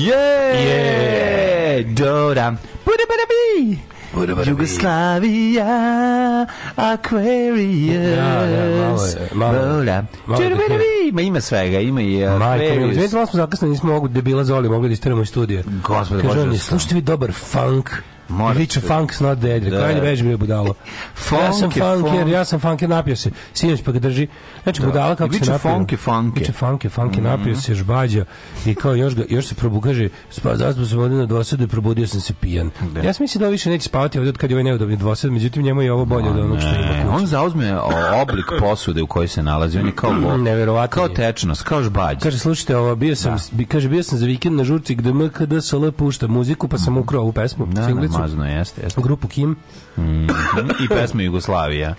Yeah! Yeah! Dora. Buda, Jugoslavia, Aquarius, da, da, malo je, malo, Lola. Malo ima, ima svega, ima i Aquarius. Majka, mi smo zakasno, nismo mogu debila Zoli, mogli da istiramo iz studija. Gospode, Kaže on, slušajte vi dobar funk. Mora. Viče funk s not dead. Da. Kaj ne beži budalo. funk ja sam funker, ja sam funker, napio se. Sinoć pa ga drži Znači, da. budala kako se napio. Biće funke, funke. Biće funke, funke, mm -hmm. napio se žbađa i kao još, ga, još se probu, kaže, spa, zaspao sam ovdje na dvosadu i probudio sam se pijan. Da. Ja sam mislio da ovo više neće spavati ovdje od kad je ovaj neudobni dvosad, međutim njemu je ovo bolje no, od onog što ima kuće. On zauzme oblik posude u kojoj se nalazi, on je kao, bo, Neverovatno kao tečnost, kao žbađa. Kaže, slušajte, ovo, bio sam, da. kaže, bio sam za vikend na žurci gde MKD SL pušta muziku, pa sam ukrao ovu pesmu, da, singlicu. Namazno, jeste, jeste. Grupu Kim. Mm -hmm. I pesmu Jugoslavija.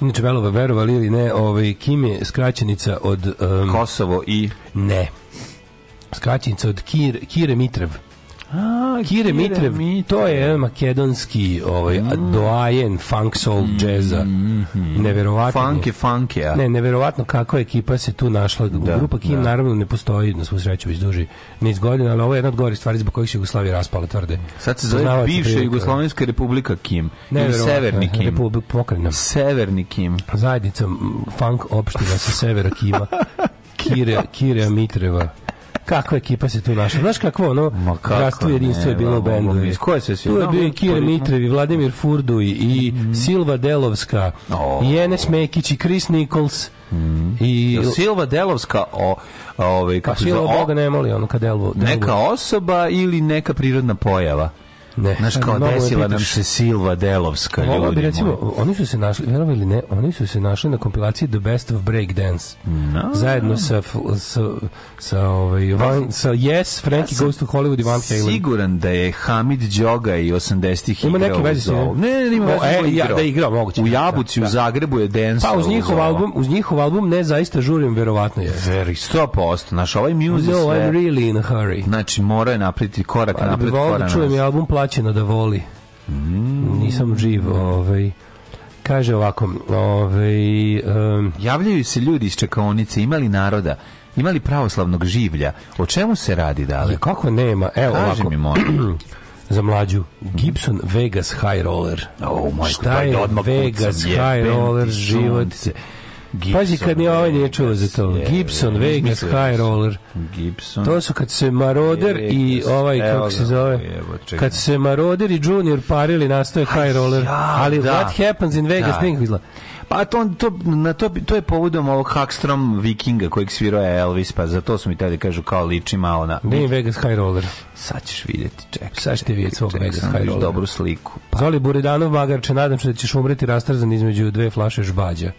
Inače, Velova, verovali ili ne, ovaj, Kim je skraćenica od... Um, Kosovo i... Ne. Skraćenica od Kir, Kire Mitrev. A, Kire, Mitrev, Mitre, to je makedonski ovaj, mm. doajen funk soul mm. Mm-hmm. džeza. Mm, mm, neverovatno. Funke, funke, a. Ne, neverovatno kako ekipa se tu našla. Da, Grupa Kim da. naravno ne postoji, na svu sreću već duži niz godina, ali ovo je jedna od gorih stvari zbog kojih se Jugoslavija raspala tvrde. Sad se zove bivša Jugoslovenska republika Kim. Ili Severni Kim. Republik, pokrena. Severni Kim. Zajednica funk opština sa severa Kima. Kire, Kire Mitreva kakva ekipa se tu našla. Znaš kakvo ono bratstvo jedinstvo je bilo u bendu. Iz koje se Tu je bio i Kir Mitrovi, Vladimir Furduj i mhm. Silva Delovska, oh. i Enes Mekić i Chris Nichols. Mhm. I Silva Delovska o ovaj pa kako se Silva Boga ne moli ono kad Delvo. Neka osoba ili neka prirodna pojava. Ne. Znaš, kao ne, desila nam se Silva Delovska, ljudi Ovo recimo, moji. oni su se našli, verovali ili ne, oni su se našli na kompilaciji The Best of Breakdance. No. Zajedno sa, sa, sa, ovaj, van, pa, sa Yes, Frankie ja Goes to Hollywood i Van Halen. Siguran da je Hamid Djoga i 80-ih igrao. Ima neke veze sa njim? Ne, ne, ima veze e, Ja, da je igrao, moguće. U da, Jabuci, da, u Zagrebu je dance. Pa uz njihov, album, uz njihov album ne zaista žurim, verovatno je. Veri, 100%. Naš, ovaj music... No, sve, I'm really in a hurry. Znači, mora je napraviti korak pa, napred. Pa, da bi volao da čujem i album Play plaćeno da voli. Mm. Nisam živ, ovaj. Kaže ovako, ovaj, um, javljaju se ljudi iz čekaonice, imali naroda, imali pravoslavnog življa. O čemu se radi dalje? Kako nema? Evo Kaži ovako. Mi moj. za mlađu Gibson Vegas High Roller. Oh, majko, Šta je, je da Vegas High Roller život? Se. Gibson, Pazi kad ni ovaj nije čuo za to. Je, Gibson, da je, Vegas, High Roller. Gibson. To su kad se Maroder je, i ovaj, Evo kako se zove, evo, kad se Maroder i Junior parili, nastoje High Roller. Ja, ali da. What Happens in Vegas, da. izla. Pa to, to, na to, to je povodom ovog Hackstrom vikinga kojeg svirao Elvis, pa za to su mi tada kažu kao liči malo na... Ne Vegas High Roller. Sad ćeš vidjeti, čekaj. Sad ćete vidjeti svog Vegas High Roller. dobru sliku. Pa. Zoli Buridanov magarče, nadam se da ćeš umreti rastrzan između dve flaše žbađa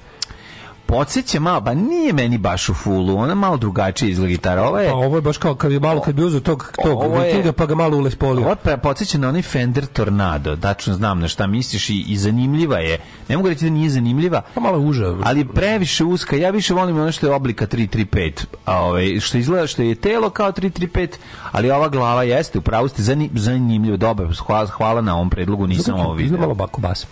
podsjeća malo, ba nije meni baš u fulu, ona malo drugačije izgleda gitara. Ovo je, pa, ovo je baš kao kad je malo kad bi uzeo tog, tog vikinga pa ga malo ulespolio. Ovo je pa podsjeća na onaj Fender Tornado, tačno znam na šta misliš i, i zanimljiva je. Ne mogu reći da nije zanimljiva. Pa malo uža. Ali previše uska, ja više volim ono što je oblika 335, a ovaj, što izgleda što je telo kao 335, ali ova glava jeste, u pravu ste, zanimljivo, dobro, hvala, hvala na ovom predlogu, nisam ovo vidio. Izgleda malo bako bas.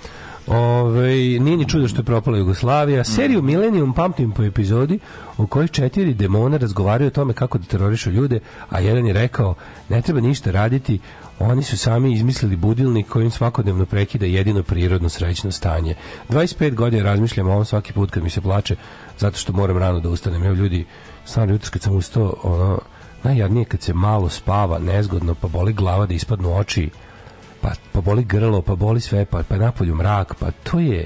Ove, nije ni čudo što je propala Jugoslavija. Seriju mm. Millennium pamtim po epizodi u kojoj četiri demona razgovaraju o tome kako da terorišu ljude, a jedan je rekao ne treba ništa raditi, oni su sami izmislili budilnik kojim svakodnevno prekida jedino prirodno srećno stanje. 25 godina razmišljam o ovom svaki put kad mi se plače, zato što moram rano da ustanem. Evo ljudi, stvarno jutro kad sam ustao, ono, najjadnije kad se malo spava, nezgodno, pa boli glava da ispadnu oči pa, pa boli grlo, pa boli sve, pa, pa napolju mrak, pa to je...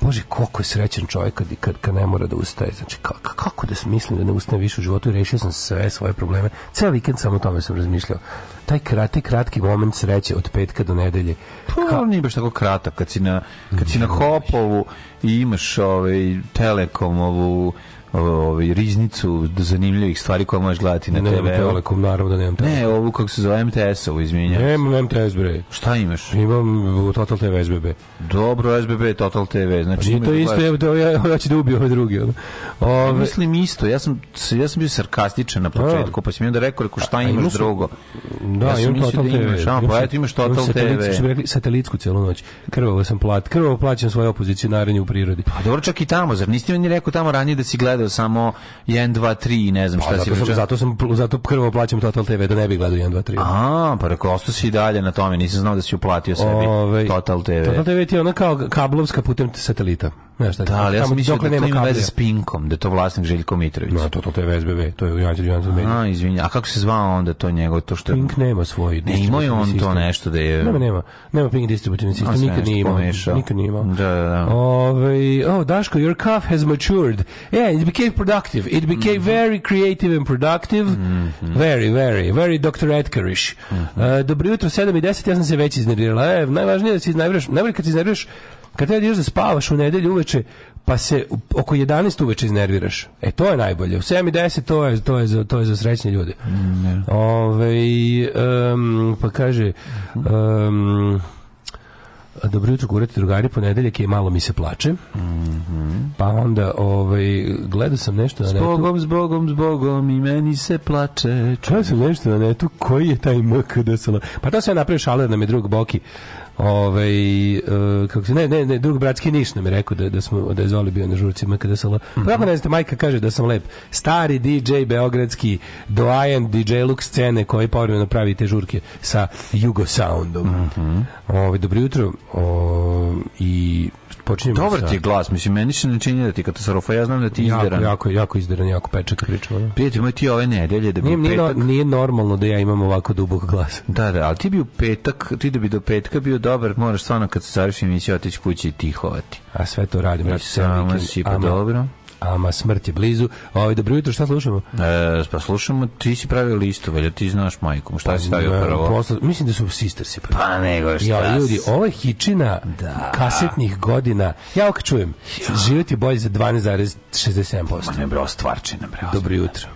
Bože, koliko je srećan čovjek kad, kad, kad ne mora da ustaje. Znači, kako, kako da mislim da ne ustane više u životu i rešio sam sve svoje probleme. Ceo vikend samo o tome sam razmišljao. Taj krati, kratki moment sreće od petka do nedelje. Pa, Ka... nije baš tako kratak. Kad si na, kad si na Hopovu i imaš ovaj, Telekomovu ovaj riznicu zanimljivih stvari koje možeš gledati na TV. Ne, Telekom naravno da nemam. Ne, ovu kako se zove mts ovo izmenja. Nemam MTS bre. Šta imaš? Imam Total TV SBB. Dobro, SBB Total TV, znači pa, to da isto je da ja hoću da ubijem ovaj drugi. Ove... Ja pa mislim isto, ja sam ja sam bio sarkastičan na da. početku, pa sam mi rekao rekao šta imaš drugo. Da, ja imam Total da imaš, TV. Samo pa eto imaš Total TV. Što rekli satelitsku celu noć. Krvavo sam plat, krvavo plaćam svoje opozicionarenje u prirodi. Pa dobro, čak i tamo, zar niste mi rekao tamo ranije da si gledao gledao samo 1, 2, 3 i ne znam pa, šta zato si pričao. Zato sam, zato prvo plaćam Total TV da ne bih gledao 1, 2, 3. A, pa rekao, ostao si dalje na tome, nisam znao da si uplatio sebi Ove, ovaj, Total TV. Total TV ti je ona kao kablovska putem satelita. Ne, šta, da, ali ja sam mislio da to ima veze s Pinkom, da je to vlasnik Željko Mitrović. No, to, to, to je SBB, to je Jančić Jančić Media. A, izvinja, a kako se zvao onda to njegov, to što... Pink nema svoj Ne, imao je on to nešto da je... Nema, nema, nema Pink distributivni sistem, nikad nije imao. Nikad nije imao. Da, da, da. Ove, ovaj, oh, Daško, your calf has matured. Yeah, became productive. It became mm -hmm. very creative and productive. Mm -hmm. Very, very, very Dr. Edgarish. Mm -hmm. uh, dobro jutro, 7 i 10, ja sam se već iznervirala. E, najvažnije je da se iznerviraš, najbolje kad se iznerviraš, kad te da ideš da spavaš u nedelju uveče, pa se oko 11 uveče iznerviraš. E, to je najbolje. U 7 i 10 to je, to je, za, to je za srećne ljude. Mm, yeah. Ove, ovaj, um, pa kaže... Um, dobro jutro, kurati drugari, ponedeljak je malo mi se plače. Mm -hmm. Pa onda ovaj, gledao sam nešto na netu. S Bogom, zbogom Bogom, i meni se plače. Čuo sam nešto na netu, koji je taj MK da Pa to se ja napravio šaler na da mi drug Boki ovaj uh, kako se ne ne ne drug bratski Niš nam je rekao da da smo da je Zoli bio na žurcima kada se mm -hmm. ne znate majka kaže da sam lep stari DJ beogradski doajen DJ Lux scene koji povremeno pravi te žurke sa Jugo Soundom. Mm -hmm. Ovaj dobro jutro o, i počinjemo Dobar ti glas, mislim, meni se ne čini da ti katastrofa, ja znam da ti jako, izderan. Jako, jako izderan, jako pečak kad pričamo. Da. Prijatelj moj, ti ove nedelje da bi nije, petak... Nije, nije normalno da ja imam ovako dubog glas. Da, da, ali ti bi u petak, ti da bi do petka bio dobar, moraš stvarno kad se završi emisija otići kući i tihovati. A sve to radim. Ja sam si pa dobro. Ama smrt je blizu. Ovaj dobro jutro, šta slušamo? E, pa slušamo, ti si pravio listu, velja, ti znaš majku, šta si pa, stavio prvo? Posla, mislim da su sisters se prvo. Pa nego šta. Ja, ljudi, ovo je hičina da. kasetnih godina. Ja ok čujem. Ja. Život je bolji za 12,67%. Ma ne bre, ostvarčina bre. Dobro jutro.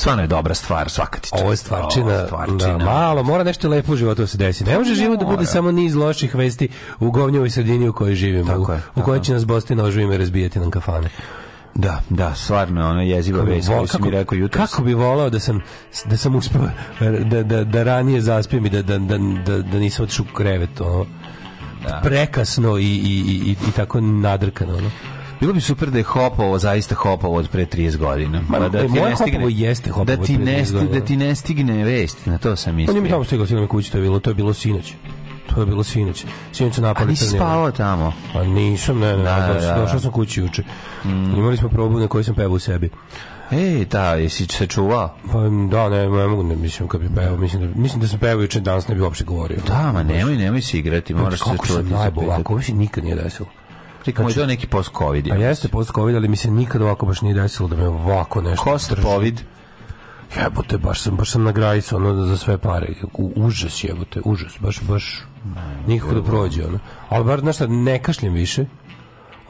stvarno je dobra stvar, svaka ti Ovo je stvarčina, Ovo da, stvarčina. Da, malo, mora nešto lepo u životu da se desiti. Ne može život da bude samo niz loših vesti u govnjevoj sredini u kojoj živimo, tako je, u, u kojoj će nas bosti noživima i razbijati nam kafane. Da, da, stvarno, ono jeziva vez koju si mi rekao jutros. Kako bi volao da sam, da sam uspio, da, da, da ranije zaspijem i da, da, da, da, da nisam otišao u krevet, ono, da. prekasno i, i, i, i tako nadrkano, ono. Bilo bi super da je hopovo, zaista hopovo od pre 30 godina. Ma, da ti ne stigne, jeste hopovo da ti ne, da ti ne stigne vest, na to sam mislio. Pa nije mi tamo stigao sinoć kući, to je bilo, to je bilo sinoć. To je bilo sinoć. Sinoć su napali. A nisi spavao tamo? Pa nisam, ne, ne. Da, da, da. Došao sam kući juče. Mm. Imali smo probu na kojoj sam pevao u sebi. Ej, da, jesi se čuvao? Pa da, ne, ne mogu, ne mislim kad bi pevao, mislim da mislim da sam pevao juče danas ne bi uopšte govorio. Da, ma nemoj, nemoj se igrati, pa, moraš se čuvati. Kako sam najbolje, ovako, više nikad nije desilo. Prikamo znači, je neki post-covid. Ja. A jeste post-covid, ali mi se nikad ovako baš nije desilo da me ovako nešto... Post-covid? Jebote, baš sam, baš sam na grajcu, ono, za sve pare. U, užas, jebote, užas, baš, baš, nikako da prođe, ono. al bar, znaš šta, ne kašljem više,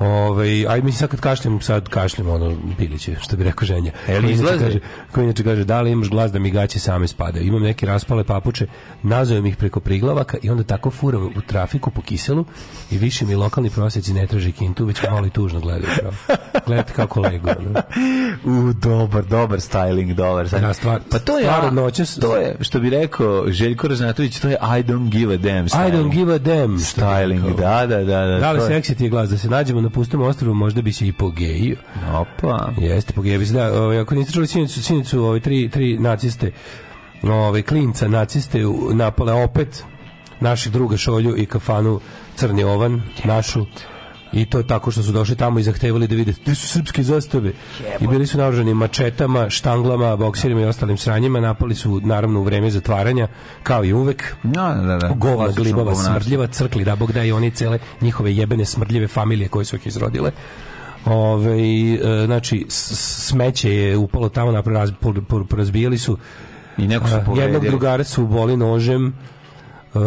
Ove, ovaj, aj mislim sad kad kašljem, sad kašljem ono piliće, što bi rekao ženja. E, koji inače kaže, koji inače kaže, da li imaš glas da mi gaće same spadaju. Imam neke raspale papuče, nazojem ih preko priglavaka i onda tako furam u trafiku po kiselu i više mi lokalni proseci ne traže kintu, već malo i tužno gledaju. Gledajte kako lego. No? U, dobar, dobar styling, dobar. Da, sad. Ja, stvar, pa to je, stvar noće, to je, što bi rekao Željko Raznatović, to je I don't give a damn styling. I don't give a damn styling, da, da, da. Da, da li seksi ti je glas, da se nađemo na na da pustom ostrovu možda bi se i pogejio. Opa. Jeste, pogejio bi se, da. Ovaj, ako niste čuli sinicu, sinicu ovaj, tri, tri naciste, ovaj, klinca naciste napale opet naših druga Šolju i kafanu Crni Ovan, našu I to tako što su došli tamo i zahtevali da vide gde su srpske zastave. I bili su naoružani mačetama, štanglama, bokserima i ostalim sranjima. Napali su, naravno, u vreme zatvaranja, kao i uvek. No, da, da. Gova, da, glibava, smrdljiva, crkli, da bog da i oni cele njihove jebene smrdljive familije koje su ih izrodile. Ove, e, znači, smeće je upalo tamo, napravo, porazbijali su I neko su povedili. Jednog drugara su uboli nožem Uh,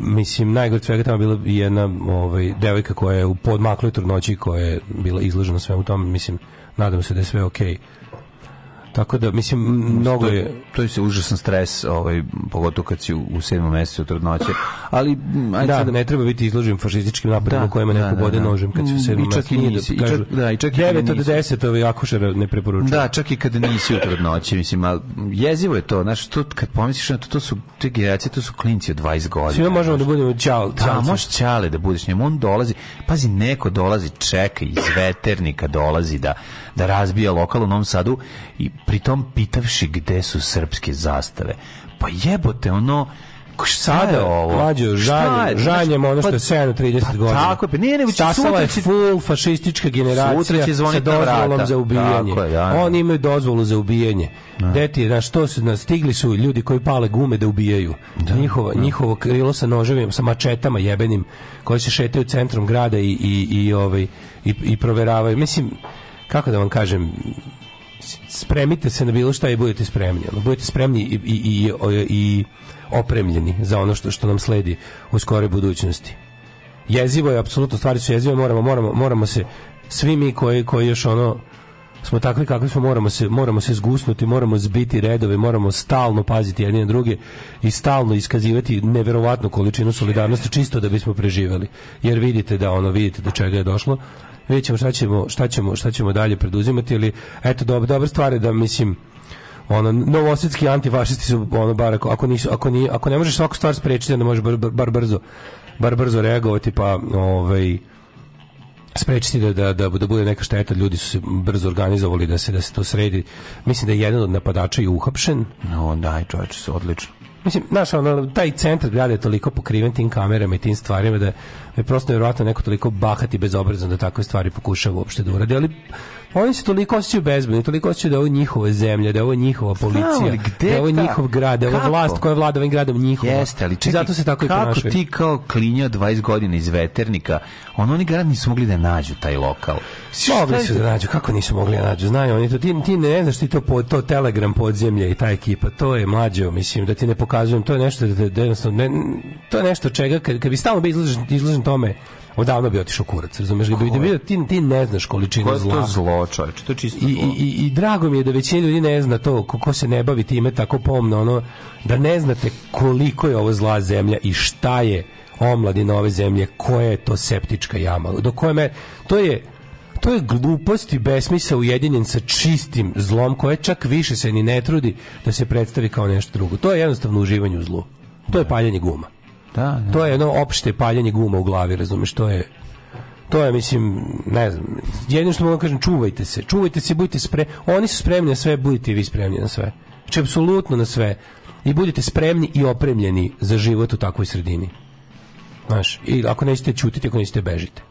mislim, najgore svega tamo bila jedna ovaj, devojka koja je u podmakloj trudnoći koja je bila izložena svemu tom, mislim, nadam se da je sve okej. Okay Tako da, mislim, mnogo je... To je se užasan stres, ovaj, pogotovo kad si u, 7. sedmom mesecu trudnoće. Ali, mm, ajde da, sad... ne treba biti izložen fašističkim napadima da, kojima neko da, da bode da, nožem kad si u 7. Mm, mesecu. Da da, I čak i čak, da, i čak 9 od 10 ovaj akušer ne preporučuje. Da, čak i kada nisi u trudnoći, mislim, al jezivo je to, znači to kad pomisliš na to, to su te generacije, to su klinci od 20 godina. Sve možemo da budemo ćal, Da, možeš ćale da budeš njemu, on dolazi, pazi, neko dolazi, čeka iz veternika dolazi da da razbija lokal u Novom Sadu i pritom pitavši gde su srpske zastave. Pa jebote, ono, sada ovo? Mlađo, žaljem, žaljem ono što pa je 730 pa, godina. Tako je, pa nije nego sutra je full fašistička generacija sutra će sa dozvolom vrata. za ubijanje. Tako je, da, da. Oni imaju dozvolu za ubijanje. Da. Deti, na što su nas stigli su ljudi koji pale gume da ubijaju. Da, njihovo, da. njihovo krilo sa noževima, sa mačetama jebenim koji se šetaju centrom grada i i i ovaj i, i proveravaju. Mislim, kako da vam kažem, spremite se na bilo šta i budete spremni. Ono, budete spremni i, i, i, i opremljeni za ono što, što nam sledi u skoroj budućnosti. Jezivo je, apsolutno stvari su jezivo, moramo, moramo, moramo se, svi mi koji, koji još ono, smo takvi kakvi smo, moramo se, moramo se zgusnuti, moramo zbiti redove, moramo stalno paziti jedni na druge i stalno iskazivati neverovatnu količinu solidarnosti čisto da bismo preživeli. Jer vidite da ono, vidite do čega je došlo vidjet šta ćemo, šta ćemo, šta ćemo dalje preduzimati, ali eto, dobra, dobra stvar je da, mislim, ono novosadski antifašisti su ono bar ako, ako nisu ako ni ako ne možeš svaku stvar sprečiti onda možeš bar, bar brzo bar brzo reagovati pa ovaj sprečiti da, da, da, da bude neka šteta, ljudi su se brzo organizovali da se da se to sredi. Mislim da je jedan od napadača i uhapšen. No, da, i čovječ se odlično. Mislim, znaš, ono, taj centar grada je toliko pokriven tim kamerama i tim stvarima da E, je prosto nevjerojatno neko toliko bahat i bezobrazan da takve stvari pokušava uopšte da uradi, ali oni se toliko osjećaju bezbedni, toliko osjećaju da je ovo njihova zemlja, da je ovo njihova policija, Znam, da je ovo njihov grad, da je ovo vlast koja vlada ovim gradom njihova. Jeste, ali čekaj, zato se tako kako i ti kao klinja 20 godina iz veternika, on oni grad nisu mogli da nađu taj lokal. Mogli su da nađu, kako nisu mogli da nađu, znaju oni to, ti, ti ne znaš ti to, po, to Telegram podzemlje i ta ekipa, to je mlađo, mislim, da ti ne pokazujem, to je nešto, da, da, da, ne, to je nešto čega, kad, kad bi stalno bi izložen, izložen tome odavno bi otišao kurac, razumeš? Da bi ti, ti ne znaš količinu zla. Koje je to zlo, čovječ, to je čisto I, i, I drago mi je da većina ljudi ne zna to, ko, ko se ne bavi time tako pomno, ono, da ne znate koliko je ovo zla zemlja i šta je omladina ove zemlje, koja je to septička jama, do koje me, to je, to je glupost i besmisao ujedinjen sa čistim zlom koje čak više se ni ne trudi da se predstavi kao nešto drugo. To je jednostavno uživanje u zlu. To je da. paljenje guma. Da, da, To je ono opšte paljenje guma u glavi, razumeš, to je to je mislim ne znam jedino što mogu da kažem čuvajte se čuvajte se budite spre oni su spremni na sve budite i vi spremni na sve znači apsolutno na sve i budite spremni i opremljeni za život u takvoj sredini znaš i ako nećete ćutiti ako nećete bežite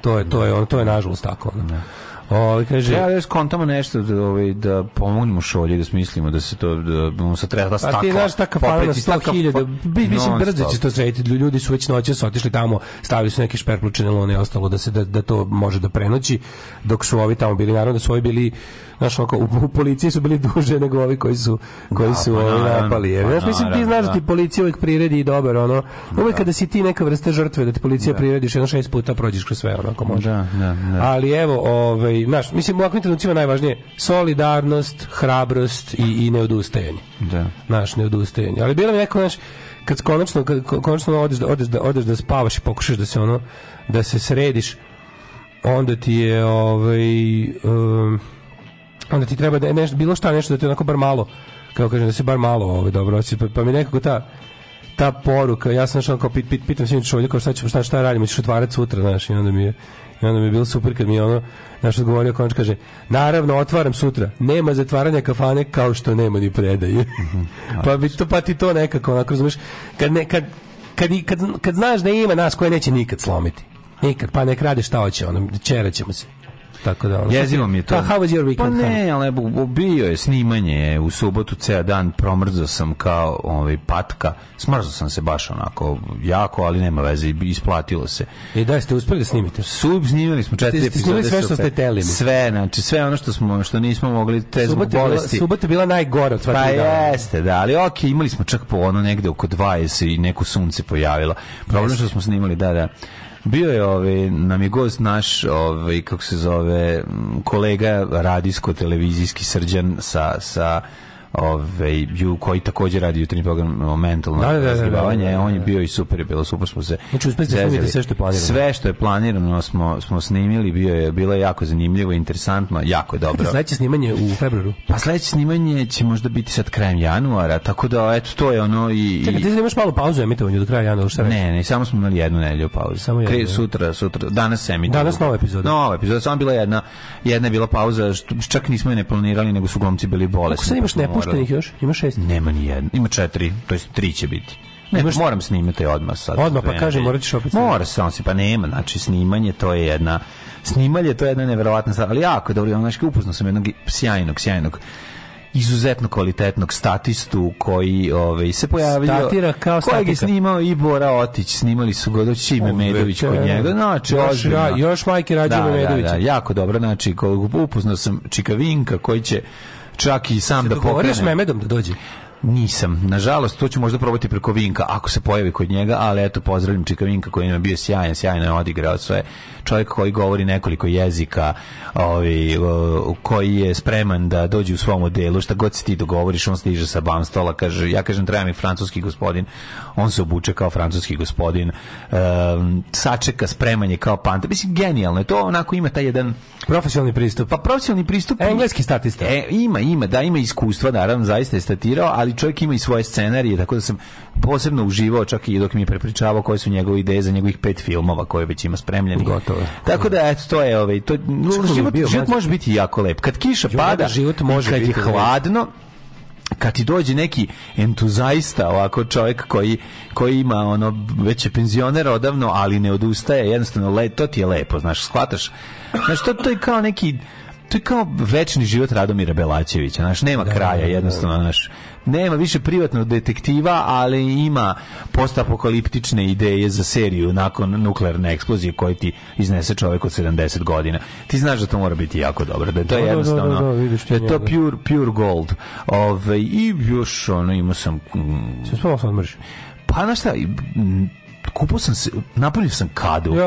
to je to je on to je nažalost tako ono. Da. O, ovaj, kaže, ja da skontamo nešto da, ovaj, da pomognemo šolji da smislimo da se to, da, da se treba da stakla. A ti znaš ta kafana 100.000, bi, mislim, brzo će to srediti. Ljudi su već noće su otišli tamo, stavili su neke šperplučine lone i ostalo da se da, da to može da prenoći, dok su ovi tamo bili, naravno da su ovi bili znaš, oko, u, u, policiji su bili duže nego ovi koji su, koji da, su pa, ovi napali. Pa, znaš, mislim, ti znaš da, da, ti policija uvijek priredi i dobar, ono, da. uvijek kada si ti neka vrsta žrtve, da ti policija da. prirediš jedno šest puta, prođeš kroz sve, ono, onako može. Da, da, da. Ali evo, ovaj, znaš, mislim, u ovakvim trenucima najvažnije solidarnost, hrabrost i, i neodustajanje. Da. Naš neodustajanje. Ali bilo mi neko, znaš, kad konačno kad konačno odeš da odeš da odeš da spavaš i pokušaš da se ono da se središ onda ti je ovaj um, onda ti treba da je nešto, bilo šta nešto da ti onako bar malo, kao kažem, da se bar malo ovaj, dobro pa, pa mi nekako ta, ta poruka, ja sam našao kao pit, pit, pitam sinoć ovdje kao šta ćemo, šta, šta radimo, ćeš otvarati sutra, znaš, i onda mi je, i onda mi je bilo super kad mi je ono, znaš, odgovorio konč, kaže, naravno, otvaram sutra, nema zatvaranja kafane kao što nema ni predaje. Mhm. pa, bi to, pa ti to nekako, onako, razumiješ, kad, ne, kad, kad, kad, kad, znaš da ima nas koje neće nikad slomiti, nikad, pa nek radi šta hoće, ono, čerat ćemo se. Tako da, ono, jezivo mi je to. Pa, how was your weekend? Pa ne, ali bio je snimanje u subotu ceo dan, promrzao sam kao ovaj, patka, smrzao sam se baš onako jako, ali nema veze, isplatilo se. I da, ste uspeli da snimite? Sub snimili smo četiri epizode. Snimili sve što ste telili. Sve, znači sve ono što smo što nismo mogli te zbog bolesti. Bila, subota bila najgora od Pa jeste, da, ali ok, imali smo čak po ono negde oko 20 i neko sunce pojavilo. Problem što smo snimali, da, da. Bio je ovaj nam je gost naš ovaj kako se zove kolega radijsko televizijski Srđan sa sa ovaj koji takođe radi jutarnji program mentalno da, da, da, da, on je bio i super je bilo super smo se znači uspeli sve što je planirano sve što je planirano smo smo snimili bio je bilo je jako zanimljivo interesantno jako je dobro sledeće snimanje u februaru pa sledeće snimanje će možda biti sad krajem januara tako da eto to je ono i čekaj ti imaš malu pauzu emitovanju do kraja januara šta ne ne samo smo imali jednu nedelju pauzu samo jednu sutra sutra danas emitujemo danas nova epizoda nova epizoda samo bila jedna jedna je bila pauza što čak nismo je ne planirali nego su glomci bili bolesni sad imaš Puštenih još? Ima šest? Nema ni jedan. Ima četiri, to jest tri će biti. Ne, Imaš... moram snimiti odmah sad. Odmah pa kaže, morat ćeš opet Mora se, on se, pa nema, znači snimanje to je jedna, snimanje to je jedna neverovatna stvar, ali jako je dobro, ono, znači, upoznao sam jednog sjajnog, sjajnog izuzetno kvalitetnog statistu koji ovaj se pojavio Statira kao kojeg je snimao i Bora Otić snimali su ga doći Ime Medović kod e, njega znači još, ra, još Majke Rađe da, da, da, jako dobro znači upoznao sam Čikavinka koji će čak i sam da pokrene. Dogovorio s Memedom da dođe. Nisam. Nažalost, to ću možda probati preko Vinka, ako se pojavi kod njega, ali eto, pozdravljam Čika Vinka koji je bio sjajan, sjajno je odigrao sve. Čovjek koji govori nekoliko jezika, ovi, ovaj, koji je spreman da dođe u svom delu, šta god se ti dogovoriš, on stiže sa bamstola, kaže, ja kažem, treba mi francuski gospodin, on se obuče kao francuski gospodin, um, sačeka spremanje kao panta. Mislim, genijalno je to, onako ima taj jedan... Profesionalni pristup. Pa profesionalni pristup... Engleski statista. E, ima, ima, da, ima iskustva, naravno, zaista je statirao, ali ali čovjek ima i svoje scenarije, tako da sam posebno uživao čak i dok mi je prepričavao koje su njegove ideje za njegovih pet filmova koje već ima spremljeni. Gotovo. Tako da eto to je ovaj to život, bio, život može biti jako lep. Kad kiša pada, da, život može kad biti je hladno, kad ti dođe neki entuzaista ovako čovjek koji, koji ima ono već je penzioner odavno ali ne odustaje jednostavno le, to ti je lepo znaš shvataš znaš to, to je kao neki to je kao večni život Radomira Belačevića, znaš, nema da, kraja, da, da. jednostavno, znaš, nema više privatnog detektiva, ali ima postapokaliptične ideje za seriju nakon nuklearne eksplozije koju ti iznese čovjek od 70 godina. Ti znaš da to mora biti jako dobro, da je to da, da, da jednostavno da, da, da je to pure, pure gold. Ove, ovaj, I još ono imao sam... Mm, Se spavao sam mrš. Pa znaš šta, kupio sam se, napunio sam kadu ja,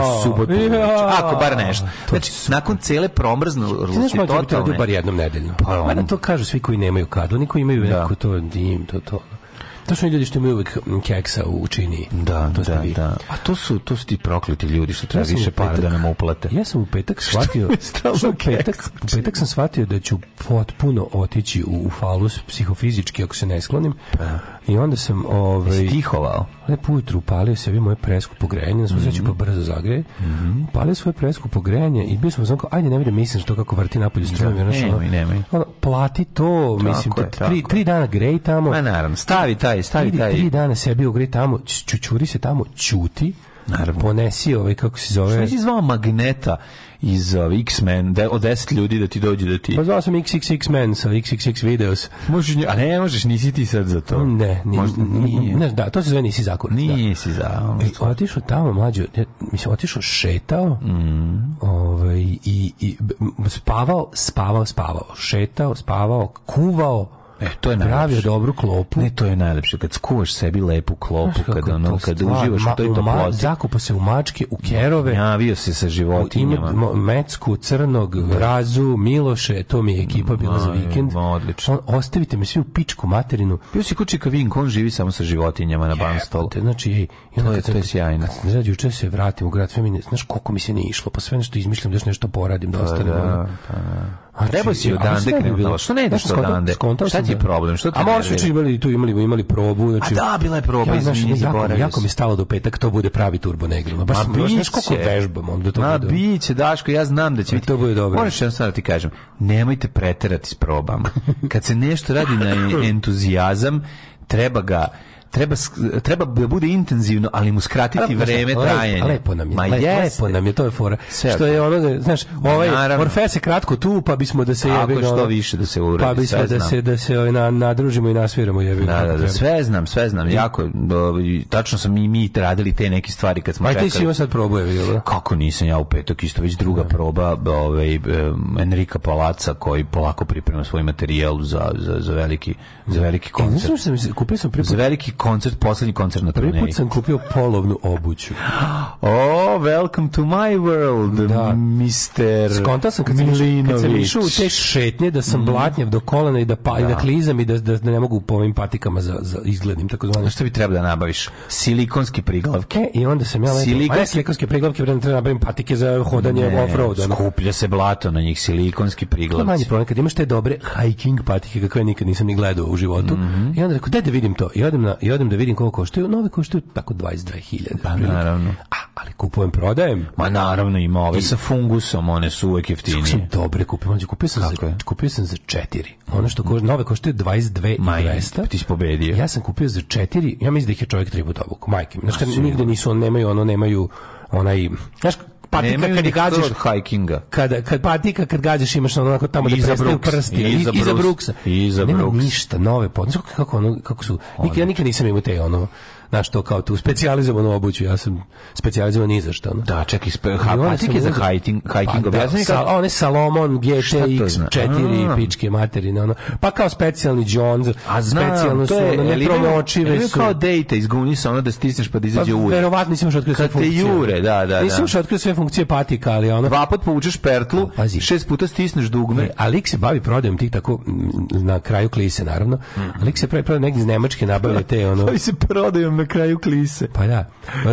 u subotu, ja, ako bar nešto. Znači, nakon cele promrznulosti Ti znaš, totalne... radio bar jednom nedeljno. Pa, Mada um. to kažu svi koji nemaju kadu, niko imaju da. neko to dim, to to. To su ljudi što imaju uvek keksa u čini. Da, to da, da. A to su, to su ti prokleti ljudi što treba ja više para da nam uplate. Ja sam u petak shvatio... što u petak, u petak sam shvatio da ću potpuno otići u, u falus psihofizički ako se ne sklonim. Pa. I onda sam... Ovaj, tihovao? Lepo ujutru upalio sebi moje preskupo grejanje, da mm -hmm. pa brzo zagreje. Mm -hmm. Upalio svoje preskupo grejanje i bio sam znači, ajde, ne vidim, mislim što kako vrti napolju strujem. Da, nemoj, ono, ne. Ono, plati to, tako mislim, je, tri, tri dana grej tamo. Ma naravno, stavi taj, stavi tri, taj. Tri dana sebi ugrej tamo, ćučuri se tamo, ćuti. Naravno. Ponesi ovaj, kako se zove... Što nisi zvao Magneta iz uh, X-Men, da, od 10 ljudi da ti dođe da ti... Pa zvao sam XXX Men sa XXX Videos. Možeš, a ne, možeš, nisi ti sad za to. Mm, ne, ni, Možda, nije. Ne, da, to se zove nisi zakon. Da. Nisi da. za... E, otišao tamo, mlađo, ja, mislim, otišao, šetao mm. ovaj, i, i spavao, spavao, spavao, šetao, spavao, kuvao, E, to je najlepše. dobru klopu. Ne, to je najlepše. Kad skuvaš sebi lepu klopu, Znaš, kad, ono, kad stvar, uživaš ma, u toj toploti. Zakupa se u mačke, u kerove. Javio se sa životinjama. Ima Mecku, Crnog, da. Razu, Miloše, to mi je ekipa bila za vikend. Ma, odlično. On, ostavite me svi u pičku materinu. Bio si kući Vink, on živi samo sa životinjama na banstolu. Znači, ej, i onda to je, kad, to je sjajno. Kad, kad, juče se vratim u grad, sve mi ne, znaš koliko mi se nije išlo, pa sve nešto izmišljam da još nešto poradim, da pa ostanem. Da, pa da, da. A znači, treba si odande krenuo. Što ne ideš odande? Šta ti je problem? Što ti A možda su imali tu imali imali probu, znači. A da, bila je proba, ja, znači, jako, jako mi stalo do petak, to bude pravi turbo negrilo. Baš mi znaš koliko vežbam, onda to Ma biće, Daško, ja znam da će biti. To bude dobro. Možeš jedno stvar da ti kažem, nemojte preterati s probama. Kad se nešto radi na entuzijazam, treba ga treba, treba da bude intenzivno, ali mu skratiti vreme trajanja. Lepo nam je, Ma lepo, lepo nam je, to je fora. Sve što je ono, da, znaš, ovaj, Morfes je kratko tu, pa bismo da se jebe. Ako što više da se uradi. Pa bismo da se, da se ovaj, na, nadružimo i nasviramo jebe. Da, da, da, sve znam, sve znam, jako, ovaj, tačno sam i mi radili te neke stvari kad smo pa čekali. Ajde, ti si imao sad probu, je Kako nisam ja u petak, isto već druga da. proba ovaj, Enrika Palaca koji polako priprema svoj materijal za, za, za veliki, za veliki e, koncert. E, kupio sam priput... Za veliki koncert, poslednji koncert na turneji. Prvi put sam kupio polovnu obuću. oh, welcome to my world, da. mister Skonta sam kad Milinović. Sam, išao u te šetnje da sam mm. blatnjav do kolena i da, pa, da. I da, da. klizam i da, da, da ne mogu po ovim patikama za, za izglednim, tako zvanje. Što bi treba da nabaviš? Silikonski priglavke. E, I onda sam ja lepo, Silikon... silikonske priglavke, vremena treba da nabavim patike za hodanje off-road. Skuplja se blato na njih, silikonski priglavci. To je problem, kad imaš te dobre hiking patike, kakve nikad nisam ni gledao u životu. Mm -hmm. I onda rekao, daj da vidim to. I odem na, i i odem da vidim koliko koštaju, nove koštaju tako 22.000. Pa naravno. A, ali kupujem, prodajem. Ma naravno ima ove I, sa fungusom, one su uvek jeftinije. sam dobre kupio, mađu, kupio sam, Kako za, je? kupio sam za četiri. Ono što koš, nove koštaju 22.200. Pa ti si pobedio. Ja sam kupio za četiri, ja mislim da ih je čovjek tribu dobuku, majke mi. Pa nigde nisu, on nemaju, ono nemaju onaj znaš patika kad gađaš od hikinga. Kada kad patika kad gađaš imaš ono onako tamo da iza da prestaju prsti iza, iza bruksa. Iza bruksa. Nema ništa nove pod. Kako ono kako su. Nikad nikad nisam imao te ono znaš što kao tu specijalizovanu obuću, ja sam specijalizovan ni za šta No. Da, čekaj, spe, ha, patik je za hiking, hiking pa, da, sa, one Salomon GTX4 pičke materine, ono. Pa kao specijalni Jones, a specijalno su ono, ne promočive su. Kao date iz Gunisa, ono da stisneš pa da izađe pa, ure. Verovatno nisam da, da, da. još otkrio sve funkcije. jure, da, da, da. Nisam još otkrio sve funkcije patika, ali ono. Dva put povučeš pertlu, a, šest puta stisneš dugme. E, a lik se bavi prodajom tih tako, na kraju klise, naravno. Mm. Lik se pravi prodaj negdje iz Nemačke nabavlja te, ono. se prodajom na kraju klise. Pa da.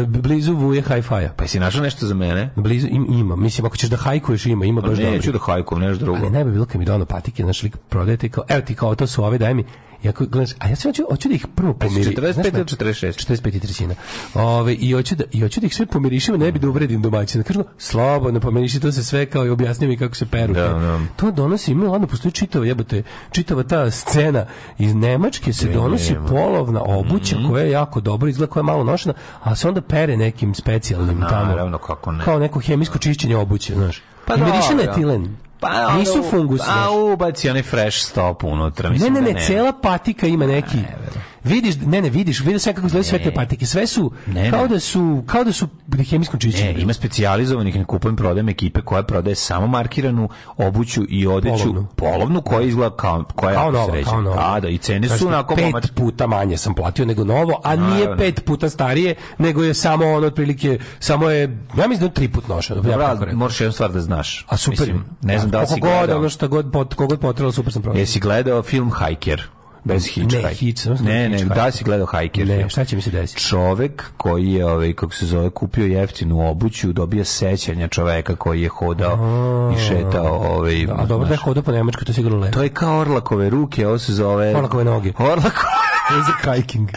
Blizu vuje hi fi Pa si našao nešto za mene? Blizu im, ima. Mislim, ako ćeš da hajkuješ, ima. Ima pa baš dobro. Neću da hajkujem, nešto drugo. Ali ne bi bilo kad mi dono patike, naš lik prodaje ti kao, evo ti kao, to su ove, daj mi. Ja gledaš, a ja sve hoću, hoću da ih prvo znači, pomiri. 45 ili 46? 45 i trećina. Ove, i, hoću da, I hoću da ih sve pomirišim, ne bi da uvredim domaćina. Kažu, slobodno pomiriši, to se sve kao i objasni mi kako se peru. Da, da. To donosi, ima, ladno, postoji čitava, jebate, čitava ta scena iz Nemačke se donosi polovna obuća mm koja je jako dobro izgleda, koja je malo nošena, a se onda pere nekim specijalnim pa tamo. Naravno, kako ne. Kao neko hemijsko čišćenje obuće, znaš. Pa I miriši na etilen. Pa, Nisu fungus. A ubaci onaj fresh stop unutra. Mislim ne, ne, da ne, da ne, cela patika ima neki... Ne, Vidiš, ne, ne, vidiš, vidiš sve kako izgledaju sve te patike. Sve su, ne, kao ne. da su, kao da su hemijskom čiće. Ne, ima specijalizovanih, ne kupujem, prodajem ekipe koja prodaje samo markiranu obuću i odeću polovnu, polovnu koja izgleda kao, koja kao nova, sređa. kao nova. A, da, i cene znači, su onako... Pet moment... puta manje sam platio nego novo, a Naravno. nije pet puta starije, nego je samo ono otprilike, samo je, ja mislim da tri put nošeno. Dobra, ja moraš jednu stvar da znaš. A super. Mislim, ne znam da li si gledao. god, ono što god, kogod potrebalo, super sam provao. Jesi gledao film Hiker? bez Hitchhike. Ne, ne, ne, da si gledao Hiker. Ne, znači. šta će mi se desiti? Čovek koji je, ovaj, kako se zove, kupio jeftinu obuću, dobija sećanja čoveka koji je hodao i šetao. Ovaj, a dobro da je hodao po Nemačkoj, to sigurno lepo. To je kao Orlakove ruke, ovo se zove... Orlakove noge. Orlakove Jezik hiking.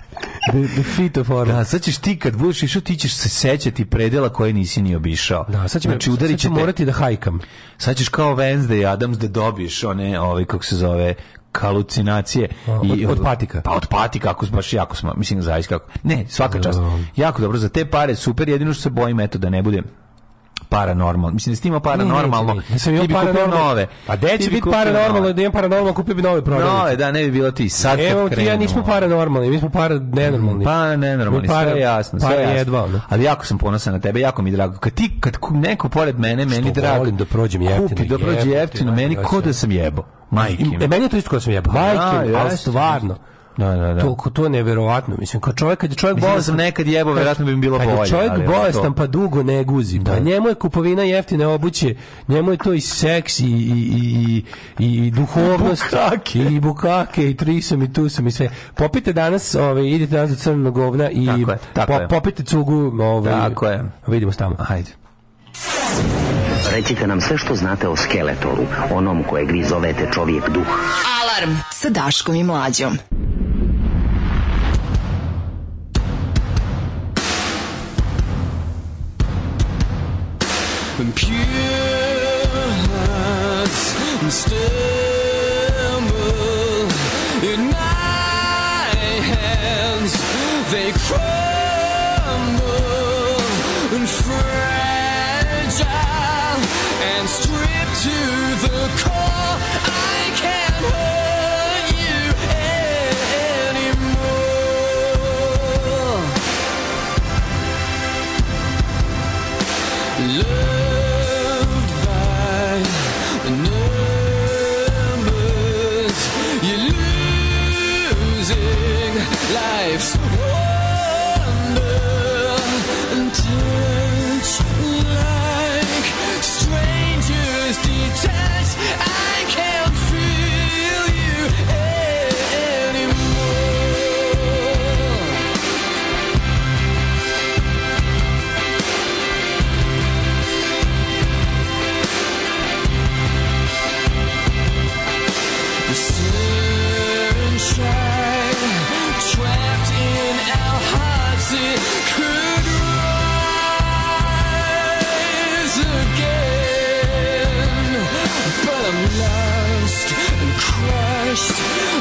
The, the feet of order. Da, sad ćeš ti kad budeš išao, ti ćeš se sećati predela koje nisi ni obišao. Da, sad, će znači, me, udarit sad ću te... morati da hajkam. Sad ćeš kao Wednesday Adams da dobiješ one, ovaj, kako se zove, halucinacije i od, od patika. Pa od patika ako baš jako smo, mislim zaista kako. Ne, svaka čast. Da. Jako dobro za te pare, super, jedino što se bojim eto da ne bude paranormalno. Mislim da si ti imao paranormalno, ne, neće, neće, ti bi kupio nove. Pa gde će biti paranormalno, da imam paranormalno, kupio bi nove prodavnice. Nove, da, ne bi bilo ti. Sad Evo ti, ja nismo paranormalni, mi smo para nenormalni. Pa nenormalni, para, sve je jasno. Sve je jedva. Ne? Ali jako sam ponosan na tebe, jako mi je drago. Kad ti, kad neko pored mene, meni Što drago. volim da prođem jeftino. Kupi, da prođe jeftino, meni ko da sam jebo. Majke. Meni je to isto ko da sam jebo. Da, Majke, ali stvarno. Da, da, da. To, to je neverovatno. Mislim, kad čovjek, kad je čovjek Mislim, da bolestan... Da nekad jebo, vjerojatno bi mi bilo bolje. Kad je čovjek ali, bolestan, to... pa dugo ne guzi. Pa da. Pa njemu je kupovina jeftine obuće, njemu je to i seks, i, i, i, i i duhovnost. Bukake. I bukake, i trisam, i tu sam, i sve. Popite danas, ovaj, idite danas do crnog govna i tako je, tako po, popite cugu. Ovaj, tako je. Vidimo se tamo. Hajde. Recite nam sve što znate o Skeletoru, onom kojeg vi zovete čovjek duh. Alarm sa Daškom i Mlađom. and pure hearts instead.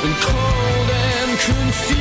and cold and confused.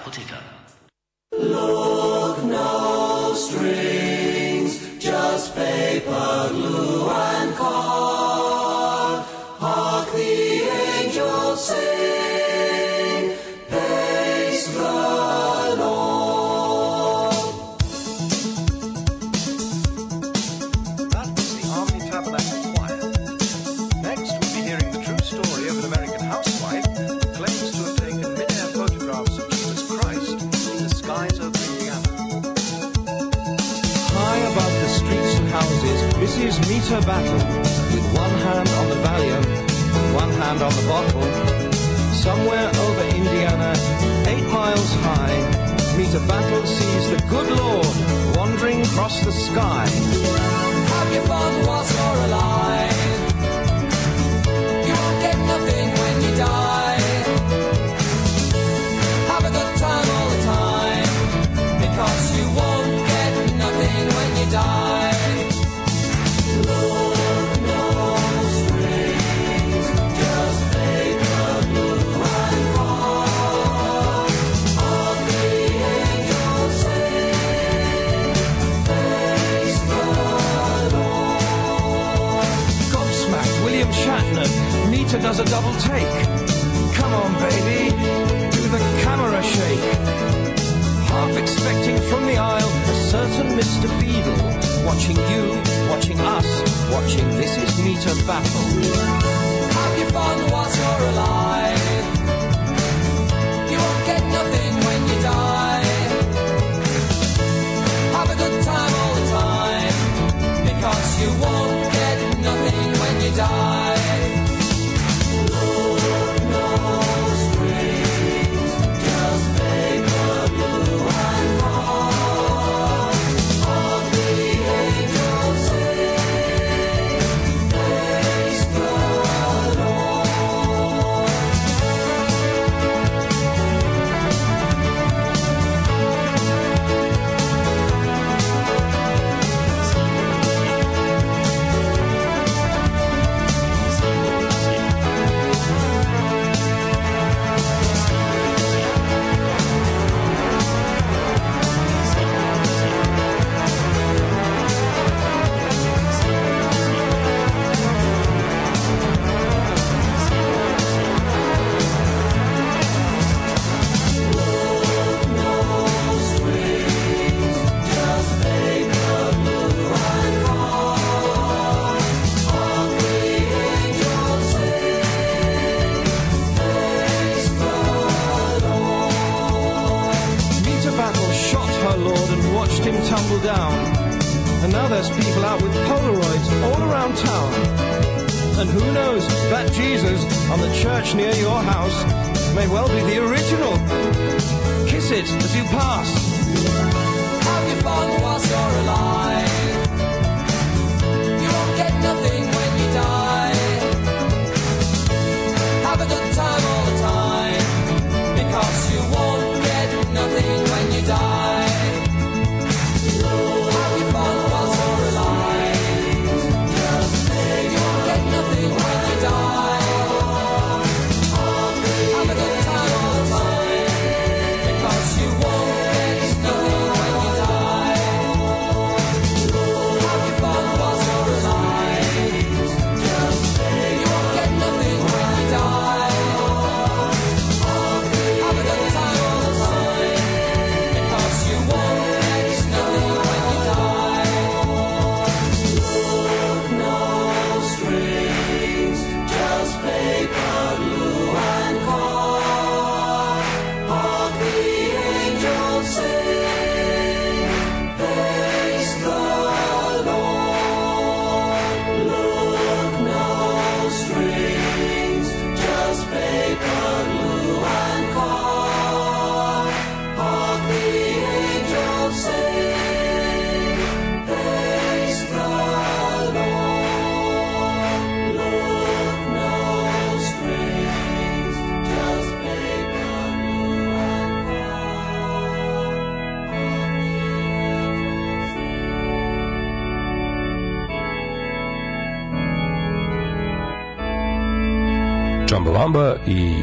Samba i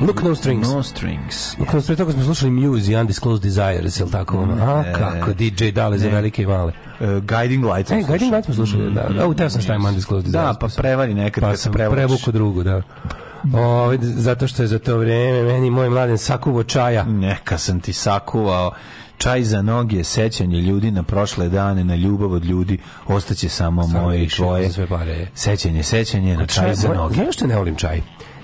Look No Strings. No Strings. Yes. Kroz pre toga smo slušali Muse i Undisclosed Desires, jel tako? Mm, Aha, e, kako DJ dale za velike i male. Uh, guiding Lights. E, Guiding Lights smo slušali, da. Mm, oh, teo sam stavim Undisclosed da, Desires. Da, pa prevari nekad pa kad sam prevuku drugu, da. O, ovaj, zato što je za to vrijeme meni moj mladen sakuvo čaja. Neka sam ti sakuvao. Čaj za noge, sećanje ljudi na prošle dane, na ljubav od ljudi, ostaće samo, samo moje i tvoje. Sećanje, sećanje na čaj za noge. Znaš što ne volim čaj?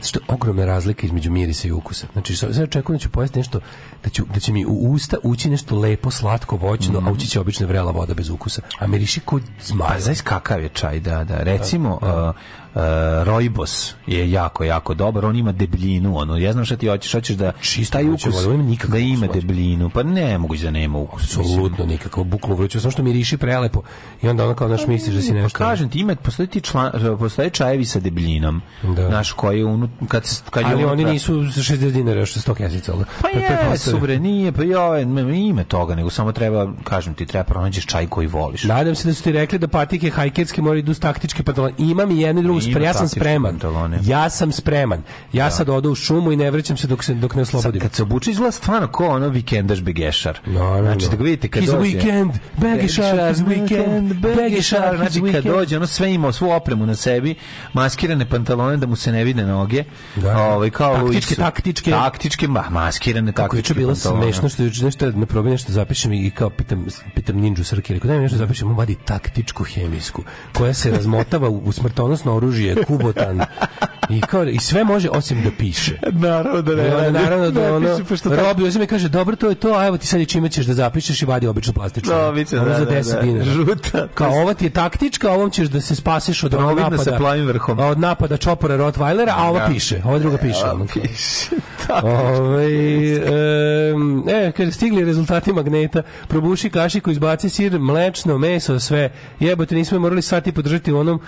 što je ogromna razlika između mirisa i ukusa. Znači, sad očekujem da ću pojesti nešto, da, ću, da će mi u usta ući nešto lepo, slatko, voćno, mm. a mhm. ući će obična vrela voda bez ukusa. A miriši kod zmaja. Pa znaš kakav je čaj, da, da. Recimo, da, da. Uh, uh, Rojbos je jako jako dobar, on ima debljinu, ono. Ja znam šta ti hoćeš, hoćeš da čista znači, ukus, volim, da ima ukus debljinu. Pa ne, mogu da nema ukus. Apsolutno nikakvo buklo vruće, samo što mi miriši prelepo. I onda ona kao naš pa misliš da si pa nešto. Pa kažem ti, ima postoji ti član, postoji čajevi sa debljinom. Da. Naš koji unut, kad kad Ali unutra... oni nisu 60 dinara, što 100 kesica, al. Pa je, subre, nije, pa ja, ime toga, nego samo treba, kažem ti, treba pronađeš čaj koji voliš. Nadam se da su ti rekli da patike hajkerske moraju da idu s taktički pantalon. Imam i jedne i drugo uspre, ja sam spreman. Ja sam spreman. Ja da. sad odu u šumu i ne vraćam se dok se dok ne oslobodim. kad se obuče izgleda stvarno kao ono vikendaš begešar. No, znači da vidite kad dođe. weekend, begešar, his weekend, begešar. Znači kad dođe, ono sve ima svu opremu na sebi, maskirane pantalone da mu se ne vide noge. Da. Ovaj kao taktičke, taktičke, taktičke, ma, maskirane Kako taktičke. Kako je bilo smešno što je nešto na probi nešto zapišem i kao pitam pitam Ninju Srke, rekao daj mi nešto zapišem, on vadi taktičku hemijsku koja se razmotava u smrtonosno oružje oružje, kubotan. I, kao, I sve može osim da piše. Naravno da ne. ona, naravno da ono, pa Robi uzme kaže, dobro, to je to, a evo ti sad je čime ćeš da zapišeš i vadi običnu plastičnu. Da, biće, da, za 10 da, dinara. Žuta. Kao, ova ti je taktička, ovom ćeš da se spasiš od pa ovog da napada. sa plavim vrhom. Od napada čopora Rottweilera, a ova da. piše. Ova druga piše. Ova piše. Ove, ovaj, e, kaže, stigli rezultati magneta, probuši kašiku, izbaci sir, mlečno, meso, sve. Jebote, nismo morali sati podržati u onom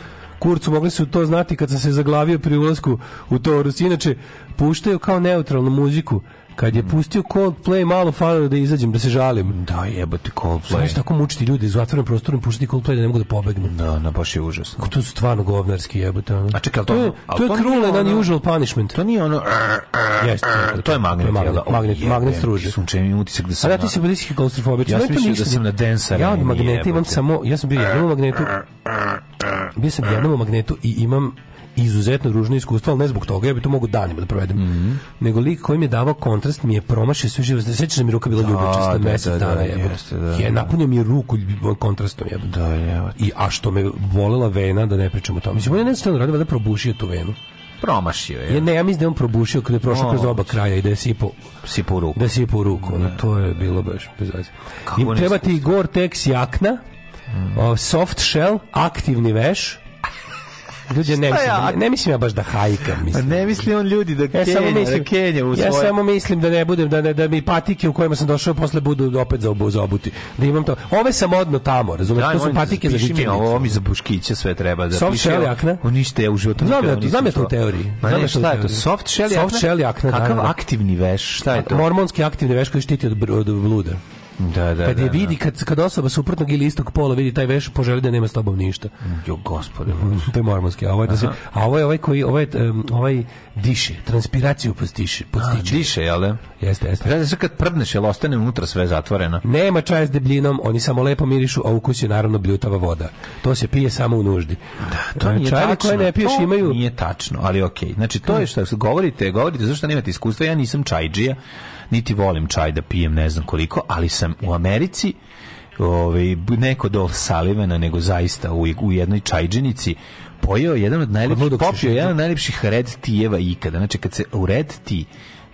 Kurcu mogli su to znati kad sam se zaglavio pri ulasku u to Rusi. Inače, puštaju kao neutralnu muziku Kad je pustio Coldplay, malo falilo da izađem, da se žalim. Da, jebote Coldplay. Sve tako mučiti ljudi iz zatvorenog prostora, puštati Coldplay da ne mogu da pobegnu. Da, na baš je užasno. To su stvarno govnarski jebote. A čekaj, to, to, je, to je cruel and unusual punishment. To nije ono... Jeste. To je magnet. Magnet, da? magnet struže. Sunčevi utisak da sam... A da ti se podisih klaustrofobično. Ja sam mislio da sam na densar. Ja od imam samo... Ja sam bio jednom magnetu... Bio sam jednom magnetu i imam izuzetno ružno iskustvo, ali ne zbog toga, ja bih to mogu danima da provedem. Mm -hmm. Nego lik koji mi je davao kontrast mi je promašio sve živo. Znači, sećaš da mi ruka bila da, ljubičasta da, da, mesec da, dana, da, jeste, da, Je napunio mi ruku kontrastom, jebote. Da, jebote. I a što me volela vena, da ne pričamo o tome. Mislim, on je nešto radio, da probušio tu venu promašio je. Ja ne, ja mislim da je on probušio kada je prošao kroz oba kraja i da je sipao sipao ruku. Da je sipao ruku, no, da. to je bilo baš bezaz. I treba ti Gore-Tex jakna, mm. soft shell, aktivni veš, Ljudi, ne mislim, ja? ne, da- ne mislim ja baš da hajkam, pa mislim. Ne mislim on ljudi da ja samo mislim, da u svoje... Ja samo mislim da ne budem, da, ne, da mi patike u kojima sam došao posle budu opet za obu, za obuti. Da imam to. Ove sam odno tamo, razumiješ? to su patike za vikend. Ovo mi za buškiće sve treba da Soft shell jakna? Unište u životu. Znam, da, znam ja to u teoriji. Ma šta je to? Soft shell jakna? Soft shell jakna, Kakav aktivni veš? Šta je to? Mormonski aktivni veš koji štiti od, od bluda. Da, da, kad pa da je da, vidi, da. kad, kad osoba suprotnog ili istog pola vidi taj veš, poželi da nema s tobom ništa. Jo, gospode. to je mormonski. A ovo je, da se, a ovo je ovaj koji, ovaj, um, ovaj diše, transpiraciju podstiče. podstiče. A, diše, jel da? Jeste, jeste. Znači se kad prdneš, jel ostane unutra sve zatvoreno? Nema čaja s debljinom, oni samo lepo mirišu, a ukus je naravno bljutava voda. To se pije samo u nuždi. Da, to e, nije Čaje tačno. koje ne piješ to imaju... nije tačno, ali okej. Okay. Znači, to je što govorite, govorite, zašto nemate iskustva, ja nisam čajđija niti volim čaj da pijem, ne znam koliko, ali sam u Americi ovaj, neko dol Salivena, nego zaista u, u jednoj čajđenici pojeo jedan od najlepših, popio jedan da. od najlepših red tijeva ikada. Znači, kad se u red ti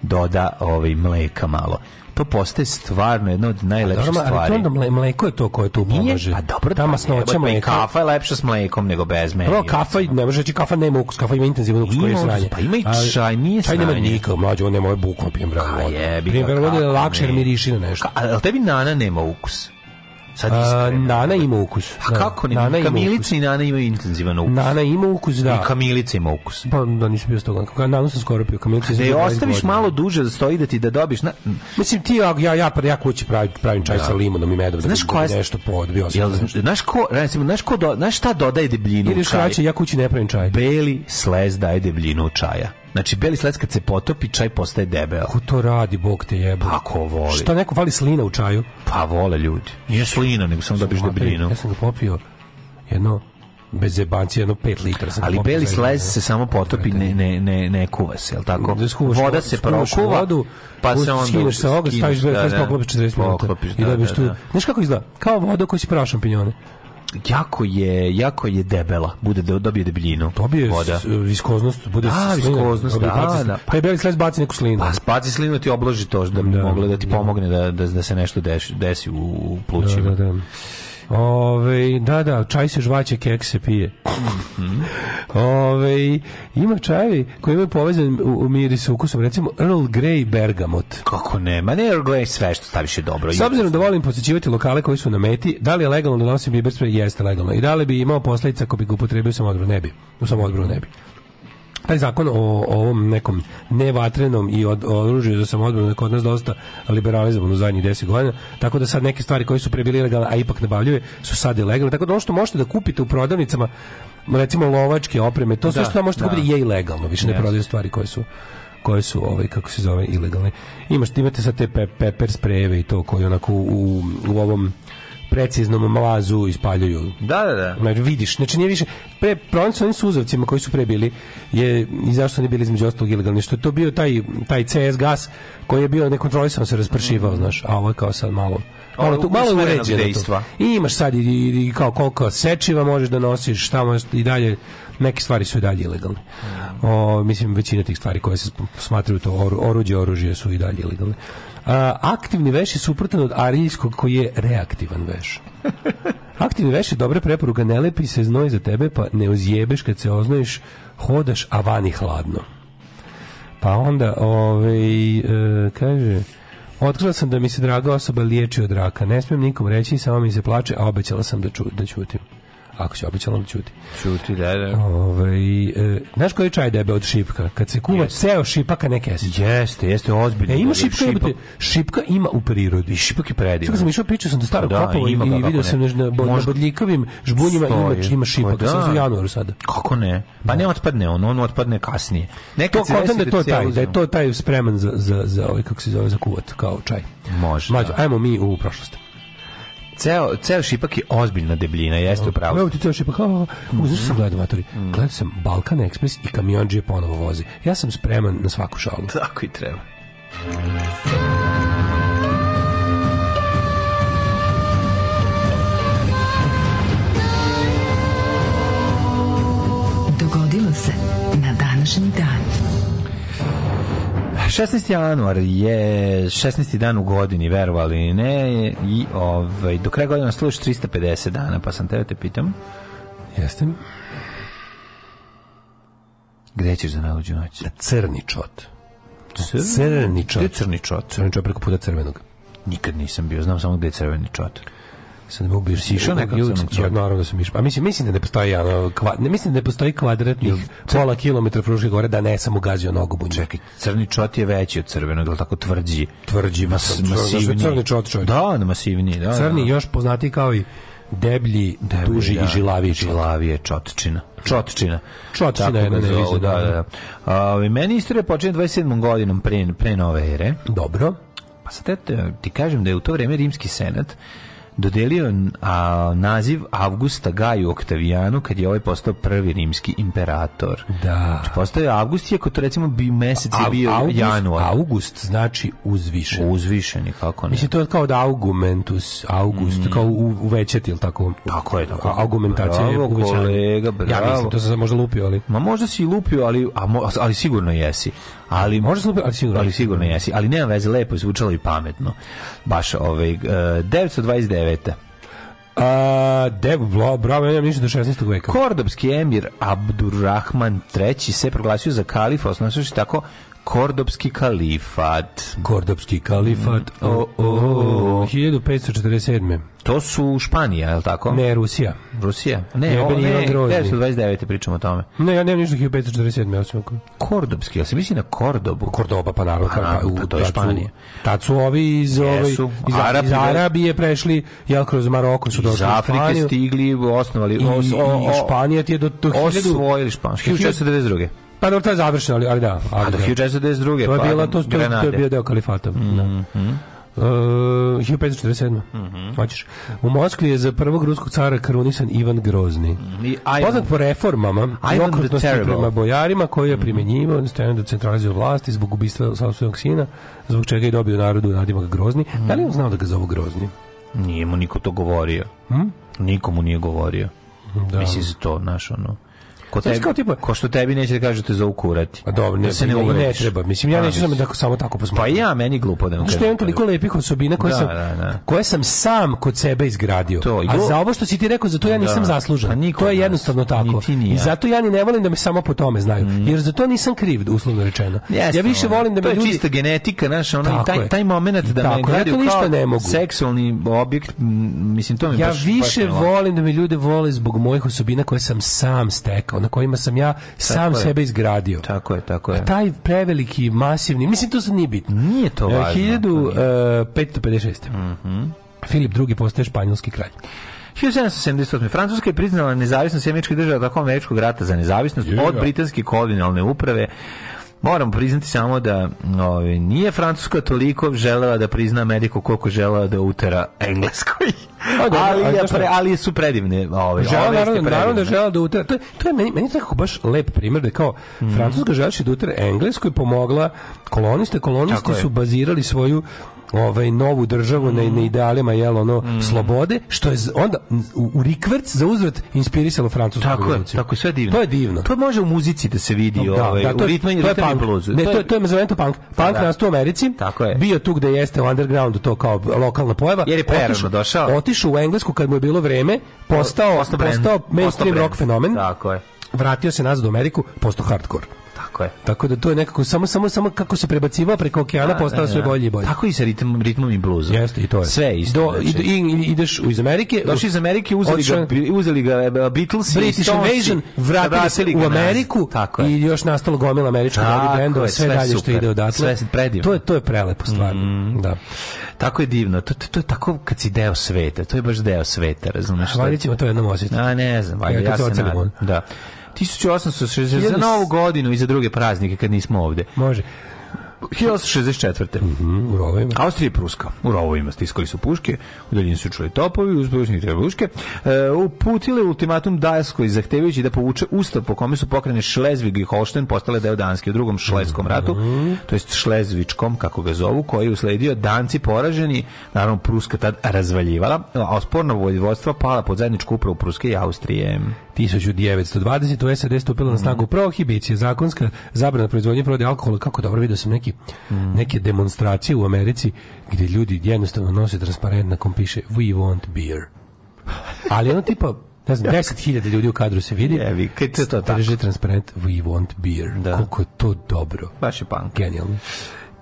doda ovaj, mleka malo, to pa postaje stvarno jedna od najlepših stvari. Ali to onda mleko je to koje tu pomaže. A pa dobro, ta masnoća pa mleka. Kafa je lepša s mlekom nego bez meni. Prvo, kafa, ne može reći, kafa nema ukus, kafa ima intenzivno ukus koji je sranje. Pa ima i čaj, nije sranje. Čaj nema nikak, mlađe, on nema ovaj bukvom pijem bravo vodu. Pijem bravo vodu je lakše jer miriši na nešto. A tebi nana nema ukus? Sad A, nana ima ukus. A da. kako ne? Nana kamilica i nana imaju intenzivan ukus. Nana ima ukus, da. I kamilica ima ukus. Pa da nisam bio s stogan. Nanu sam skoro pio kamilica. Da je ostaviš malo duže da stoji da ti da dobiš. Na... Mislim ti ja ja ja pa ja kući pravim, pravim čaj da. sa limunom i medom. Da znaš da ko je nešto podbio sam. Jel, znaš ko, recimo, znaš ko, do, znaš šta dodaje debljinu u kraće, ja kući ne pravim čaj. Beli slez daje debljinu u čaja. Znači, beli sled kad se potopi, čaj postaje debel. Ko to radi, bog te jebe. Pa ko voli? Šta neko vali slina u čaju? Pa vole ljudi. Nije slina, nego samo dobiš debljinu. Ja sam ga popio jedno bez zebanci jedno 5 litara sam ali beli slez se samo potopi ne ne ne ne kuva se jel tako da skuvaš, voda se prokuva vodu pa se onda skineš sa ognja staviš beli da, slez da. poklopiš 40 minuta da, dobiš tu znaš kako izgleda kao voda koju si prašampinjone jako je jako je debela bude da dobije debljinu dobije voda viskoznost bude da, viskoznost da, baci, da, pa da. je beli sled baci neku slinu pa baci slinu da ti obloži to da bi da, mogla da ti da. pomogne da, da, da se nešto desi, desi u, u plućima da, da, da. Ove, da, da, čaj se žvaće, kek se pije. Mhm. Ove, ima čajevi koji imaju povezan u, u miris ukusom, recimo Earl Grey Bergamot. Kako nema, ne Earl Grey sve što staviš je dobro. S obzirom da volim posjećivati lokale koji su na meti, da li je legalno da nosim biber spray? Jeste legalno. I da li bi imao posledica ako bi ga upotrebio sam odbro? Ne bi. U sam ne bi taj zakon o, o ovom nekom nevatrenom i od, oružju za samoodbranu kod nas dosta liberalizovan u zadnjih 10 godina, tako da sad neke stvari koje su pre bile ilegalne, a ipak nabavljuje, su sad ilegalne. Tako da ono što možete da kupite u prodavnicama, recimo lovačke opreme, to sve da, što tamo možete da. kupiti je ilegalno, više ne prodaju stvari koje su koje su ovaj kako se zove ilegalne. Imaš imate sa te pe, pepper sprejeve i to koji onako u, u ovom preciznom mlazu ispaljuju. Da, da, da. Znači, vidiš, znači nije više, pre, problem sa onim suzavcima koji su prebili, je, i zašto oni bili između ostalog ilegalni, što je to bio taj, taj CS gas koji je bio nekontrolisano se raspršivao, mm. znaš, a ovo je kao sad malo, malo, tu, malo uređeno to. I imaš sad i, i, kao koliko sečiva možeš da nosiš, šta možeš i dalje, neke stvari su i dalje ilegalne. Mhm. O, mislim, većina tih stvari koje se smatraju to oruđe, oružje su i dalje ilegalne aktivni veš je suprotan od arijskog koji je reaktivan veš. Aktivni veš je dobra preporuka, ne lepi se znoj za tebe, pa ne ozjebeš kad se oznoješ, hodaš, a vani hladno. Pa onda, ovaj, e, kaže, otkrila sam da mi se draga osoba liječi od raka. Ne smijem nikom reći, samo mi se plače, a obećala sam da, ču, da ćutim. Ako se obećala, čuti. ćuti. da, da. Ove, ovaj, e, znaš koji čaj debe od šipka? Kad se kuva yes. ceo šipak, ne kesić. Jeste, jeste ozbiljno. E, ima šipka, šipka, šipka ima u prirodi. I šipak je predivno. Sada sam išao, pričao sam do starog pa da, kopova i, i vidio sam na, na bodljikavim žbunjima ima, ima pa šipak. Da. Sam u januaru sada. Kako ne? Pa ne da. otpadne on, on otpadne kasnije. Nekad to se da, da, to taj, da je to taj spreman za, za, za, ovaj, kako se zove, za kuvat, kao čaj. Može. Mađo, da. ajmo mi u prošlost ceo, ceo šipak je ozbiljna debljina, jeste upravo. Evo ti ceo šipak, oh, mm -hmm. sam gledao matori? Mm. Gledao sam Balkan Express i kamionđe ponovo vozi. Ja sam spreman na svaku šalu. Tako i treba. Dogodilo se na današnji dan. 16. januar je 16. dan u godini, verovali ne, i ovaj, do kraja godina služiš 350 dana, pa sam tebe te pitam. Jeste mi? Gde ćeš za najluđu noć? Na crni čot. Crni, crni čot. Gde crni čot? Crni čot preko puta crvenog. Nikad nisam bio, znam samo gde je crveni čot. Sad me ubiješ, si išao nekad sam, ja, naravno da sam išao. Pa mislim, mislim da ne postoji, ono, kva, ne, mislim da ne postoji kvadratnih pola kilometra Fruške gore da ne sam ugazio nogobu. Čekaj, crni čot je veći od crvenog, ili tako tvrđi? Tvrđi, mas, masivni. Crni čot čovjek. Da, da masivni, da, da. Crni da. još poznati kao i deblji, deblji duži da, i žilaviji čot. Žilavije čotčina. Čotčina. Čotčina je na nevizu, da, da. da. A, meni istorija počinje 27. godinom pre, pre nove ere. Dobro. Pa sad te, ti kažem da je u to vrijeme rimski senat dodelio a, naziv Avgusta Gaju Oktavijanu kad je ovaj postao prvi rimski imperator. Da. Znači, postao je Avgust, iako to recimo bi mesec je bio August, januar. August znači uzvišen. Uzvišen i kako ne. Mislim, to je kao da Augmentus, August, mm. kao uvećati, ili tako? Tako je, tako. Augmentacija bravo, je uvećanje. kolega, bravo. Ja mislim, to sam možda lupio, ali... Ma možda si lupio, ali, a, ali sigurno jesi ali možda slupi, ali sigurno, ali sigurno jesi, ali nema veze, lepo je zvučalo i pametno. Baš ovaj uh, 929. E, A, Deb, bravo, ja nemam ništa do 16. veka. Kordobski emir Abdurrahman III se proglasio za kalifa, osnovno tako Kordopski kalifat. Kordopski kalifat. Mm. O, o, o, 1547. To su Španija, je li tako? Ne, Rusija. Rusija? Ne, ne, ovo, ne, 1929. pričamo o tome. Ne, ja nemam ništa 1547. Osim ako... Kordopski, ja se misli na Kordobu. Kordoba, pa naravno. Pa, naravno, pa to je Španija. Tad su ovi iz, ovi, iz, Arabi, iz Arabije prešli, jel, kroz Maroko su došli. Iz Afrike stigli, osnovali. I, os, o, o, Španija ti je do... do osvojili Španiju. 1492. Pa dobro, to je završeno, ali, ali da. Ali, A do 1992. Da. To je, bila, pa to, to, to je bio deo kalifata. Mm -hmm. Uh, 1547. Mm -hmm. U Moskvi je za prvog ruskog cara krunisan Ivan Grozni. I Ivan, Poznat po reformama i okrutnosti prema bojarima koji je mhm. primjenjivao nastojanju da centralizuje vlasti zbog ubistva slavstvenog sina, zbog čega je dobio narodu nadimak Grozni. Mm. Da li on znao da ga zovu Grozni? Nije mu niko to govorio. Hmm? Nikomu nije govorio. Da. Mislim se to, naš ono Ko tebi, kao tipa, ko što tebi neće da kaže da te zovu kurati. A dobro, ne, da se ne, ne, ne treba. Mislim ja pa, neću samo da samo tako posmatrati. Pa ja meni glupo da. Znači što je toliko lepih osobina koje da, sam da, da. koje sam sam kod sebe izgradio. To, a za ovo što si ti rekao, za to ja da. nisam zaslužan. Pa niko to je jednostavno tako. Ni I zato ja ni ne volim da me samo po tome znaju. Mm. Jer za to nisam kriv, uslovno rečeno. Yes, ja više volim da me ljudi To je čista genetika, znaš, onaj taj taj momenat da me gledaju kao seksualni objekt, mislim to mi baš... Ja više volim da me ljude vole zbog mojih osobina koje sam sam stekao na kojima sam ja sam tako sebe je. izgradio. Tako je, tako je. A taj preveliki, masivni, mislim to sad nije bitno. Nije to e, važno. 1556. E, mhm. Mm Filip II postaje španjolski kralj. 1778. Francuska je priznala nezavisnost Sjemeničke države tokom američkog rata za nezavisnost Jega. od da. britanske kolonijalne uprave moram priznati samo da ove, ovaj, nije Francuska toliko želela da prizna Ameriku koliko želela da utera Engleskoj. ali, je pre, ali su predivne. Ove, ovaj, žela, naravno, naravno da žela da utera. To, je, to je meni, meni tako baš lep primjer da kao mm -hmm. Francuska želaši da utera Engleskoj pomogla koloniste. Kolonisti su bazirali svoju ovaj novu državu mm. na, na mm. idealima jel ono mm. slobode što je onda u, u rikverc za uzvrat inspirisalo francusku tako revoluciju. Je, tako sve divno. To je divno. To može u muzici da se vidi, da, ovaj, da, to, u ritmu i to je punk. bluzu. Ne, to, je, to je mezamento punk. Punk da, da. u Americi. Tako je. Bio tu gde jeste u undergroundu to kao lokalna pojava. Jer je prerano došao. Otišao u Englesku kad mu je bilo vreme, postao postao, postao mainstream rock fenomen. Tako je. Vratio se nazad u Ameriku, postao hardcore. Tako je. Tako da to je nekako samo samo samo kako se prebacivao preko okeana da, da, postao da, sve bolji i bolji. Tako i sa ritmom ritmom i bluzom. Jeste i to je. Sve isto. Do, i, znači. i, ideš iz Amerike, došli iz Amerike, uzeli ga uzeli ga e, Beatles British Invasion, vratili u Ameriku tako je. i još nastalo gomila američkih rock bendova, sve, sve dalje super. što ide odatle. Sve predivno. To je to je prelepo stvarno. Mm. Da. Tako je divno. To, to, to je tako kad si deo sveta, to je baš deo sveta, razumeš? Valjda ćemo to jednom osjetiti. A ne znam, valjda ja, ja se nadam. Da. 1860 za novu godinu i za druge praznike kad nismo ovde. Može. 1864. Mm -hmm, u rovima. Austrija i Pruska. U rovovima stiskali su puške, u daljini su čuli topovi, uz prušnjih trebuške. E, uputile ultimatum Danskoj zahtevajući da povuče ustav po kome su pokrene Šlezvig i Holšten postale deo Danske u drugom šleskom ratu, mm -hmm. to jest šlezvičkom, kako ga zovu, koji je usledio Danci poraženi, naravno Pruska tad razvaljivala, a osporna vojvodstvo pala pod zajedničku upravu Pruske i Austrije. 1920 u SAD stupila na snagu mm. prohibicija, zakonska zabrana proizvodnje prodaje alkohola. Kako dobro vidio sam neki, mm. neke demonstracije u Americi gdje ljudi jednostavno nose transparent na kom piše we want beer. Ali ono tipa ne znam, 10.000 ljudi u kadru se vidi. Jevi, kad to tako. transparent, we want beer. Da. Koliko je to dobro. Baš je punk. Genijalno.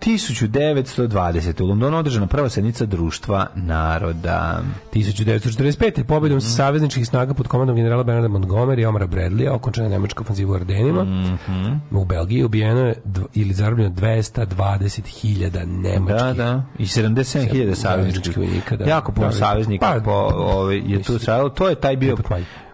1920. u Londonu održana prva sednica društva naroda. 1945. pobedom mm. savezničkih snaga pod komandom generala Bernarda Montgomery i Omara Bradleya okončena nemačka ofanziva u Ardenima. Mm -hmm. U Belgiji ubijeno je ili zarobljeno 220.000 nemačkih. Da, da. I 77.000 savezničkih vojnika. Da. Jako puno da, da, da, saveznika pa, po, ovaj, je tu stradalo. To je taj bio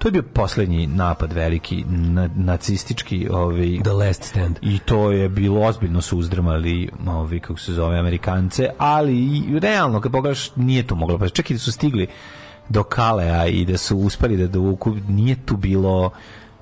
To je bio posljednji napad veliki na, nacistički, ovaj The Last Stand. I to je bilo ozbiljno su uzdrmali, ovaj kako se zove, Amerikance, ali i realno kad pogledaš nije to moglo. Pa čak da su stigli do Kalea i da su uspeli da dovuku, nije tu bilo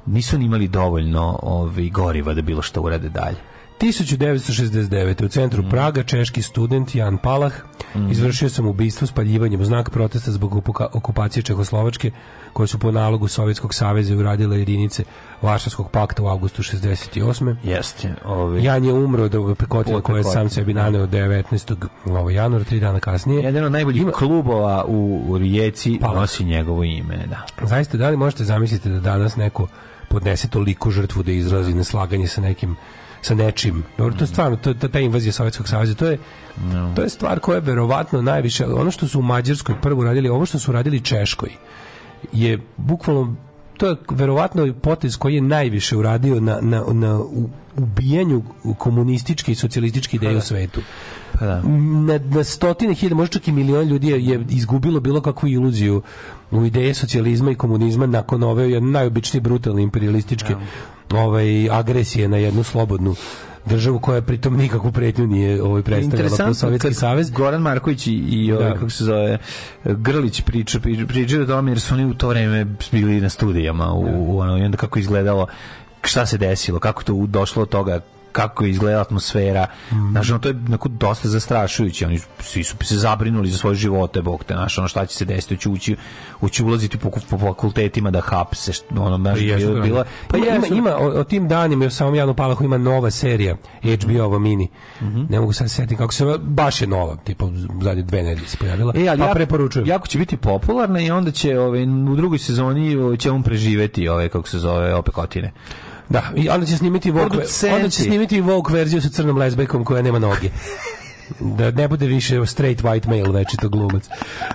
nisu ni imali dovoljno ovaj goriva da bilo što urade dalje. 1969. u centru mm. Praga češki student Jan Palah mm. izvršio sam ubistvo spaljivanjem znak protesta zbog okupacije Čehoslovačke koje su po nalogu Sovjetskog saveza uradile jedinice Varšavskog pakta u augustu 68. Jeste. ovaj Jan je umro od pekotila koje je sam sebi da. naneo 19. Ovo, ovaj, januara, 3 dana kasnije. Jedan od najboljih Ima... klubova u, u Rijeci Palah. nosi njegovo ime. Da. Zaista, da li možete zamisliti da danas neko podnese toliko žrtvu da izrazi neslaganje sa nekim sa nečim. Dobro, to je mm. stvarno, to, to, ta invazija Sovjetskog saveza, to je, no. to je stvar koja je verovatno najviše, ono što su u Mađarskoj prvo radili, ovo što su radili Češkoj, je bukvalno to je verovatno potez koji je najviše uradio na, na, na ubijanju komunističke i socijalističke ideje u svetu. Pa da. Na, na stotine hiljada, možda čak i milion ljudi je, je izgubilo bilo kakvu iluziju u ideje socijalizma i komunizma nakon ove najobičnije brutalne imperialističke ja ovaj, agresije na jednu slobodnu državu koja pritom nikakvu pretnju nije ovaj predstavljala po Sovjetski savez. Goran Marković i, i ovaj, da. kako se zove Grlić priča priča o tome jer su oni u to vreme bili na studijama u, da. u ono i onda kako izgledalo šta se desilo, kako to došlo od toga kako izgleda atmosfera. Mm. Znaš, to je onako dosta zastrašujuće. Oni svi su se zabrinuli za svoje živote, bog te, znaš, ono šta će se desiti, hoće ući, ući ulaziti po, po fakultetima da hapse, ono, znaš, pa bila, bila, pa, pa ima, jesu. ima, o, o, tim danima, u samom Janu Palahu ima nova serija, HBO ovo mini. Mm -hmm. Ne mogu sad da setiti kako se, baš je nova, tipa, zadnje dve nedelje se pojavila, e, ali pa ja, preporučujem. Jako će biti popularna i onda će, ove, ovaj, u drugoj sezoni će on preživeti ove, kako se zove, opekotine. Da, i onda će snimiti Vogue, onda će snimiti Vogue verziju sa crnom lesbejkom koja nema noge. da ne bude više straight white male večito glumac.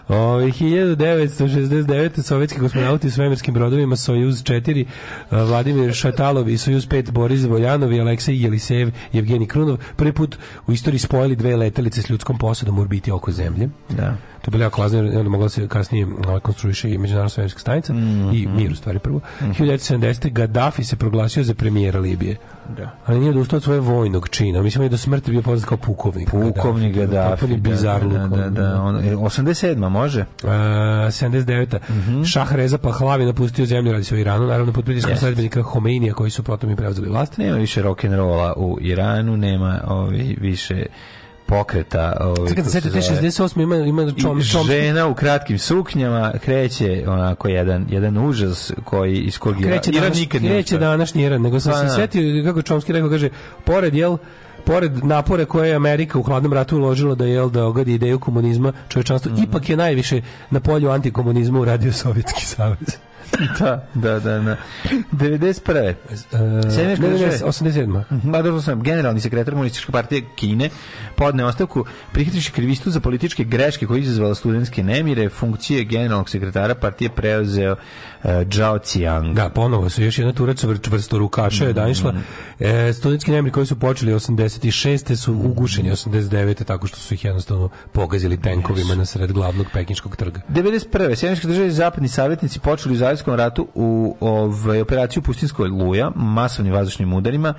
Ove, 1969. sovjetski kosmonauti s svemirskim brodovima Sojuz 4, e, Vladimir Šatalov i Sojuz 5, Boris Voljanov i Aleksej Jelisejev, Evgenij Krunov, prvi put u istoriji spojili dve letelice s ljudskom posadom u orbiti oko zemlje. Da. To je bila klazna, onda mogla da se kasnije ovaj, konstruiše i međunarodna svemirska stanica mm -hmm. i mhm. mir u stvari prvo. Mm -hmm. 1970. Gaddafi se proglasio za premijera Libije. Da. Ali nije odustao od svoje vojnog čina. Mislim je do smrti bio poznat kao pukovnik. Pukovnik Gaddafi. Gaddafi bizarno. Da, da, da, da. On, 87. može? Uh, 79. Mm -hmm. Šah Reza Pahlavi napustio zemlju radi se o Iranu, naravno pod pritiskom yes. sledbenika Homeinija koji su potom i preuzeli vlast. Nema više rock'n'rolla u Iranu, nema ovi ovaj, više pokreta. Ovaj, Sada se te 68. ima, ima čom, čom... Žena u kratkim suknjama kreće onako jedan, jedan užas koji, iz kog je... Kreće, danas, nikad kreće današnji Iran, nego sam pa, se da. sjetio kako Čomski rekao, kaže, pored, jel, pored napore koje je Amerika u hladnom ratu uložila da je da ogadi ideju komunizma, čovječanstvo mm -hmm. ipak je najviše na polju antikomunizma uradio Sovjetski savez. da, da, da, da. 91. Uh, 87. Pa dobro sam, generalni sekretar komunističke partije Kine podne ostavku prihvatiši krivistu za političke greške koje izazvala studentske nemire, funkcije generalnog sekretara partije preuzeo uh, Zhao Qiang. Da, ponovo su još jedna turaca vrsto rukaša je mhm. danišla. Mm -hmm. e, studentski nemiri koji su počeli 86. su mhm. ugušeni 89. tako što su ih jednostavno pogazili tenkovima yes. na sred glavnog pekinčkog trga. 91. Sjemeška države zapadni savjetnici počeli Jugoslavijskom ratu u ovaj, operaciju Pustinskoj luja, masovnim vazdušnim udarima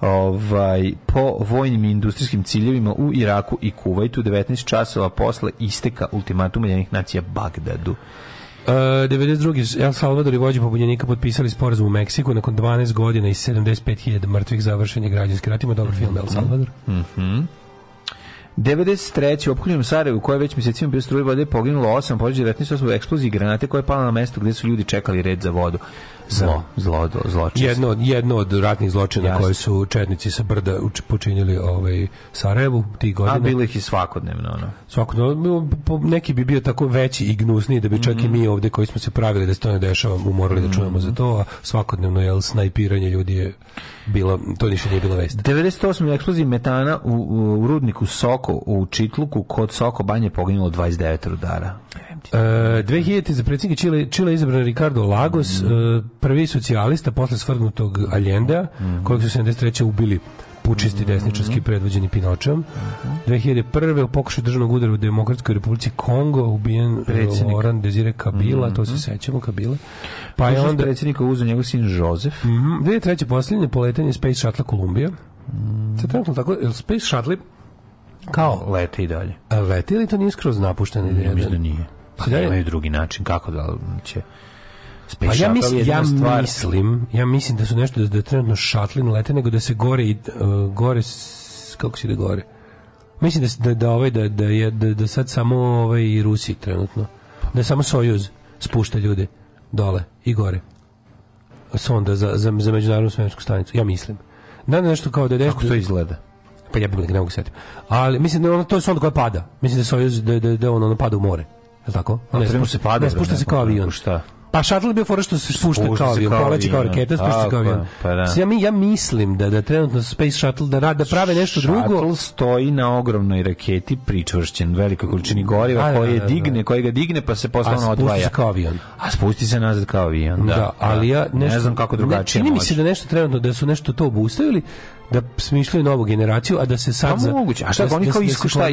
ovaj, po vojnim i industrijskim ciljevima u Iraku i Kuvajtu 19 časova posle isteka ultimatuma jednih nacija Bagdadu. E, uh, 92. El Salvador i vođe pobunjenika potpisali sporazum u Meksiku nakon 12 godina i 75.000 mrtvih završen je građanski rat. Ima dobar film El Salvador. Mhm. Mm 93. u opkoljenom Sarajevu, koje već mjesecima bio struje vode, poginulo 8, pođe 19. eksplozije granate koje je pala na mesto gde su ljudi čekali red za vodu. Da. Zlo, zlo, zločin. Jedno, jedno od ratnih zločina Jasne. koje su četnici sa brda počinili ovaj, Sarajevu tih godina. A bilo ih i svakodnevno. Ono. Svakodnevno. Neki bi bio tako veći i gnusniji da bi čak mm -hmm. i mhm. mi ovde koji smo se pravili da se to ne dešava, umorali da čujemo za mhm. to, a svakodnevno je snajpiranje ljudi je bilo, to ništa nije bilo vest. 98. eksplozija metana u, u, u rudniku Sok Soko u Čitluku kod Soko banje poginulo 29 rudara. E, 2000. za predsjednika Čile, Čile izabran Ricardo Lagos, mm. prvi socijalista posle svrgnutog Allendea, mm. kojeg su 73. ubili pučisti mhm. desničarski predvođeni Pinočom. 2001. Mhm. u pokušaju državnog udara u Demokratskoj republici Kongo ubijen e, Predsjednik. Oran Desire Kabila, mm -hmm. to se mhm. sećamo Kabila. Pa je onda predsjednika uzeo njegov sin Jozef. Mm -hmm. 2003. posljednje poletanje Space Shuttle Columbia. Mm. Sad trenutno tako, Space Shuttle Kao? leti i dalje. A lete ili to nije skroz napuštena ideja? mislim da nije. Pa da imaju drugi način, kako da će... Space pa ja, mislim, ja mislim, ja mislim da su nešto da, da trenutno šatlin lete, nego da se gore i uh, gore, kako se ide gore? Mislim da da da ovaj da da je da, da sad samo ovaj Rusi trenutno da samo Sojuz spušta ljude dole i gore. Sonda za za za međunarodnu svemirsku stanicu. Ja mislim. Da nešto kao da je nešto... Kako to izgleda? pa ja bih ne mogu setiti. Ali mislim da ono, to je sonda koja pada. Mislim da se da da, da ono, ono pada u more. Je l' tako? Ne, se, pada, ne, spušta se kao avion. Šta? Pa šatl je bio fora što se spušta kao avion, da. poleće kao raketa, spušta kao avion. Pa da. Ja, mi, ja mislim da da trenutno Space Shuttle da, da prave nešto shuttle drugo. Shuttle stoji na ogromnoj raketi pričvršćen velikoj količini goriva a, da, koje da, da, digne, da. ga digne pa se poslovno odvaja. A spusti se kao avion. A spusti se nazad kao avion, da. da, da. ali ja nešto, ne znam kako drugačije ne, Čini mi se da nešto trenutno, da su nešto to obustavili, da smišljaju novu generaciju, a da se sad... Da, moguće. A šta, da, oni kao iskušta,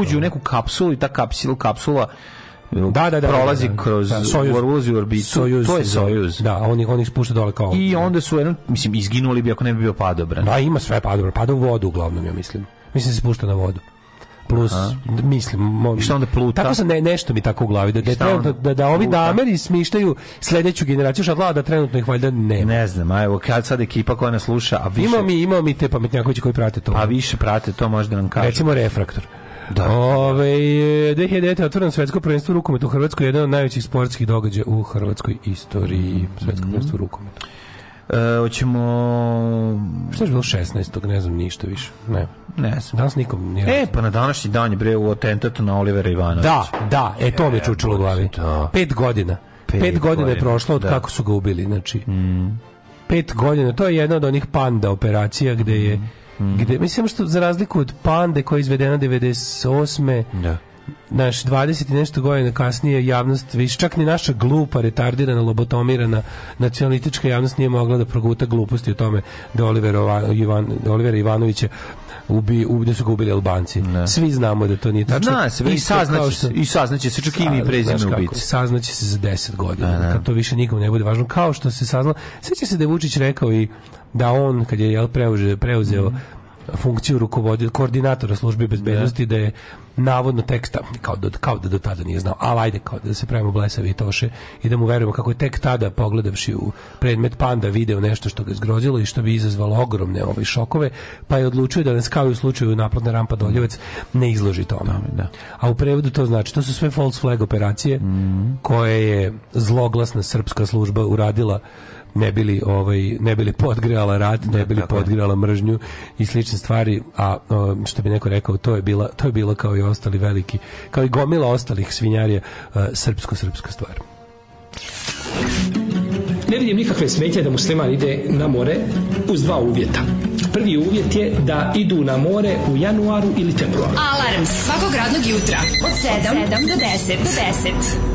uđu u neku kapsulu i ta kapsula, kapsula Da, da, da, da, prolazi da, da, kroz da, Sojuz. Urluzi orbitu. Sojuz, to je da. Sojuz. Da, oni oni spušta dole kao. I onda su jedno, mislim izginuli bi ako ne bi bio padobran. Da, ima sve padobran, pada u vodu uglavnom ja mislim. Mislim da se spušta na vodu plus Aha. mislim mom, I što onda pluta tako se ne, nešto mi tako u glavi da da, da, da ovi dameri smišljaju sledeću generaciju šatlada da trenutno ih valjda nema ne znam ajde kad sad ekipa koja nas sluša a više ima mi ima mi te pametnjakovići koji prate to a više prate to možda nam kažu recimo refraktor Da. Ove, 2009. otvoreno svetsko prvenstvo rukometu u Hrvatskoj, jedan od najvećih sportskih događaja u hrvatskoj istoriji. Svetsko mm. prvenstvo rukometu. E, hoćemo... Šta je bilo 16. ne znam ništa više. Ne. Ne znam. Danas nikom nije... E, pa na današnji dan je bre u atentatu na Olivera Ivanovića. Da, da, e, to mi je čučilo u e, glavi. Da. Pet godina. Pet, pet godina, je prošlo od da. kako su ga ubili, znači. Mm. Pet godina, to je jedna od onih panda operacija gde je mhm. Mhm. Gde, mislim što za razliku od Pande koja je izvedena 98. Da naš 20 i nešto godina kasnije javnost, više čak ni naša glupa, retardirana, lobotomirana nacionalistička javnost nije mogla da proguta gluposti o tome da Oliver Ivan, Olivera Ivanovića ubi, ubi, da su ga ubili Albanci. Ne. Da. Svi znamo da to nije tačno. Zna se, i saznaće se, i saznaće se, čak ime i prezime ubiti. Saznaće se za 10 godina, ne, da, da. kad to više nikom ne bude važno. Kao što se saznalo, sveća se da je Vučić rekao i da on kad je jel preuzeo, preuzeo mm funkciju rukovoditelja koordinatora službe bezbednosti da, da je navodno teksta kao da kao da do tada nije znao ali ajde kao da se pravimo blesavi toše i da mu verujemo kako je tek tada pogledavši u predmet panda video nešto što ga zgrozilo i što bi izazvalo ogromne ove ovaj, šokove pa je odlučio da nas kao i u slučaju naplatna rampa Doljevac ne izloži tome da, da. a u prevodu to znači to su sve false flag operacije mm -hmm. koje je zloglasna srpska služba uradila ne bili ovaj ne bili podgrela rat, ne da, bili podgrela mržnju i slične stvari, a što bi neko rekao, to je bila to je bilo kao i ostali veliki, kao i gomila ostalih svinjarija e, srpsko-srpska stvar. Ne vidim nikakve smetje da musliman ide na more uz dva uvjeta. Prvi uvjet je da idu na more u januaru ili februaru. Alarms svakog radnog jutra od 7, od 7 do 10. Do 10.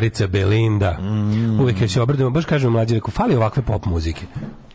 drugarica Belinda. Mm. Uvijek se obradimo, baš kažemo mlađi, reku, fali ovakve pop muzike.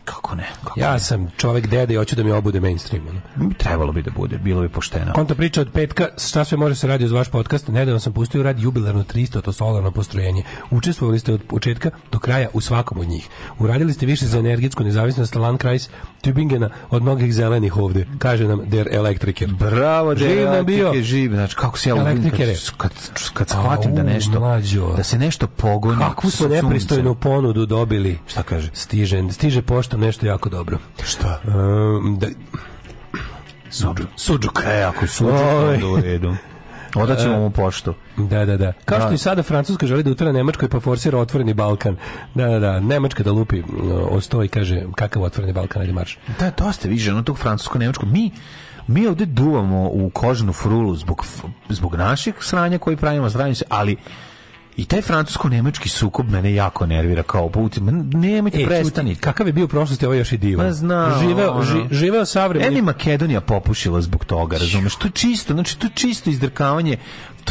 Kako ne? Kako ja ne? sam čovek dede i hoću da mi obude mainstream. No? Trebalo bi da bude, bilo bi pošteno. Konta priča od petka, šta sve može se radi uz vaš podcast, nedavno sam pustio rad jubilarno 300, to solarno postrojenje. Učestvovali ste od početka, kraja u svakom od njih. Uradili ste više za energetsku nezavisnost Landkreis Tübingena od mnogih zelenih ovde, kaže nam Der Elektriker. Bravo, Der Elektriker, nam bio. Živ, znači, kako se ja Elektriker, kad, kad, shvatim da nešto, mlađo. da se nešto pogoni. Kakvu smo nepristojnu ponudu dobili. Šta kaže? Stiže, stiže poštom nešto jako dobro. Šta? Um, da, Suđuk. Suđuk. E, ako je suđuk, onda u redu. Odaćemo e, mu poštu. Da, da, da. Kao što da. i sada Francuska želi da utara Nemačkoj pa forsira otvoreni Balkan. Da, da, da. Nemačka da lupi mm, o sto kaže kakav otvoreni Balkan ali marš. Da, to ste vi ono tog francusko-nemačko. Mi mi ovde duvamo u kožnu frulu zbog, zbog naših sranja koji pravimo, sranju se, ali I taj francusko-nemački sukob mene jako nervira kao put. Nemojte e, prestani. Kakav je bio prošlost, prošlosti, ovo je još i divan. Ma zna, živeo, ži, živeo savremeni. Eni Makedonija popušila zbog toga, razumeš? To je čisto, znači to je čisto izdrkavanje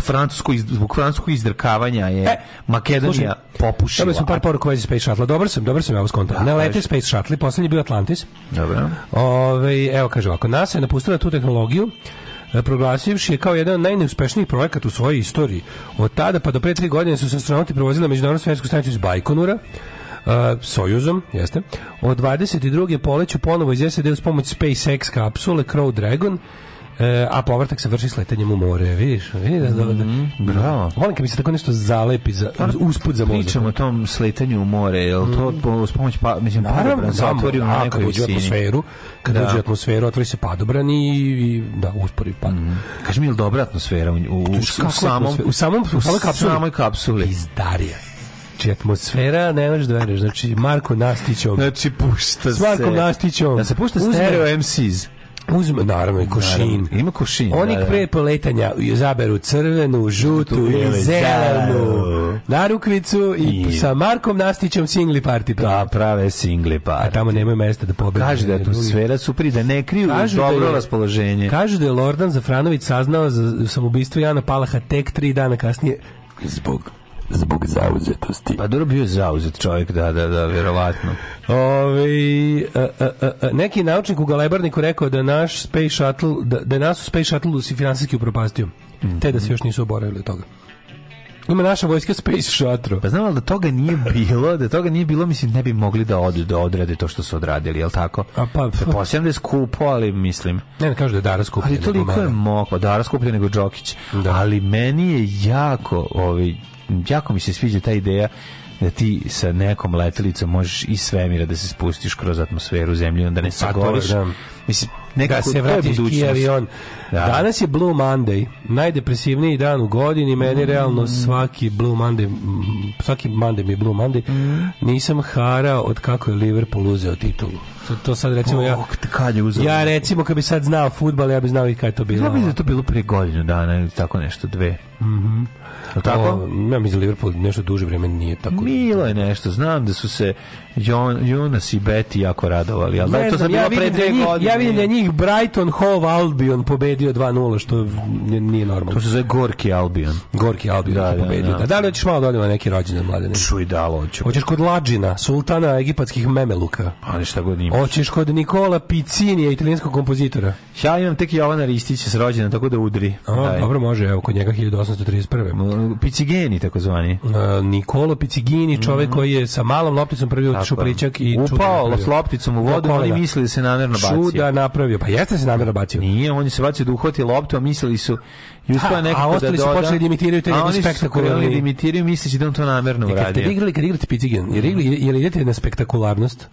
francusko iz, zbog francuskog izdrkavanja je e, Makedonija slušaj, popušila. Dobili smo par poruka vezi Space Shuttle. Dobro sam, dobro sam ja ovo skontao. Da, ne lete Space Shuttle, poslednji bio Atlantis. Dobro. Ove, evo kaže ovako, NASA je napustila tu tehnologiju E, proglasivši je kao jedan od najneuspešnijih projekata u svojoj istoriji. Od tada pa do pre tri godine su se astronauti provozili na Međunarodnu svjetsku stanicu iz Bajkonura, Uh, Sojuzom, jeste. Od 22. poleću ponovo iz SAD uz pomoć SpaceX kapsule Crow Dragon E, a povratak se vrši sletanjem u more, vidiš? Vidiš, da, da, da. Mm, bravo. Volim kad mi se tako nešto zalepi za pa, usput za mozak. Pričamo o tom sletanju u more, jel to mhm. po, s pomoć pa, mislim, padobran se otvori u nekoj visini. atmosferu, kad da. uđe atmosferu, otvori se padobran i, i da, uspori pad. Mm. Kaži mi, je li dobra atmosfera u, u, u, u samom, u samom, u samoj kapsuli? U samoj kapsuli. Izdarija znači atmosfera, ne možeš da veruješ. Znači Marko Nastićom. Znači pušta se. Marko Markom Nastićom. Da se pušta stereo MCs. Uzme, naravno, i košin. Ima košin. Oni da, da, pre poletanja zaberu crvenu, žutu i zelenu narukvicu i, I, sa Markom Nastićem singli party. Da, prave singli party. A tamo nemaju mesta da pobede. Kaže da je atmosfera super da ne kriju kažu da dobro da je, raspoloženje. Kažu da je Lordan Zafranović saznao za samoubistvo Jana Palaha tek tri dana kasnije zbog zbog zauzetosti. Pa dobro bio zauzet čovjek, da, da, da, vjerovatno. Ove, a, a, a, neki naučnik u Galebarniku rekao da naš Space Shuttle, da, da nas u Space Shuttle si finansijski upropastio. Mm -hmm. Te da se mhm. još nisu oboravili toga. Ima naša vojska Space Shuttle. Pa znam da toga nije bilo, da toga nije bilo, mislim, ne bi mogli da, od, da odrade to što su odradili, je jel tako? A pa... Pretpostavljam pa. da je skupo, ali mislim... Ne, ne kažu da je Dara skuplja Ali toliko je moko, Dara skuplja nego Đokić. Da. Ali meni je jako, ovi, ovaj, jako mi se sviđa ta ideja da ti sa nekom letelicom možeš i svemira da se spustiš kroz atmosferu zemlje, onda ne sagoriš. Da. Mislim, neka da se vratiš avion. Da. Danas je Blue Monday, najdepresivniji dan u godini, meni mm. realno svaki Blue Monday, svaki Monday mi je Blue Monday, mm. nisam hara od kako je Liverpool uzeo titulu. To, to sad recimo ja... Kad je uzeo? Ja recimo kad bi sad znao futbal, ja bi znao i kada je to bilo. Ja bi da to bilo pre godinu dana tako nešto, dve. Mhm. Mm tako? ja mislim da Liverpool nešto duže vreme nije tako. Milo je nešto, znam da su se Jon, Jonas i Betty jako radovali, ali ne, to sam ja pre dve da godine. Ja vidim da njih Brighton Hove Albion pobedio 2:0 što nije normalno. To se zove Gorki Albion. Gorki Albion da, da, pobedio. Da, da. da li hoćeš malo da neki rođendan mladene? Čuj da hoću. Hoćeš kod Lađina, sultana egipatskih Memeluka. Pa ništa god ima. Hoćeš kod Nikola Piccinija, italijanskog kompozitora. Ja imam tek Jovana Ristića s rođendan, tako da udri. A, dobro može, evo kod njega 1831. Picigeni takozvani. Uh, e, Nikolo Picigini, čovjek mm koji je sa malom lopticom prvi otišao pričak i upao s lopticom u vodu, oni da. mislili da se namerno bacio. Čuda napravio. Pa jeste se namerno bacio. Nije, oni se bacio da uhvati loptu, a mislili su i uspio nekako da doda. A ostali su doda, počeli da imitiraju te jedne spektakularne. da imitiraju misleći da on to namerno e, uradio. Kad ste igrali, kad igrate Picigen, jer, jer idete na spektakularnost,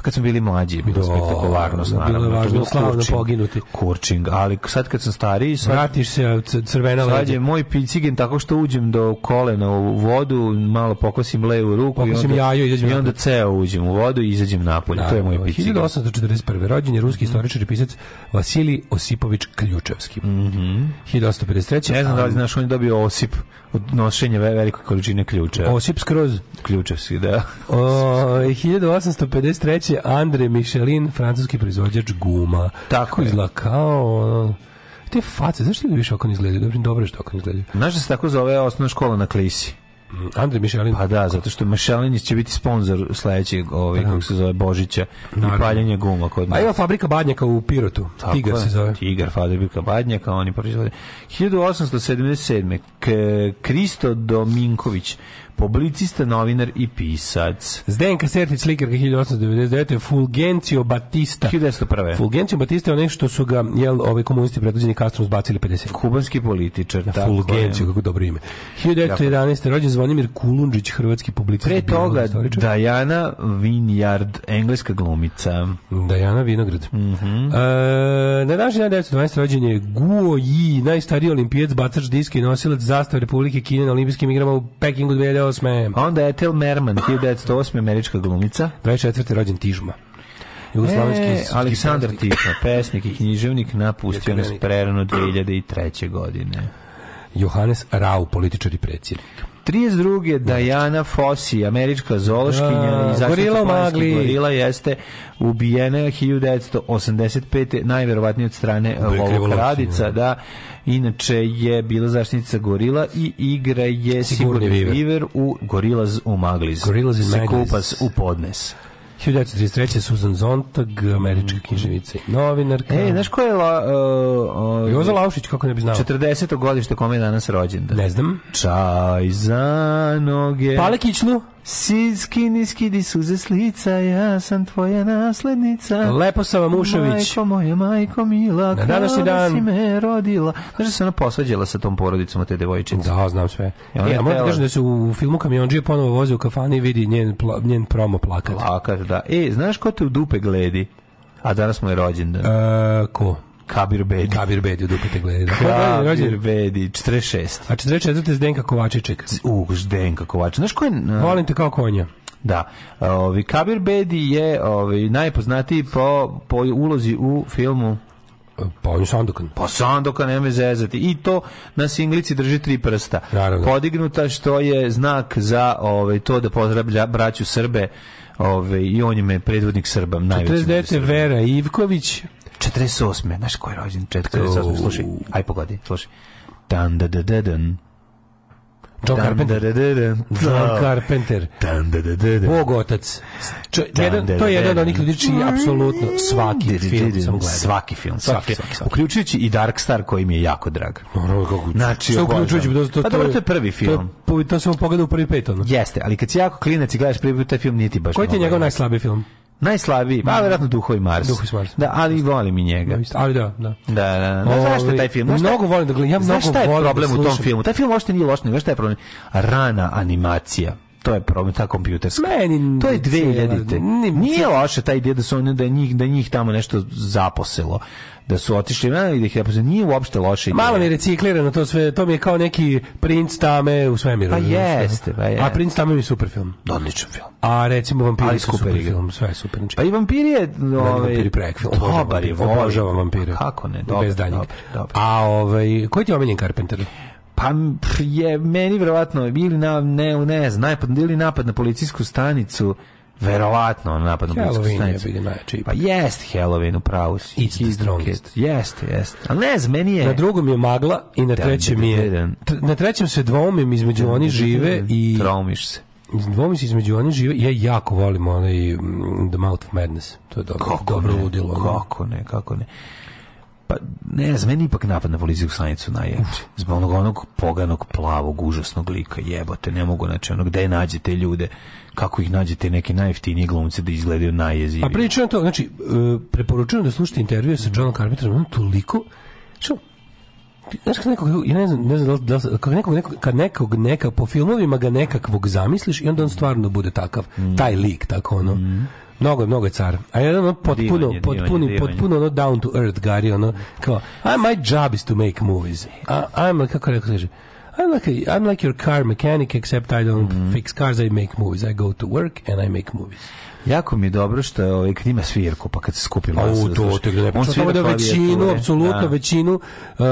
Pa kad smo bili mlađi je bilo da, spektakularno, naravno. Bilo je važno slavno da poginuti. Kurčing, ali sad kad sam stariji... Sad, Vratiš se crvena leđa. Sad je moj picigen tako što uđem do kolena u vodu, malo pokosim levu ruku pokosim i onda, jajo, izađem i onda ceo uđem u vodu i izađem napolje. Da, to je moj da, picigen. 1841. rođen je ruski mhm. istoričar i pisac Vasilij Osipović Ključevski. Mm -hmm. 1853. Ne znam da li znaš, on je dobio Osip odnošenje velike količine ključa. Osip skroz. Ključevski, da. O, 1853. Andre Michelin, francuski proizvođač guma. Tako izgleda kao te face, zašto ljudi da više oko ne izgledaju? Dobro, dobro je što oko ne izgledaju. Znaš da se tako zove osnovna škola na Klisi? Andrej Mišelin. Pa da, zato što Mišelin će biti sponsor sledećeg, ovaj, da. kako se zove, Božića Naravno. i paljenje guma kod nas. A ima fabrika Badnjaka u Pirotu. Tako Tigar se zove. Tigar, fabrika Badnjaka, oni proizvode. 1877. K Kristo Dominković publicista, novinar i pisac. Zdenka Sertić, slikarka 1899. Fulgencio Batista. 1901. Fulgencio Batista je onaj što su ga, jel, ove komunisti predvođeni Castrom zbacili 50. Kubanski političar. Da, Fulgencio, kako dobro ime. 1911. rođen Zvonimir Kulundžić, hrvatski publicist. Pre toga, Dajana Vinjard, engleska glumica. Dajana Vinograd. Mm -hmm. e, na današnji dan 1912. rođen je Guo Yi, najstariji olimpijac, bacač diske i nosilac zastave Republike Kine na olimpijskim igrama u Pekingu 2008. 1908. Onda Ethel Merman, 1908. američka glumica. 24. rođen Tižma. Jugoslovenski e, Aleksandar Tiša, pesnik i književnik, napustio nas prerano 2003. godine. Johannes Rau, političar i predsjednik. 32. Da. Dajana Fossi, američka zološkinja da, i zaštita magli. Gorila jeste ubijena 1985. najverovatnije od strane Lovog da. da, inače je bila zaštitnica Gorila i igra je Sigurni Viver u Gorilaz u Magliz. Gorilaz u Magliz. Se kupas u podnes. 1933. Susan Zontag, američka mm. književica i novinarka. E, znaš ko je... La, uh, Joza Laušić, kako ne bi znao. 40. godište kome je danas rođen. Da? Ne znam. Čaj za noge. Palekićnu? Siski niski di suze slica, ja sam tvoja naslednica. Lepo sam vam Ušović. Majko moja, majko mila, na današnji dan si me rodila. Znaš da se ona posvađala sa tom porodicom od te devojčice? Da, znam sve. Ja, e, ja moram da kažem da se u filmu Kamionđije ponovo voze u kafani i vidi njen, pla, njen promo plakat. Plakat, da. E, znaš ko te u dupe gledi? A danas mu je rođendan. E, ko? Kabir Bedi. Kabir Bedi u Dupite gledi. Da. Kabir Bedi, 46. A 44. Zdenka Kovačiček. U, Zdenka Kovačiček. Znaš ko je... Uh... Volim te kao konja. Da. Ovi, Kabir Bedi je ovi, najpoznatiji po, po ulozi u filmu pa on Sandokan. Pa Sandokan, nema zezati. I to na singlici drži tri prsta. Naravno. Podignuta što je znak za ovaj, to da pozdravlja braću Srbe Ove, i on je me predvodnik Srba. 49. Vera Ivković, 48. Znaš ko je rođen? 48. Slušaj, aj pogodi, slušaj. Da, da, da, dan, da, da, da, dan. John Carpenter. John Carpenter. Bog otac. jedan, to je jedan od onih ljudi čiji apsolutno svaki film sam gledao. Svaki film, svaki, svaki, Uključujući i Dark Star koji mi je jako drag. Znači, što uključujući? To, to, pa dobro, to je prvi film. To, to sam pogledao u prvi pet. Jeste, ali kad si jako klinac i gledaš prvi taj film, nije ti baš... Koji ti je njegov najslabiji film? Najslabiji, pa mm. verovatno Duhovi i Mars. Duhovi Mars. Da, da, ali volim i njega. Ali da, da. Da, da. da. Znaš ovaj, šta taj film? mnogo volim da gledam, ja mnogo volim. šta je da problem u tom filmu? Taj film uopšte nije loš, nego šta je problem? Rana animacija to je problem ta kompjuterska. Meni to je 2000-te. Nije loše taj ideja da su oni da njih da njih tamo nešto zaposelo da su otišli na i da ih zaposle. Nije uopšte loše. Ideja. Malo mi je reciklirano to sve, to mi je kao neki princ tame u svemiru. Pa jeste, pa jeste. A princ tame mi super film. Da, odličan film. A recimo vampiri su super igra. film, sve je super. Znači. Pa i vampiri je... Ovaj, vampiri prejak film. Dobar je, obožavam vampire. Pa kako ne, dobro. Bez daljeg. A ovaj, koji ti je omiljen Carpenter? Pa je meni verovatno ili na ne ne znam, napad ili napad na policijsku stanicu. Verovatno on napad na policijsku stanicu. Je najjači. Pa jest Halloween u pravu si. It's the strongest. Jeste, jeste. A ne znam, meni je... Na drugom je magla i na da, trećem je... Da, da, na trećem se dvomim između oni žive i... Traumiš se. Dvomi se između oni žive. Ja jako volim onaj The Mouth of Madness. To je dobro, kako dobro ne, ludilo. Kako ne, kako ne. Pa ne znam, meni ipak napad na policiju Sanicu najjači. Zbog onog, onog poganog, plavog, užasnog lika, jebote, ne mogu, naći ono, gde nađete ljude, kako ih nađete neke najjeftinije glumce da izgledaju najjezivije. A pričam to, znači, e, preporučujem da slušate intervjue sa Johnom Carpenterom, on toliko, što, znaš kad nekog, ja ne znam, ne znam da, da, kad nekog, nekog, kad nekog neka, po filmovima ga nekakvog zamisliš i onda on stvarno bude takav, mm. taj lik, tako ono. Mm Mnogo je, mnogo je car. A jedan ono potpuno, divanje, potpuno, divanje. potpuno ono down to earth, Gary, ono, kao, my job is to make movies. I, I'm, kako rekao, kaže, I'm like, a, I'm like your car mechanic, except I don't mm -hmm. fix cars, I make movies. I go to work and I make movies. Jako mi je dobro što je ovaj, kad ima svirku, pa kad se skupi masa. O, to, to je On svira da, pa da većinu, apsolutno eh, većinu uh,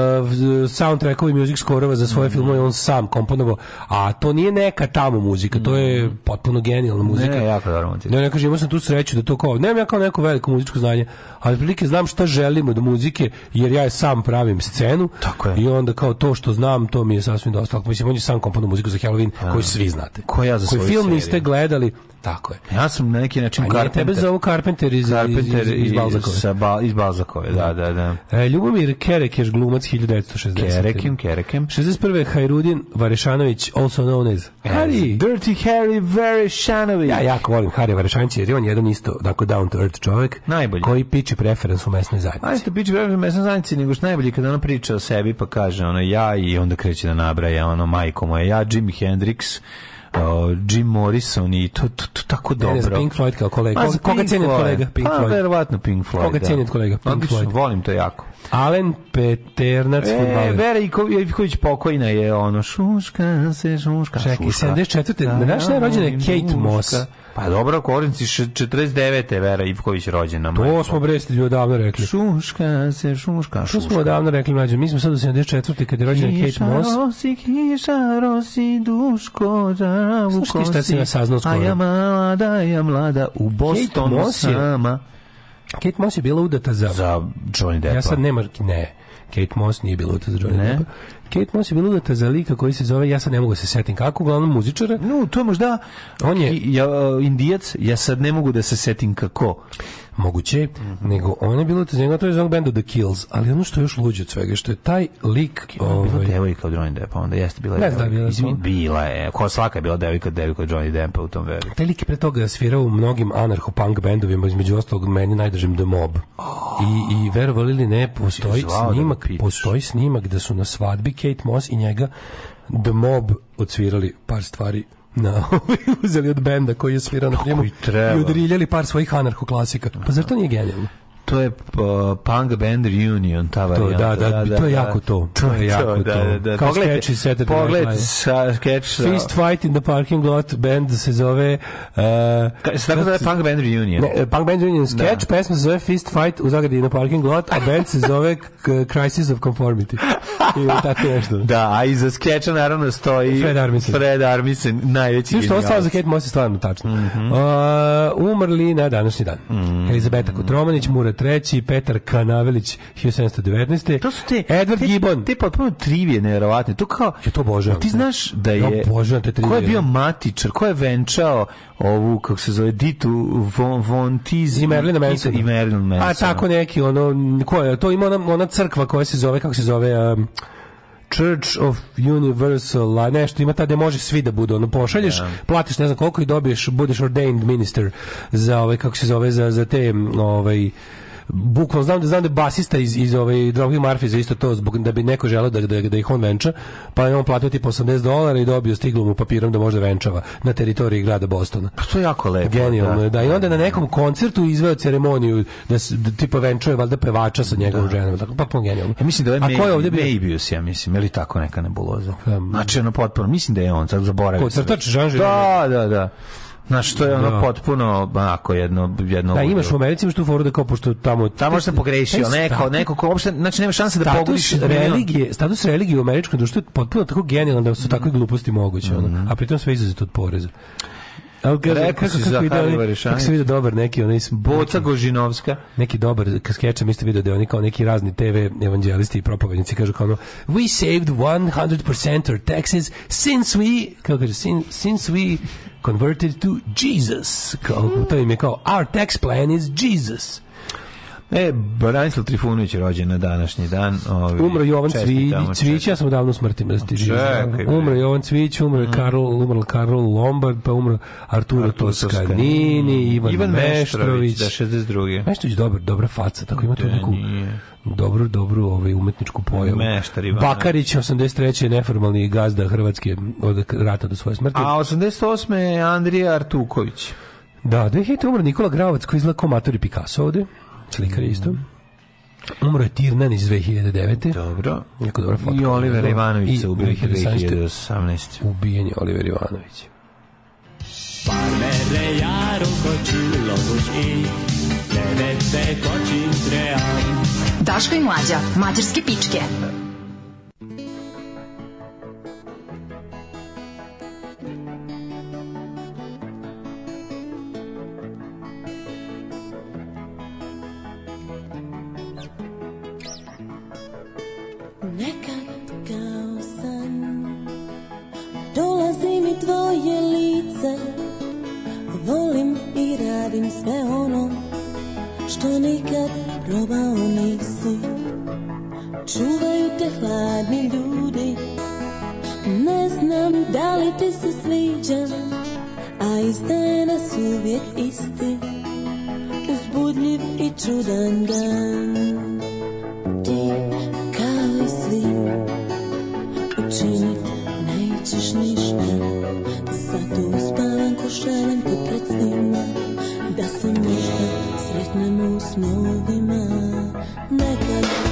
soundtrackova i music scoreva za svoje mm. filmove on sam komponovao, a to nije neka tamo muzika, to je mm. potpuno genijalna muzika. Ne, jako dobro. Ne, ne kažem, imao sam tu sreću da to kao, nemam ja kao neko veliko muzičko znanje, ali prilike znam šta želim od muzike, jer ja je sam pravim scenu Tako je. i onda kao to što znam, to mi je sasvim dosta. Mislim, on je sam komponovao muziku za Halloween, koju svi znate. Koja za koji film seriju. niste gledali, Tako je. Ja sam na neki način Carpenter. tebe zovu Carpenter iz, Carpenter iz, iz, iz Balzakove. Iz, ba, iz Balzakove, da, da, da. E, Ljubomir Kerek je glumac 1960. Kerekim, Kerekem. 61. Hajrudin Varešanović, also known as Harry. Dirty Harry Varešanović. Ja jako volim Harry Varešanović jer je on jedan isto, dakle, down to earth čovjek. Najbolji. Koji piči preferens u mesnoj zajednici. Najbolji što piči preferens u mesnoj zajednici, nego što najbolji kada ona priča o sebi pa kaže ono ja i onda kreće da nabraja ono majko moje, ja Jimi Hendrix, uh, Jim Morrison i to, to, to tako dobro. Ne, ne Pink Floyd kao kolega. Koga, koga cijeni od kolega? Pink pa, Floyd. Pa, verovatno Pink Floyd. Koga da. cijeni od kolega? Pink Odlično, Floyd. volim to jako. Alen Peternac, e, futbaler. Vera Ivković pokojna je ono, šuška se, šuška, Čekaj, šuška. 74. Da, naš najrođena je da, Kate Moss. Pa dobro, Korinci 49. Vera Ivković rođena. To majko. smo brestili odavno rekli. Šuška se, šuška, šuška. To smo odavno rekli, mlađe. Mi smo sad u 74. kad je rođena Kate Moss. Kiša rosi, kiša rosi, duško, ravu kosi. Slušaj ti šta si nas saznao skoro. A ja mlada, ja mlada, u Bostonu sama. Kate Moss je bila udata za... Za Johnny Deppa. Ja sad nema... Ne. Kate Moss nije bila udata za Johnny Deppa. Kate Moss je bila udata za lika koji se zove, ja sad ne mogu da se setim kako, uglavnom muzičara. No, to je možda, on je... Ja, indijac, ja sad ne mogu da se setim kako moguće, mm -hmm. nego on je bilo to njega, to je zvog benda The Kills, ali ono što je još luđe od svega, što je taj lik... Bilo ovaj... Bila devojka od Johnny Deppa, onda jeste bila ne, da, devojka. Da, bila, bila je, ko svaka je bila devojka, devojka od Johnny Deppa u tom veru. Taj lik je pre toga svirao u mnogim anarcho-punk bendovima, između ostalog meni najdržim The Mob. Oh. I, i verovali li ne, postoji da snimak, da postoji snimak da su na svadbi Kate Moss i njega The Mob odsvirali par stvari na, da, uzeli od benda koji je svirao na pa prijemu i odriljali par svojih anarcho klasika. Pa zar to nije genijalno? to je punk band reunion ta varijanta. To, da, da, da, to je da, jako da. to. To je jako da, to. Da, da, Kao sketch iz Pogled sa sketch sa... Fist fight in the parking lot band se zove... Uh, se tako zove punk band reunion. Ne, punk band reunion sketch, da. pesma se zove Fist fight u zagradi na parking lot, a band se zove Crisis of Conformity. I tako nešto. Da, a iza skeča naravno stoji Fred Armisen. Fred Armisen, najveći genijalac. što ostalo za Kate Moss je stvarno tačno. Mm -hmm. uh, umrli na današnji dan. Mm -hmm. Elizabeta Kotromanić, Murat III, Petar Kanavelić 1719. To su te Edward te, Gibbon. Te potpuno trivije neverovatne. To kao je to božan. Ti da. znaš da je ja božan te trivije. Ko je bio da. matičar, ko je venčao ovu kako se zove Ditu von von Tiz i Merlina Manson. I Merlin Manson. A tako da. neki ono ko je to ima ona, ona crkva koja se zove kako se zove um, Church of Universal, a nešto ima tada može svi da budu, ono pošalješ, yeah. platiš ne znam koliko i dobiješ, budeš ordained minister za ovaj, kako se zove, za, za te ovaj, bukvalno znam da znam da basista iz iz ove Drogi za isto to zbog da bi neko želeo da, da, da ih on venča, pa je on platio tipa 80 dolara i dobio stiglo mu papirom da može da venčava na teritoriji grada Bostona. Pa to je jako lepo. Genijalno da. da. I onda na nekom koncertu izveo ceremoniju da, se, da tipa venčuje valjda pevača sa njegovom da. ženom. Tako pa pa genijalno. Ja e, mislim da je, A ko je ovdje bio? Maybius, ja mislim, ili tako neka nebuloza. Um, znači ono potpuno, mislim da je on, sad zaboravio. Ko da- crtač Žanži? Da, da, da. Na što je ono no. Da. potpuno onako jedno jedno. Da imaš u Americi što foru da kao pošto tamo tamo se pogrešio taj, neko status, neko ko uopšte znači nema šanse da pogreši religije, da status religije u američkom društvu je potpuno tako genijalan da su mm. takve gluposti moguće mm. ono, a pritom sve izuzeto od poreza. Al kaže kako se vidi, kako se vidi dobar neki onaj Boca Gožinovska, neki dobar kaskeče, mi video da oni kao neki razni TV evanđelisti i propovednici kažu kao ono we saved 100% our taxes since we kako kaže since, since we converted to Jesus. Kao, hmm. to im je kao, our tax plan is Jesus. E, Branislav Trifunović je rođen na današnji dan. Ovi, ovaj, umro Jovan Cvić, Cvić, ja sam odavno smrti mrsti. Umro Jovan Cvić, umro mm. Karol, umro Karol Lombard, pa umro Arturo, Arturo Toscanini, mm. Ivan, Ivan Meštrović. Da, 62. Meštrović dobar, dobra faca, tako ima tu da, neku... Nije dobru, dobru ovaj, umetničku pojavu. Meštar Ivana. Bakarić, 83. neformalni gazda Hrvatske od rata do svoje smrti. A 88. je Andrija Artuković. Da, 2000. Da umro Nikola Gravac koji izgleda komatori Picasso ovde, slikar je isto. Umro je Tirnan iz 2009. Dobro. Jako dobra fotka. I Oliver Ivanović se ubio 2018. Ubijen je Oliver Ivanović. Parmere jaro kočilo buš i, ne vete kočin trean, Daško i Mlađa, mađarske pičke. Nekad kao san Dolazi mi tvoje lice Volim i radim sve ono Što nikad probao nisi Čuvaju te hladni ljudi Ne znam da li ti se sviđam A izdaje nas uvijek isti Uzbudljiv i čudan dan movement. Make a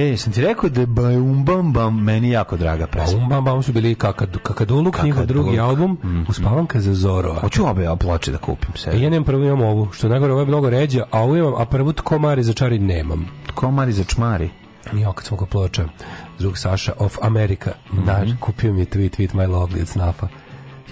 E, sam ti rekao da je Baumbam Bam meni jako draga pa pesma. Baumbam Bam su bili Kakad, Kakaduluk, Kakaduluk. njihov drugi album, mm, Uspavanka za Zorova. Hoću obe ploče da kupim sve. E, ja nemam prvu, imam ovu, što najgore, ovo je mnogo ređa, a ovu imam, a prvu Tkomari za čari nemam. Tkomari za čmari? Ja, kad sam ga ploča, drug Saša of America, mm -hmm. Naš, mhm. kupio mi je tweet, tweet my lovely od Snafa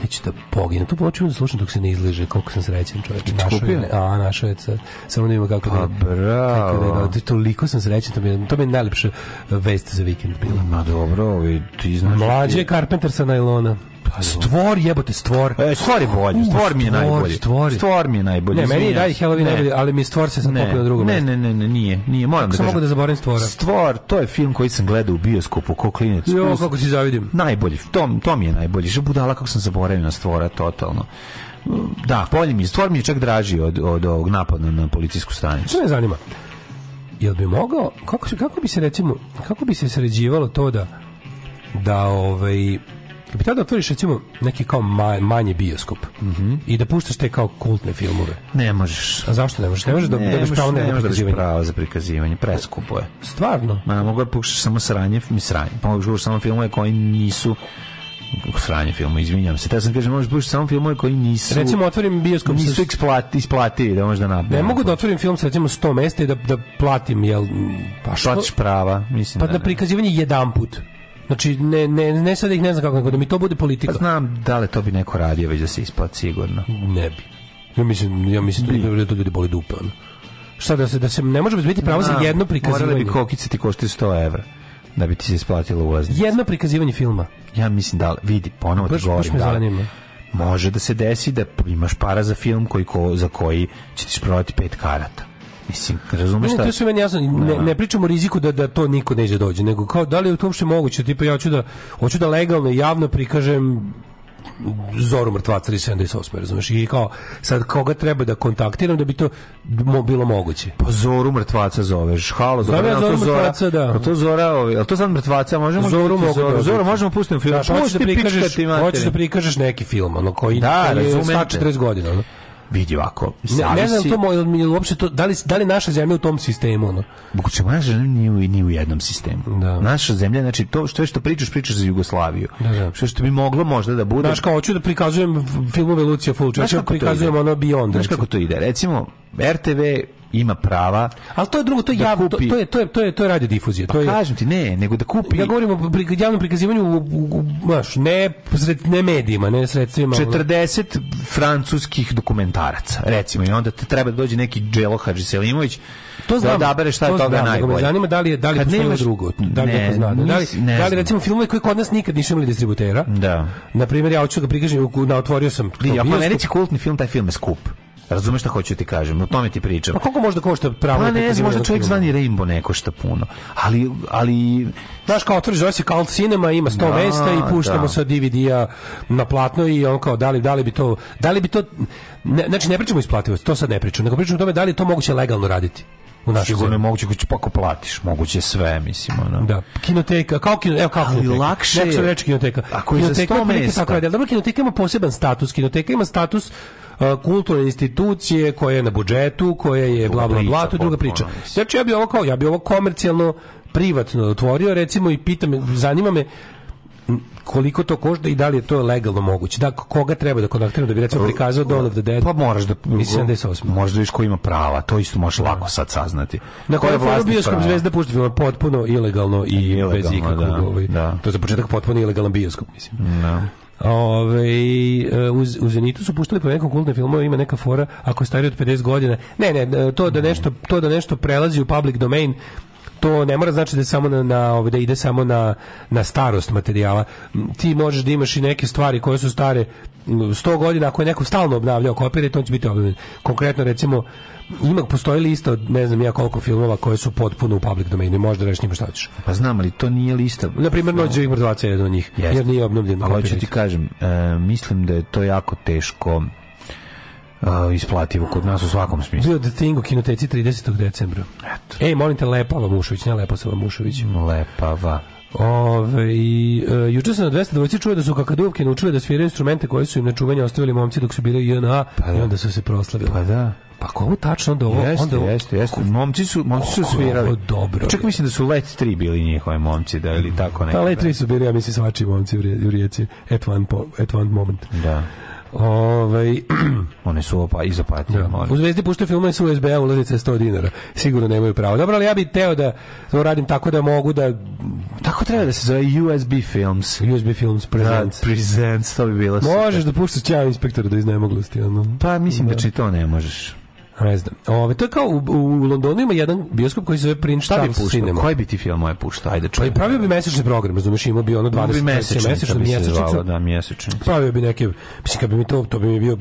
ja ću da poginem. Tu počinu da slušam dok se ne izleže, koliko sam srećen čovjek. Našao a, našao je sad. Samo da kako da... A, pa, bravo. Kako da, da, da- toliko sam srećen, to mi je, to mi je najlepša vest za vikend bila. Ma dobro, ovi, ti znaš... Mlađe ti... Carpenter sa najlona. Stvor jebote stvor. E, stvor je bolji. Stvor mi je najbolji. Stvor, stvor mi je najbolji. Ne, meni daj dalje Halloween najbolji, ali mi stvor se sam popio drugo. Ne, ne, ne, ne, nije. Nije, moram da. Samo mogu da zaboravim stvora. Stvor, to je film koji sam gledao u bioskopu kao klinac. Jo, kako ti zavidim. Najbolji. To, to mi je najbolji. Što budala kako sam zaboravio na stvora totalno da, bolje mi je. Stvor mi je čak draži od, od ovog napada na policijsku stanicu. Što me zanima? Jel bi mogao, kako, kako bi se recimo, kako bi se sređivalo to da da ovaj Kad bi tada otvoriš recimo neki kao ma, manji bioskop mm -hmm. i da puštaš te kao kultne filmove. Ne možeš. A zašto ne možeš? Ne možeš da, da ne dobiš pravo ne, ne možeš da pravo za prikazivanje, preskupo je. Stvarno? Ma mogu da puštaš samo sranje, mi sranje. Pa mogu da samo filmove koji nisu sranje filmu, izvinjam se. Te sam kažem, možeš da pušiti samo filmove koji nisu... Recimo, otvorim bioskop... Nisu isplati, isplati, da možda napravim. Ne mogu da otvorim film sa, recimo, 100 mesta i da, da platim, jel... Pa što? Platiš prava, mislim pa da, da na prikazivanje jedan put. Znači, ne, ne, ne sad ih ne znam kako, nego da mi to bude politika. Pa znam da li to bi neko radio već da se isplati sigurno. Ne bi. Ja mislim, ja mislim da, da to ljudi boli dupe. Da ono. Šta da se, da se ne može biti pravo za jedno prikazivanje? Morali bi kokice ti košti 100 evra da bi ti se isplatilo ulaznicu. Jedno prikazivanje filma. Ja mislim da, vidi, ponovo ti govorim da. Zanima. Može da se desi da imaš para za film koji, ko, za koji ćeš prodati pet karata Mislim, razumeš šta? Ne, to su meni jasno. Ne, ne pričamo o riziku da, da to niko neće dođe, nego kao da li je to uopšte moguće? Tipa ja hoću da, hoću da legalno i javno prikažem Zoru mrtvaca ili 78, razumeš? I kao, sad koga treba da kontaktiram da bi to bilo moguće? Pa Zoru mrtvaca zoveš. Halo, Zora, Zove ja Zoru mrtvaca, da. A to Zora, ali to sad mrtvaca, možemo Zoru, mogu Zoru, da Zoru možemo pustiti film. Da, pa hoćeš da prikažeš, hoćeš da prikažeš neki film, ono koji da, je 140 godina. Da, vidi ovako. Ne, ne znam si... to moj, uopšte to, da li, da li naša zemlja u tom sistemu? Ono? Moguće, naša zemlja nije, nije u jednom sistemu. Da. Naša zemlja, znači to što je što pričaš, pričaš za Jugoslaviju. Da, da. Što, što bi moglo možda da bude... Znaš kao, hoću da prikazujem filmove Lucija Fulča, hoću da prikazujem ono Beyond. Znaš kako to ide? Recimo, RTV ima prava. Al to je drugo, to je da javno, kupi... to, to, je to je to je to je radio difuzija. Pa to je kažem ti, ne, nego da kupi. Ja da govorim o pri, javnom prikazivanju u, baš ne sred, ne medijima, ne sredstvima. 40 francuskih dokumentaraca, recimo, i onda te treba da dođe neki Đelo Hadži Selimović to da znam, da odabere šta je to toga znam, najbolje. Me zanima da li je da li postoji nemaš, drugo, da li ne, zna, da li, ne da li recimo filmove koji kod nas nikad nisu imali distributera. Da. Na primjer ja hoću da prikažem, na otvorio sam. Ako ne reći kultni film, taj film je skup. Razumeš šta hoću da ti kažem, o tome ti pričam. Pa koliko možda košta pravo? Pa da ne, možda čovjek zvani Rainbow ne košta puno. Ali, ali... Znaš, kao otvoriš zove se Cult Cinema, ima 100 da, mesta i puštamo da. sa DVD-a na platno i on kao, da li, da li bi to... Da li bi to ne, znači, ne pričamo isplativost, to sad ne pričam, nego pričamo o tome da li je to moguće legalno raditi u našoj Sigurno je moguće, pa ako platiš, moguće sve, mislim, ono. Da, kinoteka, kao kino, evo kako Ali kinoteka. lakše Nekako je. reći kinoteka. Ako je za 100 mesta. Tako je, dobro, kinoteka ima poseban status, kinoteka ima status uh, kulturne institucije koja je na budžetu, koja je bla bla bla, to je druga priča. Znači ja bih ovo kao, ja bih ovo komercijalno privatno otvorio recimo i pitam zanima me koliko to košta i da li je to legalno moguće. Da koga treba da kontaktiram da bi recimo prikazao Dawn of the Dead. Pa moraš da mislim da je Možeš da viš ko ima prava, to isto možeš da. lako sad saznati. Na koje vlasti bioskop zvezda pušta film potpuno ilegalno i ilegalno, bez da, ikakvog da. ovaj. Da. To je za početak potpuno ilegalan bioskop, mislim. Da. Ove, ovaj, eh, uz, u Zenitu su puštali po nekom kultne filmove, ima neka fora ako je stari od 50 godina. Ne, ne, to da nešto, to da nešto prelazi u public domain, to ne mora znači da samo na, na ovde ovaj, da ide samo na, na starost materijala. Ti možeš da imaš i neke stvari koje su stare 100 godina, ako je neko stalno obnavljao copyright, on će biti obnavljen. Konkretno, recimo, ima postoji lista od ne znam ja koliko filmova koje su potpuno u public domainu, možda da reš njima šta hoćeš. Pa znam, ali to nije lista. Na primjer, Noć živih mrtvaca je od njih, Jeste. jer nije obnovljen. Ali hoću ti kažem, e, mislim da je to jako teško uh, isplativo kod nas u svakom smislu. Bio The Thing u kinoteci 30. decembra. Eto. Ej, molim te, Lepava Mušović, ne Lepa sa Mušović. Lepava. Ove, i, e, juče sam na 200 dvojci čuo da su kakaduvke naučile da sviraju instrumente koje su im na čuvanje ostavili momci dok su bili JNA pa da. i onda su se proslavili. Pa da. Pa ako ovo tačno da ovo... Jeste, onda ovo, jeste, jeste. Momci su, momci su svirali. Ovo dobro. Pa čak mislim da su Let 3 bili njihove momci, da, ili tako nekada. Pa Let 3 da. su bili, ja mislim, svači momci u, u rijeci. At one, po, at one moment. Da. Ovaj one su opa iz Opatije. Da. U Zvezdi puštaju filmove sa USB-a ulaznice 100 dinara. Sigurno nemaju pravo. Dobro, ali ja bih teo da to radim tako da mogu da tako treba da se zove USB Films. USB Films da, Presents. Da, presents, to bi bilo. Možeš super. da puštaš Ćao inspektor do iznemoglosti, ono. Pa mislim da, da či to ne možeš. Ne znam. Ove, to je kao u, u Londonu ima jedan bioskop koji se zove Prince Šta bi puštao? Koji bi ti film moje puštao? Ajde, čujem. Pa pravio bi mesečni program, razumeš, imao bi ono 20 mesečni, mesečni, da, mjesečnica. Da, pravio bi neke, mislim, kad bi mi to, to bi mi bio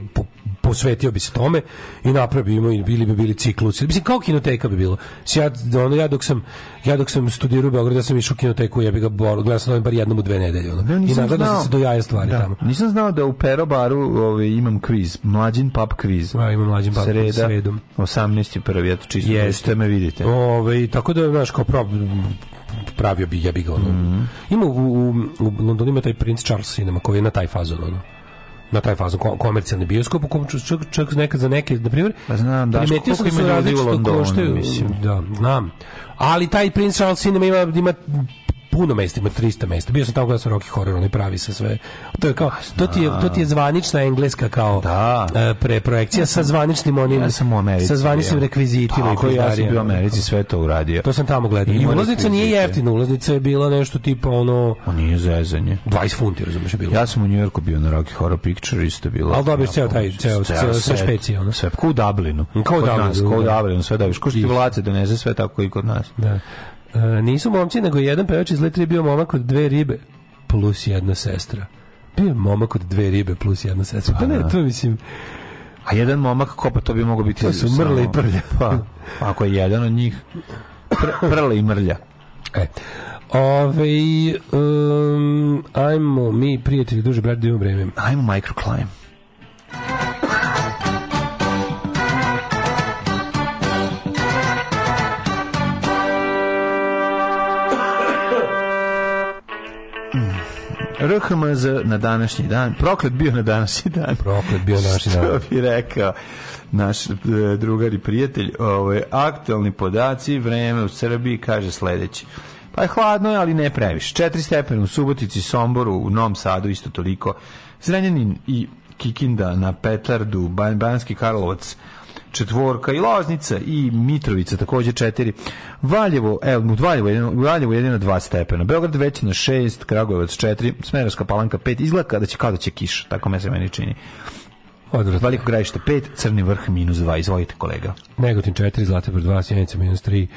posvetio bi se tome i napravimo i bili bi bili ciklusi. Mislim kao kinoteka bi bilo. Ja, ono, ja dok sam ja dok sam studirao u Beogradu, ja sam išao u kinoteku, ja bi ga gledao sam bar jednom u dve nedelje. Ono. Ja, I nadam da se do jaja stvari da. tamo. Nisam znao da u Pero baru ovaj, imam kviz, mlađin pap kviz. Ja, da, imam mlađin pap Sreda, sredom. 18. prvi, eto čisto da Jeste. me vidite. Ove, ovaj, tako da, znaš, kao prav, pravio bi jebi ga. Ono. Mm -hmm. Ima u, u, u Londonu ima taj Prince Charles Cinema koji je na taj fazon. Ono na taj fazon komercijalni bioskop u kom čak, čak nekad za neke na primjer pa znam da primetio sam da različito koštaju mislim da znam ali taj Prince Charles Cinema ima, ima puno mesta, ima 300 mesta. Bio sam tamo kada su Rocky Horror, oni pravi se sve. To je kao, to ti je, to ti je zvanična engleska kao da. Uh, e, preprojekcija ja sam, sa zvaničnim onim, ja sam u Americi, sa zvaničnim rekvizitima. Tako, i ja sam bio u Americi, sve to uradio. To sam tamo gledao. I, ulaznica nije jeftina, ulaznica je bila nešto tipa ono... A nije zezanje. 20 funti, razumiješ, je bilo. Ja sam u New Yorku bio na Rocky Horror Picture, isto je bilo. Ali dobiješ ceo taj, ceo, ceo, sve špecije, ono. Sve, kao u Dublinu. Kao u da. Dublinu, sve dobiš. Ko što ti vlace donese, sve tako i kod nas. Da. E, nisu momci, nego jedan pevač iz Letra bio momak od dve ribe plus jedna sestra. Bio je momak od dve ribe plus jedna sestra. Pa, pa ne, da. to mislim... A jedan momak, ko pa to bi mogao biti... To su mrle i prlja. Pa, ako je jedan od njih, pr prle i mrlja. E. Ove, um, ajmo mi, prijatelji, duže brati, da imamo vreme. Ajmo microclimb. RHMZ na današnji dan. Proklet bio na današnji dan. Proklet bio na današnji dan. Što bi rekao naš e, drugar i prijatelj. Ovaj, aktualni podaci, vreme u Srbiji, kaže sledeći. Pa je hladno, ali ne previše. Četiri stepena u Subotici, Somboru, u Novom Sadu isto toliko. Zrenjanin i Kikinda na Petardu, Ban Banski Karlovac, četvorka i Loznica i Mitrovica takođe četiri. Valjevo, evo, Valjevo jedino, Valjevo jedino dva stepena. Beograd već na šest, Kragujevac četiri, Smerovska palanka pet. Izgleda da će kada će kiš, tako me se meni čini. Odvrat. Veliko grajište 5, Crni vrh minus 2. izvojite kolega. Negotin 4, Zlatibor 2, Sjenica minus 3,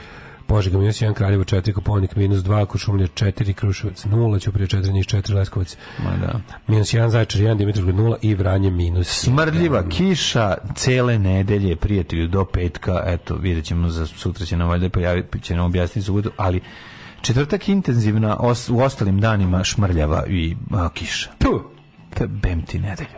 Požega minus 1, Kraljevo 4, Koponik minus 2, Košumlje 4, Kruševac 0, Ćuprije 4, Niš 4, Leskovac Ma da. minus 1, Zajčar 1, Dimitrovgrad 0 i Vranje minus 1. Smrdljiva kiša cele nedelje, prijatelju, do petka, eto, vidjet ćemo, za sutra će nam valjda pojaviti, pa će nam objasniti subotu, ali četvrtak intenzivna, os, u ostalim danima šmrljava i a, kiša. Tu! Bem ti nedelju.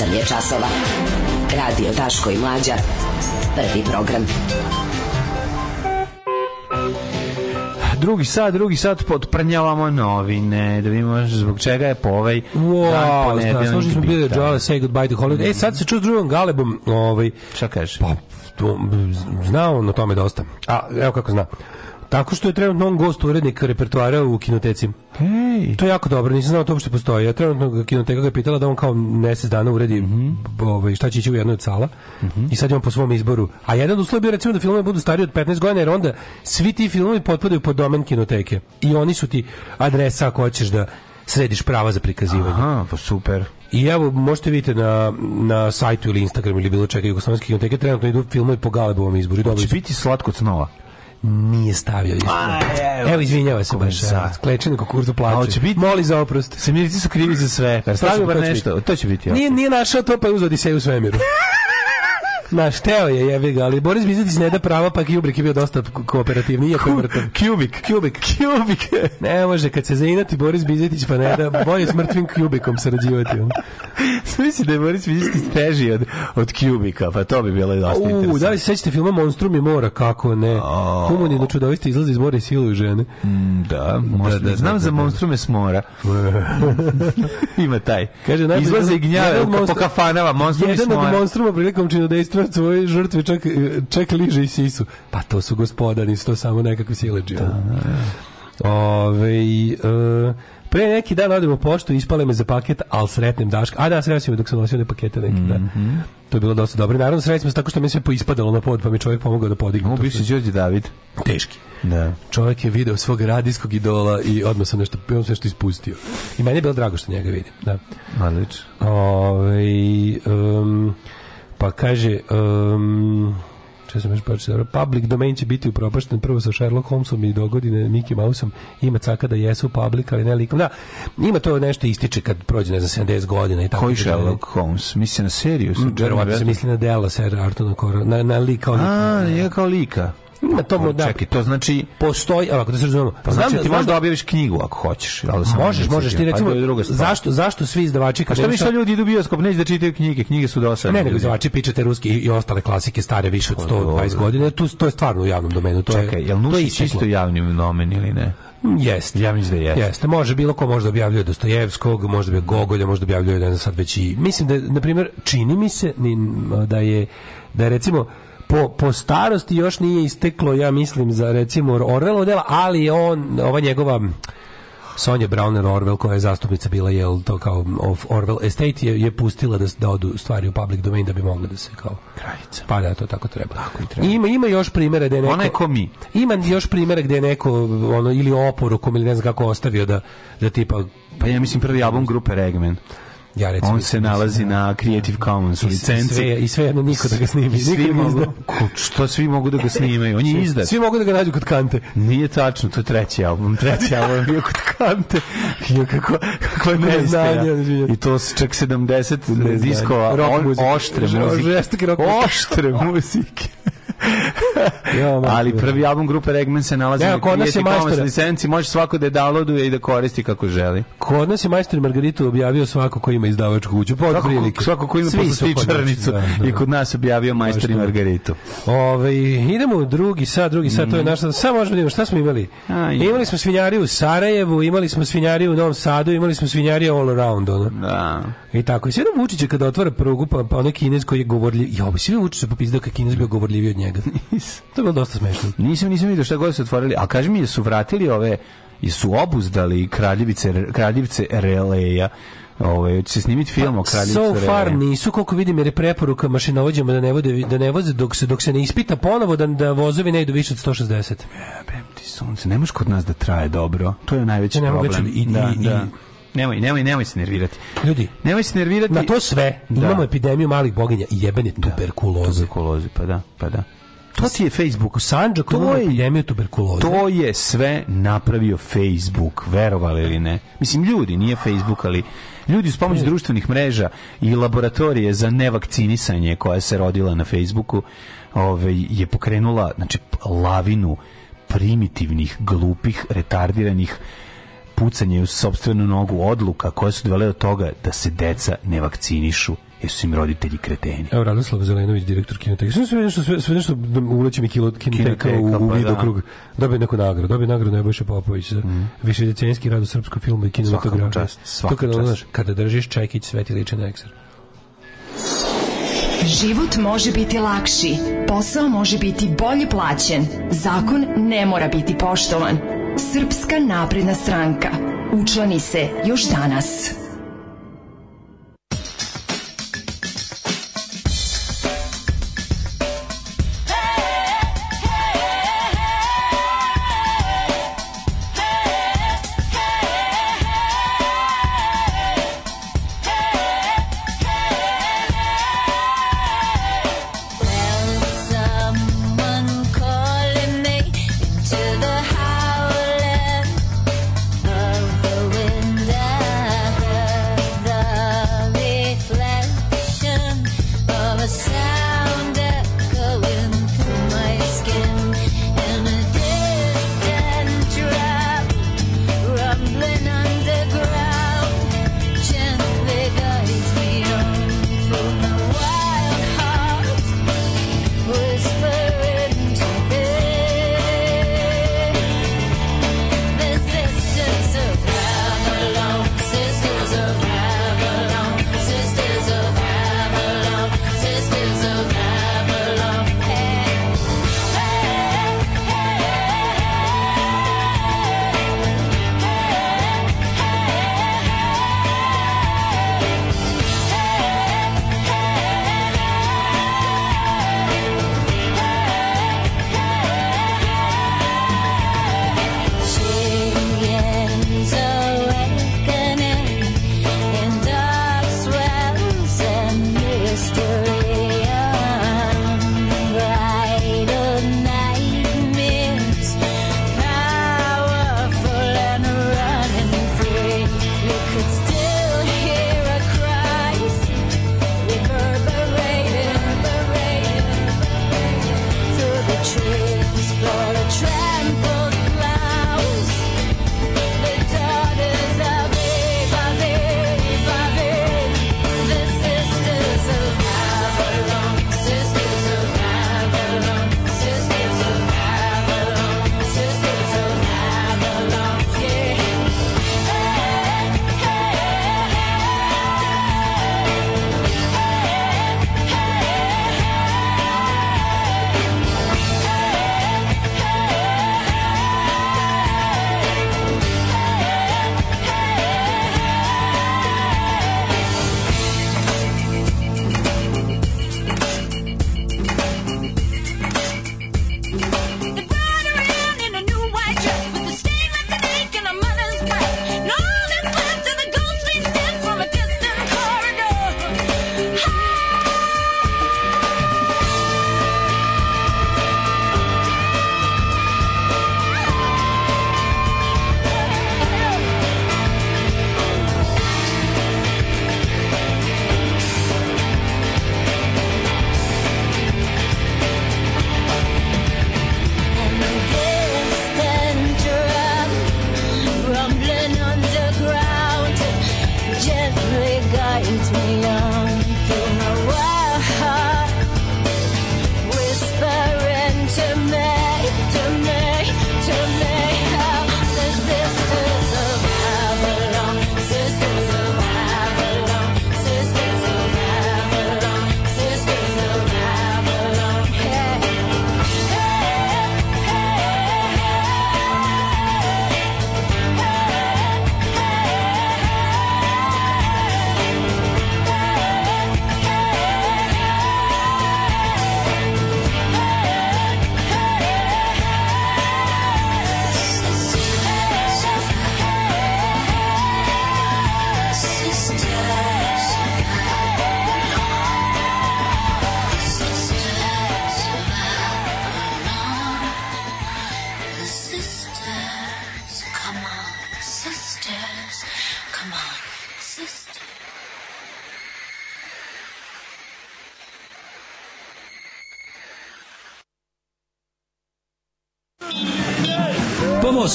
8 je časova. Radio Daško i Mlađa. Prvi program. Drugi sat, drugi sat podprnjavamo novine, da vidimo zbog čega je po ovaj wow, dan ponedeljnik. Da, slušali smo bili Joel Say Goodbye to Hollywood. Mm E, sad se čuo s drugom Galebom. Ovaj, Šta kažeš? Pa, zna on o tome dosta. A, evo kako zna. Tako što je trenutno on gost urednik repertoara u kinotecima. Hej. To je jako dobro, nisam znao da to uopšte postoji. Ja trenutno kinoteka ga je pitala da on kao mjesec dana uredi mm -hmm. ovaj, šta će ići u jednoj od sala mm -hmm. i sad je on po svom izboru. A jedan od uslova bio recimo da filmove budu stariji od 15 godina jer onda svi ti filmovi potpadaju pod domen kinoteke i oni su ti adresa ako hoćeš da središ prava za prikazivanje. Aha, pa super. I evo, možete vidjeti na, na sajtu ili Instagram ili bilo čega Jugoslovenske kinoteke, trenutno idu filmovi po Galebovom izboru. Hoće biti slatko cnova nije stavio isto. Evo, evo izvinjava se baš. Klečan kukurdu plače. hoće biti moli za oprost. Semirci su krivi za sve. Stavio bar nešto. To će biti. Nije nije našao to pa je uzeo Odiseju u svemiru. Na šteo je, jebi ga, ali Boris Bizetić ne da prava, pa Kubik je bio dosta kooperativni, iako je vrtan. Kubik, Kubik, Kubik. Ne može, kad se zainati Boris Bizetić pa ne da, bolje s mrtvim Kubikom sarađivati. Smisli da je Boris Bizetić teži od, od Kubika, pa to bi bilo dosta U, interesant. da li se sećate filma Monstrum i mora, kako ne? Oh. Komunino da čudovište izlazi iz mora i žene. Mm, da, da, da, da znam da, za Monstrum s mora. Ima taj. Kaže, izlaze i gnjave po kafanama, Monstrum i mora. Jedan od Monstruma prilikom činodejstva smrt tvoje žrtve čak, čak liže i sisu. Pa to su gospodani, nisu to samo nekakvi sileđi. Da, da, da, Ove, uh, pre neki dan odem u poštu, ispale me za paket, ali sretnem Daška. A da, sretnem dok sam nosio one pakete neki, mm -hmm. da. Mhm. To je bilo dosta dobro. Naravno, sretnem se tako što mi sve poispadalo na pod, pa mi čovjek pomogao da podignu. Ovo se Đorđe David. Teški. Da. Čovjek je video svog radijskog idola i odmah sam nešto, on sve što ispustio. I meni je bilo drago što njega vidim. Da. Malič. Ove, um, Pa kaže... Um, Če sam još počeo, public domain će biti upropašten prvo sa Sherlock Holmesom i dogodine Mickey Mouseom. Ima caka da jesu public, ali ne likom. Da, ima to nešto ističe kad prođe, ne znam, 70 godina i tako. Koji Sherlock Holmes? Misli na seriju? Mm, verovatno se misli na dela Sir Artona Cora, na, na lika. A, je kao lika. Ima to da. Čekaj, to znači postoji, ovako da se razumemo. Pa znači da- ti možeš da objaviš knjigu ako hoćeš, ali da sam možeš, možeš ti pa recimo druga zašto zašto svi izdavači kažu? Pa što misle ljudi idu bioskop neće da čitaju knjige, knjige su dosta. Pa ne, nego izdavači pičete ruski i, ostale klasike stare više od 120 pa godina, tu to je stvarno u javnom domenu, to Čekaj, je. Čekaj, jel isto javni domen ili ne? Jeste, ja mislim da jeste. Jeste, može bilo ko možda objavljuje Dostojevskog, možda bi Gogolja, možda objavljuje ne sad već i mislim da na primer čini mi se da je da je recimo po, po starosti još nije isteklo, ja mislim, za recimo Orwellov dela, ali on, ova njegova Sonja Browner Orwell koja je zastupnica bila je to kao of Orwell Estate je, je pustila da da odu stvari u public domain da bi mogli da se kao krajica. Pa da to tako treba. Tako i treba. Ima ima još primere gde je neko Ona je ko mi. Ima još primere gde je neko ono ili oporu, ili ne znam kako ostavio da da tipa pa ja mislim prvi album grupe Regmen. Ja recimo, on se nalazi na, da, Creative da, Commons licenci. Sve, I sve jedno niko da ga snimi. Svi mogu, što svi mogu da ga snimaju? On je izdat. Svi mogu da ga nađu kod Kante. Nije tačno, to je treći album. Treći album je kod Kante. Jo, kako, kako je neznanje. I to se čak 70 diskova. Rock muzike. Oštre muzike. Oštre muzike. ali prvi album grupe Regmen se nalazi ja, na kod nas je majstor licenci, može svako da je downloaduje i da koristi kako želi. Kod nas je majstor Margaritu objavio svako ko ima izdavačku kuću, pod svako, prilike. Svako ko ima poslastičarnicu da, i da. kod nas objavio majstor i Margaritu. Ove, idemo drugi sad, drugi sad, mm. to je mhm. naš, sad možemo da vidimo šta smo imali. A, imali smo svinjariju u Sarajevu, imali smo svinjariju u Novom Sadu, imali smo svinjariju all around, ono. Da. I tako, i sve da Vučića kada otvara prugu, pa, pa onaj kinez koji je govorljiv, jo, svi Vučić se popizdao kad kinez bio govorljiviji od njega njega. to je bilo dosta smešno. Nisam, nisam vidio šta god su otvorili. A kaži mi, su vratili ove i su obuzdali kraljevice, kraljevce Releja Ovaj će snimiti film pa, o kraljici. So far Releja. nisu koliko vidim jer je preporuka mašinovođama da ne vode da ne voze dok se dok se ne ispita ponovo da, da vozovi ne idu više od 160. Jebem ti sunce, ne možeš kod nas da traje dobro. To je najveći ne problem. Ne znači, i, da, i, da. Nemoj, nemoj, nemoj se nervirati. Ljudi, nemoj se nervirati. Na to sve. Da. Imamo epidemiju malih boginja i jebene da, tuberkuloze. Da, tuberkuloze, pa da, pa da. To ti je Facebook. Sanđak to je epidemiju tuberkuloze. To je sve napravio Facebook, verovali ili ne. Mislim, ljudi, nije Facebook, ali ljudi s pomoć društvenih mreža i laboratorije za nevakcinisanje koja se rodila na Facebooku ovaj je pokrenula znači, lavinu primitivnih, glupih, retardiranih pucanje u sobstvenu nogu odluka koje su dovele do toga da se deca ne vakcinišu jer su im roditelji kreteni. Evo Radoslav Zelenović, direktor kineteka. Sve sve nešto sve, sve nešto da uleće mi kilo Kinoteka u, u pa vidokrug. Da. Dobio neku nagradu, dobio nagradu Nebojša Popović za mm. višedecenijski rad u srpskom filmu i kinematografiji. Svaka čast, svaka kada, čast. Znaš, kada držiš čekić, sve ti liče na ekser. Život može biti lakši, posao može biti bolje plaćen, zakon ne mora biti poštovan. Srpska napredna stranka. Učlani se još danas.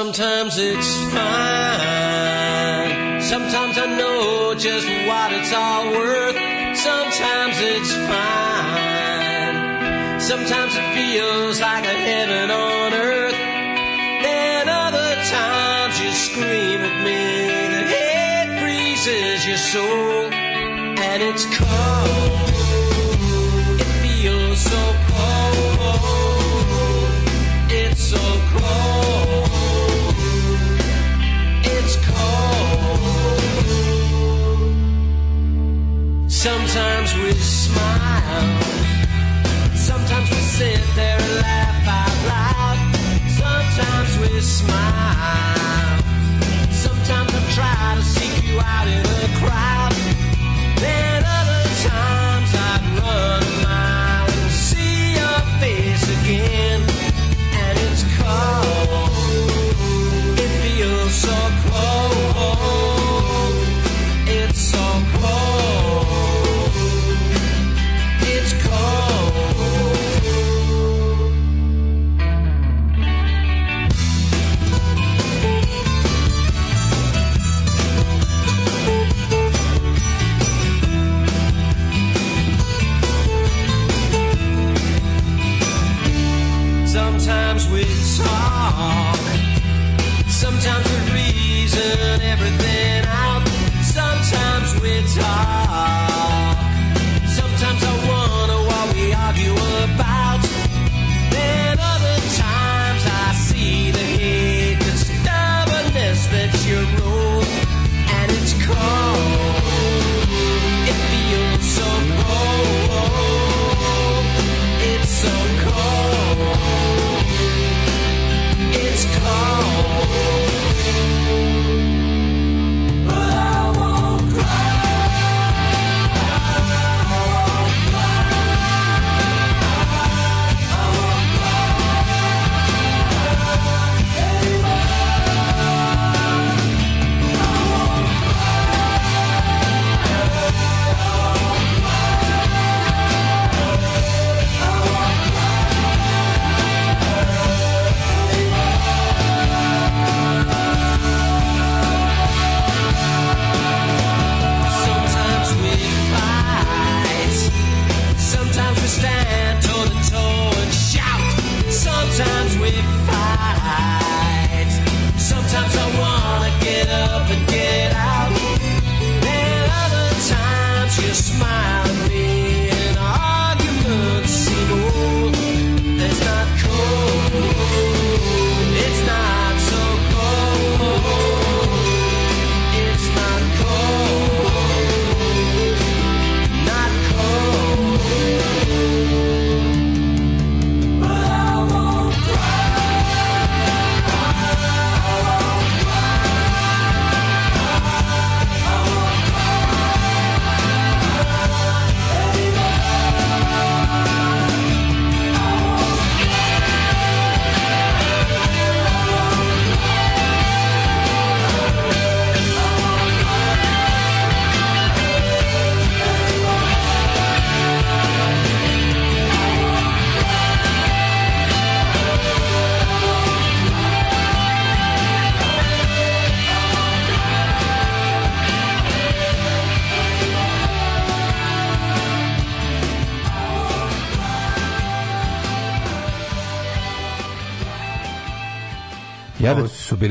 sometimes it's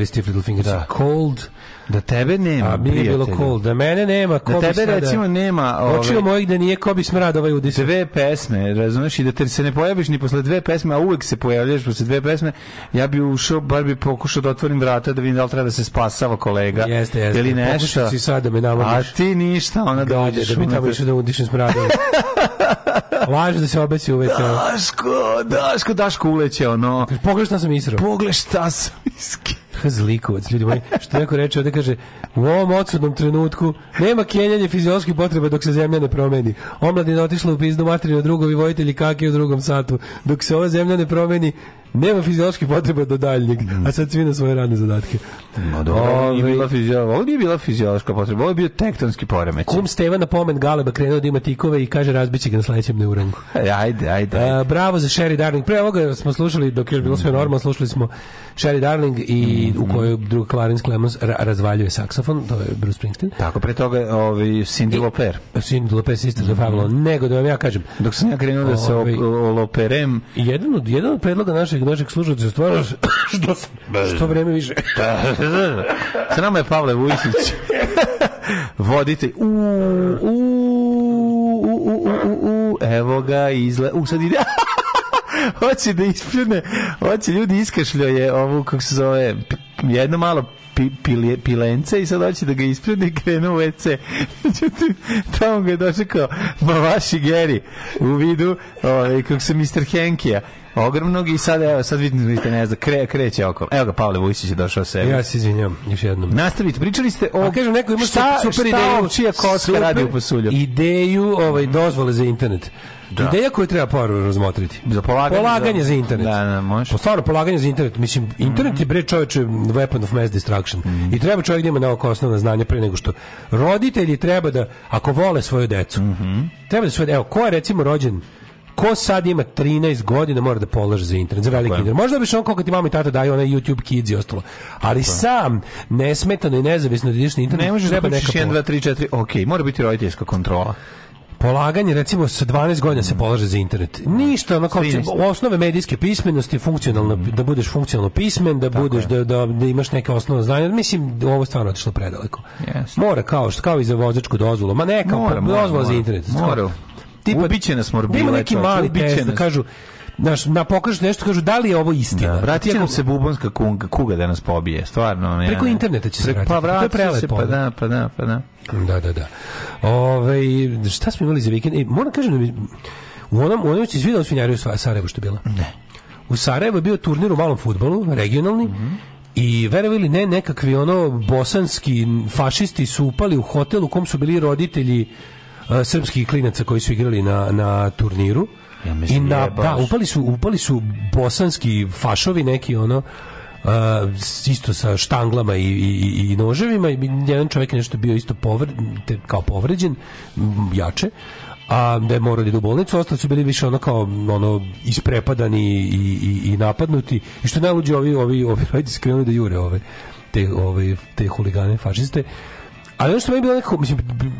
ili Little Littlefinger da. Znači, cold da tebe nema a mi je bilo Cold da mene nema ko da tebe recimo nema ove, ovaj, očima mojih da nije ko bi smrad ovaj udis dve pesme razumeš i da te se ne pojaviš ni posle dve pesme a uvek se pojavljaš posle dve pesme ja bi ušao bar bi pokušao da otvorim vrata da vidim da li treba da se spasava kolega jeste, jeste. ili nešto si sad da me namodiš a ti ništa ona da, da uđeš da bi tamo išao da udišem smrad Laže da se obesi u Daško, Daško, Daško uleće ono. Pogledaj šta sam israo. Pogledaj šta sam iskio. Zlikovac, ljudi moji, što neko reče, ovde kaže, u ovom odsudnom trenutku nema kenjanje fiziološke potrebe dok se zemlja ne promeni. Omladina otišla u pizdu materinu drugovi vojitelji kake u drugom satu. Dok se ova zemlja ne promeni, nema fiziološke potrebe do daljnjeg, mm. a sad svi na svoje radne zadatke. No dobro, Ove, nije ovaj- bila fiziolo... ovo nije bila fiziološka potreba, ovo je bio tektonski poremeć. Kum Stevana pomen Galeba krenuo da ima tikove i kaže razbiće ga na sledećem neurangu. Ajde, ajde, ajde. A, bravo za Sherry Darling. Pre ovoga smo slušali, dok je bilo sve mhm. normalno, slušali smo Sherry Darling i mhm i u mhm. kojoj drug Clarence Clemons ra razvaljuje saksofon, to je Bruce Springsteen. Tako, pre toga ovaj, Cindy Loper. Cindy Loper, Sister mm -hmm. Nego da vam ja kažem... Dok sam ja krenuo da se oloperem... Jedan od, jedan od predloga našeg, našeg služaca je stvarno što, što vreme više. Da, da, da, Sa nama je Pavle Vujsić. Vodite. U, u, u, u, u, u, evo ga izle... U, sad ide... hoće da ispljune, hoće ljudi je ovu, kako se zove, jedno malo pile, pilence i sad hoće da ga ispljune i krenu u WC. tamo ga je dočekao Mavaši Geri u vidu, ovaj, kako se Mr. Henkija ogromnog i sad evo sad vidite ne znam kre, kreće oko. Evo ga Pavle Vujčić je došao sebi. Ja se izvinjavam još jednom. Nastavite, pričali ste o A kaže neko ima šta, super, super ideju čija koska radi u posulju. Ideju ovaj dozvole za internet. Da. Ideja koju treba par razmotriti. Za polaganje, polaganje za... za, internet. Da, da, može. Po stvarno, polaganje za internet. Mislim, internet mm -hmm. je bre čoveče weapon of mass destruction. Mm -hmm. I treba čovjek da ima neoko osnovna znanja pre nego što roditelji treba da, ako vole svoju decu, mm -hmm. treba da sve evo, ko je recimo rođen ko sad ima 13 godina mora da polaže za internet, za veliki internet. Možda bi on koliko ti mama i tata daju onaj YouTube Kids i ostalo. Ali Tako. sam nesmetano i nezavisno da ideš na internet. Ne možeš da kućiš 1, 2, 3, 4, ok, mora biti roditeljska kontrola polaganje recimo sa 12 godina se mm. polaže za internet. Ništa, ono kao osnove medijske pismenosti, funkcionalno mm. da budeš funkcionalno pismen, da Tako budeš da, da, da imaš neke osnovne znanja. Mislim ovo stvarno otišlo predaleko. Yes. Mora kao što kao i za vozačku dozvolu, ma neka dozvola za internet. Mora. Tipa biće nas morbila, neki mali test, da kažu Znaš, na pokažu nešto, kažu da li je ovo istina. Da, vratit će znači, nam se bubonska kuga, kuga da nas pobije, stvarno. Ja, Preko interneta će se pa vratiti. Pa vrati se, pa da. da, pa da, pa da. Da, da, da. Ove, šta smo imali za vikend? E, moram kažem, da u onom, u onom će izvidao svinjariju Sarajevo što je bila. Ne. U Sarajevo je bio turnir u malom futbolu, regionalni, mm -hmm. I verovali ne, nekakvi ono bosanski fašisti su upali u hotel u kom su bili roditelji uh, srpskih klinaca koji su igrali na, na turniru Ja I na, je, da, upali su, upali su bosanski fašovi neki, ono, uh, isto sa štanglama i, i, i noževima i jedan čovjek je nešto bio isto povređen, kao povređen jače a da je morao da idu u bolnicu, ostali su bili više ono kao ono isprepadani i, i, i napadnuti. I što najluđe ovi ovi ovi roditelji skrenuli da jure ove te ove te huligane fašiste Ali ono što mi bilo nekako, mislim,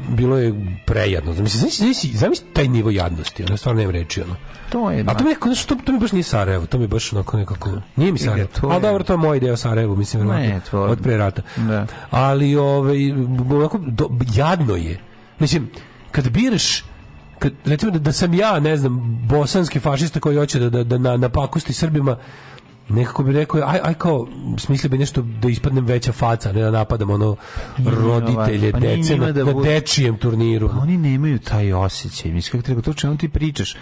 bilo je prejadno. Mislim, zamisli, zamisli taj nivo jadnosti, ono, stvarno nemam reči, ono. To je, A to mi, znaš, to, to mi baš nije Sarajevo, to mi baš onako nekako, nije mi Sarajevo. Je, to je. dobro, to je moj deo Sarajevo, mislim, ne, to od pre rata. Da. Ali, ovaj, onako, do, jadno je. Mislim, kad biraš, kad, recimo da, da sam ja, ne znam, bosanski fašista koji hoće da, da, da na, napakosti Srbima, nekako bi rekao, aj, aj kao, smisli bi nešto da ispadnem veća faca, ne da napadam ono nije roditelje, pa dece, na, da na dečijem turniru. Pa oni nemaju taj osjećaj, misli, kako treba, to čemu ti pričaš,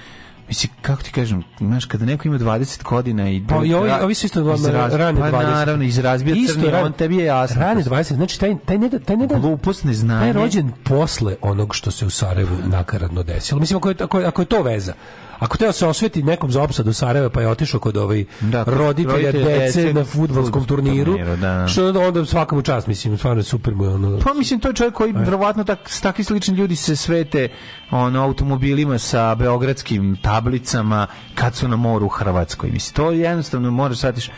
Mislim, kako ti kažem, znaš, kada neko ima 20 godina i... Pa i ovi, ovi su isto izraz, rane 20. Pa naravno, izrazbija isto, crni, ran, on tebi je jasno. Rane 20, znači taj, taj, ne, da- taj, ne, da- Glupost, neznanje. Taj rođen posle onog što se u Sarajevu nakaradno desilo. Mislim, ako je, ako je, ako je to veza, Ako teo da se osveti nekom za opsadu Sarajeva, pa je otišao kod ovaj da, roditelja dece, na futbolskom turniru, turniru da. da. što onda svakom čast, mislim, stvarno super mu je ono... Pa mislim, to je čovjek koji, verovatno, tak, takvi slični ljudi se svete ono, automobilima sa beogradskim tablicama kad su na moru u Hrvatskoj. Mislim, to jednostavno moraš shvatiš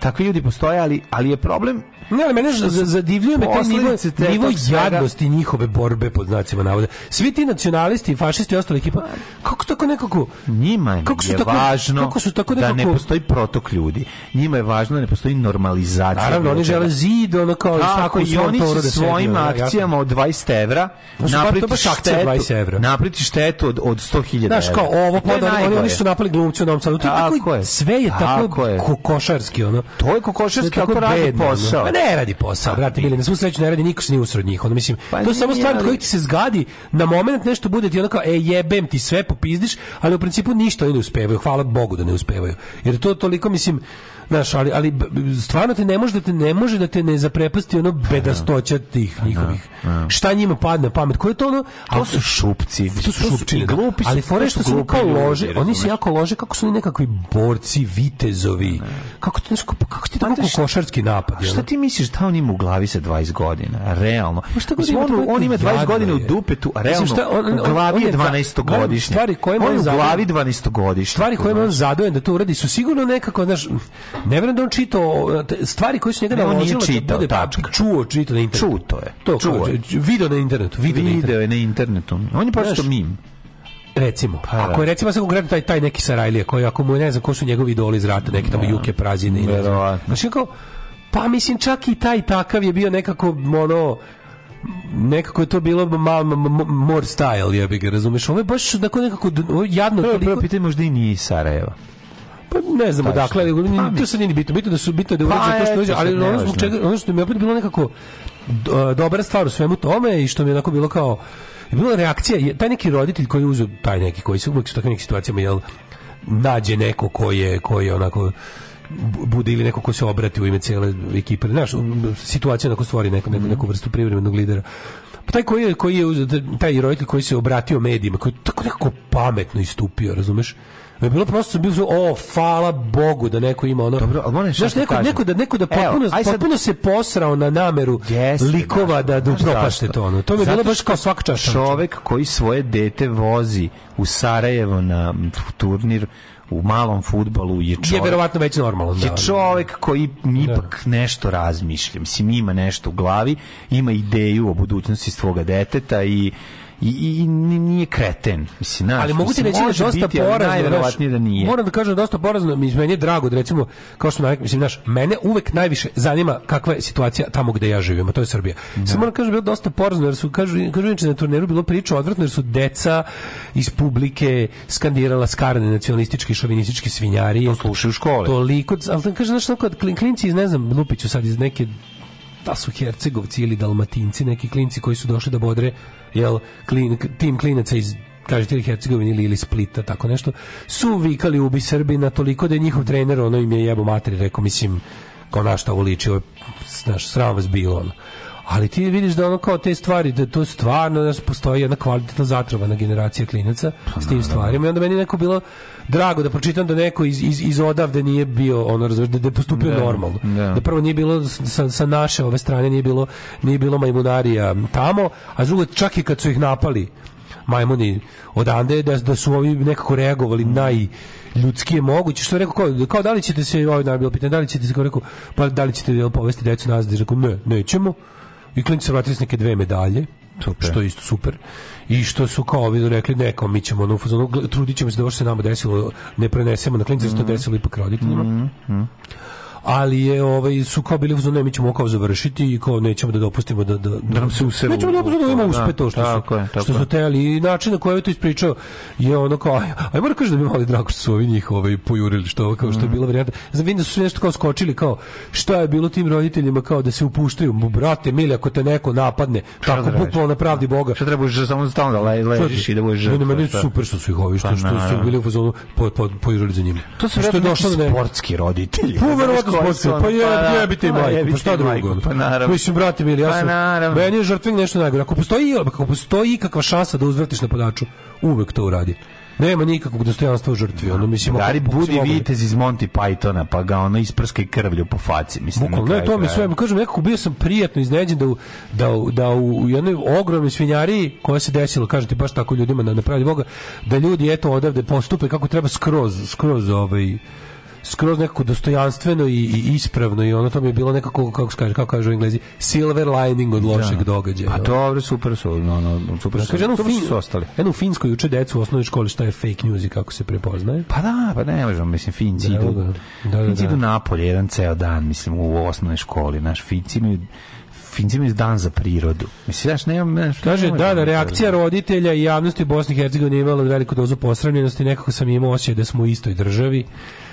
takvi ljudi postoje, ali, ali je problem Ne, ali mene zadivljuje me taj nivo, nivo jadnosti njihove borbe pod znacima navoda. Svi ti nacionalisti, fašisti i ostali ekipa, kako tako nekako... Njima kako su tako, važno kako su tako nekako, da ne postoji protok ljudi. Njima je važno da ne postoji normalizacija. Naravno, oni žele zid, ono kao... Tako, i oni su da svojim da, akcijama od 20 evra pa- napriti štetu, 20 evra. napriti štetu od, od 100.000 evra. Znaš, kao ovo, pa oni, oni su napali glumcu u Novom Sadu. To je sve je tako, košarski, ono. To je kokošarski, kako radi posao ne radi posao, da. brate, bili na svu sreću ne radi niko se ni usro od njih. Onda mislim, pa to je samo stvar koji ti se zgadi na moment nešto bude ti onda e jebem ti sve popizdiš, ali u principu ništa oni ne uspevaju. Hvala Bogu da ne uspevaju. Jer to toliko mislim Znaš, ali, ali stvarno te ne može da te ne može da te ne zaprepasti ono pa da. bedastoća tih pa da, njihovih. Da. Šta njima padne pamet? Ko je to ono? To su šupci. To su šupci. Glupi su. Ali fore što su kao lože, oni se jako lože kako su oni nekakvi borci, vitezovi. Kako ti, pa kako ti tako košarski napad? Šta ti misliš da on ima u glavi sa 20 godina? Realno. Šta on, ima 20 godina u dupetu, a realno u glavi je 12 godišnji. Stvari koje on u glavi 12 godišnje. Stvari koje on zadojen da to uradi su sigurno nekako, znaš, Ne vjerujem da on čitao stvari koje su njega naložile. On nije da čitao, da tačka. Čuo, čitao na internetu. Čuo to je. To, čuo. Kao, video na internetu. Video, video je na internetu. On je što mim recimo. Pa, ako da. je recimo se konkretno taj, taj neki Sarajlija, koji ako mu ne znam ko su njegovi idoli iz rata, neki tamo da. Juke Prazine. i Znači, kao, pa mislim čak i taj takav je bio nekako ono nekako je to bilo mal, more style, ja bih ga razumeš. Ovo je baš tako nekako ovo jadno. Prvo, prvo pitanje možda i nije Sarajeva. Pa ne znam odakle, pa to se nije bitno. Bitno da su bitno da uređaju to pa što uređaju, ali ono zbog čega, ono što mi je opet bilo nekako dobra stvar u svemu tome i što mi je onako bilo kao je bila reakcija, taj neki roditelj koji je uzeo, taj neki koji se uvijek u takvim situacijama, jel, nađe neko ko je, koji je onako bude ili neko ko se obrati u ime cele ekipe, znaš, situacija onako stvori neko, neko, neku vrstu privremenog lidera. Pa taj koji je, koji je taj roditelj koji se obratio medijima, koji je tako nekako pametno istupio, razumeš? je bilo prosto su bilo o fala bogu da neko ima ono. Dobro, ali Znaš, da neko, neko da neko da potpuno, Evo, sad... potpuno se posrao na nameru Jeste, likova da da upropašte to ono. To mi je bilo baš kao svaka čast. Čovek koji svoje dete vozi u Sarajevo na turnir u malom futbalu je čovjek... Je verovatno već normalno. Je da. čovjek koji da. ipak da. nešto razmišlja. Mislim, ima nešto u glavi, ima ideju o budućnosti svoga deteta i i, i nije kreten. Mislim, naš, ali mogu ti reći da je dosta porazno. Ali da nije. Moram da kažem da dosta porazno. mi meni je drago da recimo, kao što navijek, mislim, naš, mene uvek najviše zanima kakva je situacija tamo gde ja živim, a to je Srbija. Da. Samo moram da kažem da dosta porazno, jer su, kažu, kažu inače da na turneru bilo priča odvratno, jer su deca iz publike skandirala skarne nacionalistički šovinistički svinjari. To slušaju u školi. Toliko, ali kažem, znaš, kad klinci iz, ne znam, Lupiću sad iz neke da su Hercegovci ili Dalmatinci, neki klinci koji su došli da bodre jel, klin, tim klinaca iz kažete ili Hercegovini ili, ili Splita, tako nešto, su vikali ubi Srbina toliko da je njihov trener, ono im je jebo materi, rekao, mislim, kao našta ovo liči, ovo, znaš, sram vas bilo, ono ali ti vidiš da ono kao te stvari, da to stvarno znaš, postoji jedna kvalitetna zatrova na generacija klinaca pa s tim stvarima i onda meni neko bilo drago da pročitam da neko iz, iz, iz odavde nije bio ono razumeš da, da je postupio da, normalno da. da. prvo nije bilo sa, sa naše ove strane nije bilo nije bilo majmunarija tamo a drugo čak i kad su ih napali majmuni odande da, da su ovi nekako reagovali mm. naj ljudski je moguće što je rekao kao, kao da li ćete se ovaj bilo pitanje da li ćete se kao rekao pa da li ćete povesti decu nazad rekao ne nećemo i klinci vratili neke dve medalje, super. što je isto super. I što su kao ovi rekli, nekom mi ćemo na trudit ćemo se da ovo što se nama desilo, ne prenesemo na klinci, mm -hmm. što mhm. desilo ipak roditeljima. Mm -hmm ali je ovaj su kao bili uzmano e, mi ćemo kao završiti i kao nećemo da dopustimo da da, da, da nam se useru. Nećemo da dopustimo ima da uspe to da. što tako su, je, tako što su teli i način na koji je to ispričao je ono kao aj, aj moram kažem da bi mali drago što su ovi njih ovaj pojurili što kao što je mm. bila varijanta. Znam vidim da su nešto kao skočili kao šta je bilo tim roditeljima kao da se upuštaju brate mili ako te neko napadne tako bukvalno na pravdi boga. Šta trebaš samo stalno da le, ležiš i da budeš žrtva. Ne, meni super što su ih ovi što, pa što su bili u fazonu pojurili za njima. To su što je došlo sportski roditelji. Poverovatno pa, posle. Pa, pa je, da. jebi te majku, pa šta drugo? Pa naravno. Mislim, brate, bili, ja pa sam... Pa naravno. Meni je žrtvenik nešto najgore. Ako postoji, ako postoji kakva šansa da uzvrtiš podaču, uvek to uradi. Nema nikakvog dostojanstva u žrtvi. Ono, mislim, pa Dari ako, budi vitez iz Monty Pythona, pa ga ono isprska krvlju po faci. Mislim, Bukal, ne, to mi sve, kažem, nekako bio sam prijatno iznenađen da, da, da u jednoj ogromnoj svinjariji koja se desila, kažete, baš tako ljudima na napravi Boga, da ljudi, eto, odavde postupe kako treba skroz, skroz ovaj, skroz nekako dostojanstveno i, i ispravno i ono to mi je bilo nekako kako se kaže kako kažu Englezi silver lining od lošeg da. događaja. Pa dobro, super su, no, no, super su. Kaže, fin, su ostali. Eno finskoj uče decu u osnovnoj školi šta je fake news i kako se prepoznaje. Pa da, pa ne možemo, mislim Finci da, idu. Da, da, da. da finci idu da. napolje jedan ceo dan, mislim u osnovnoj školi, naš Finci imaju Finci imaju dan za prirodu. Mislim, znaš, nemam... Znaš, Kaže, da, da, reakcija roditelja i javnosti u Bosni i Hercegovini imala veliku dozu posranjenosti, nekako sam imao osjećaj da smo u istoj državi.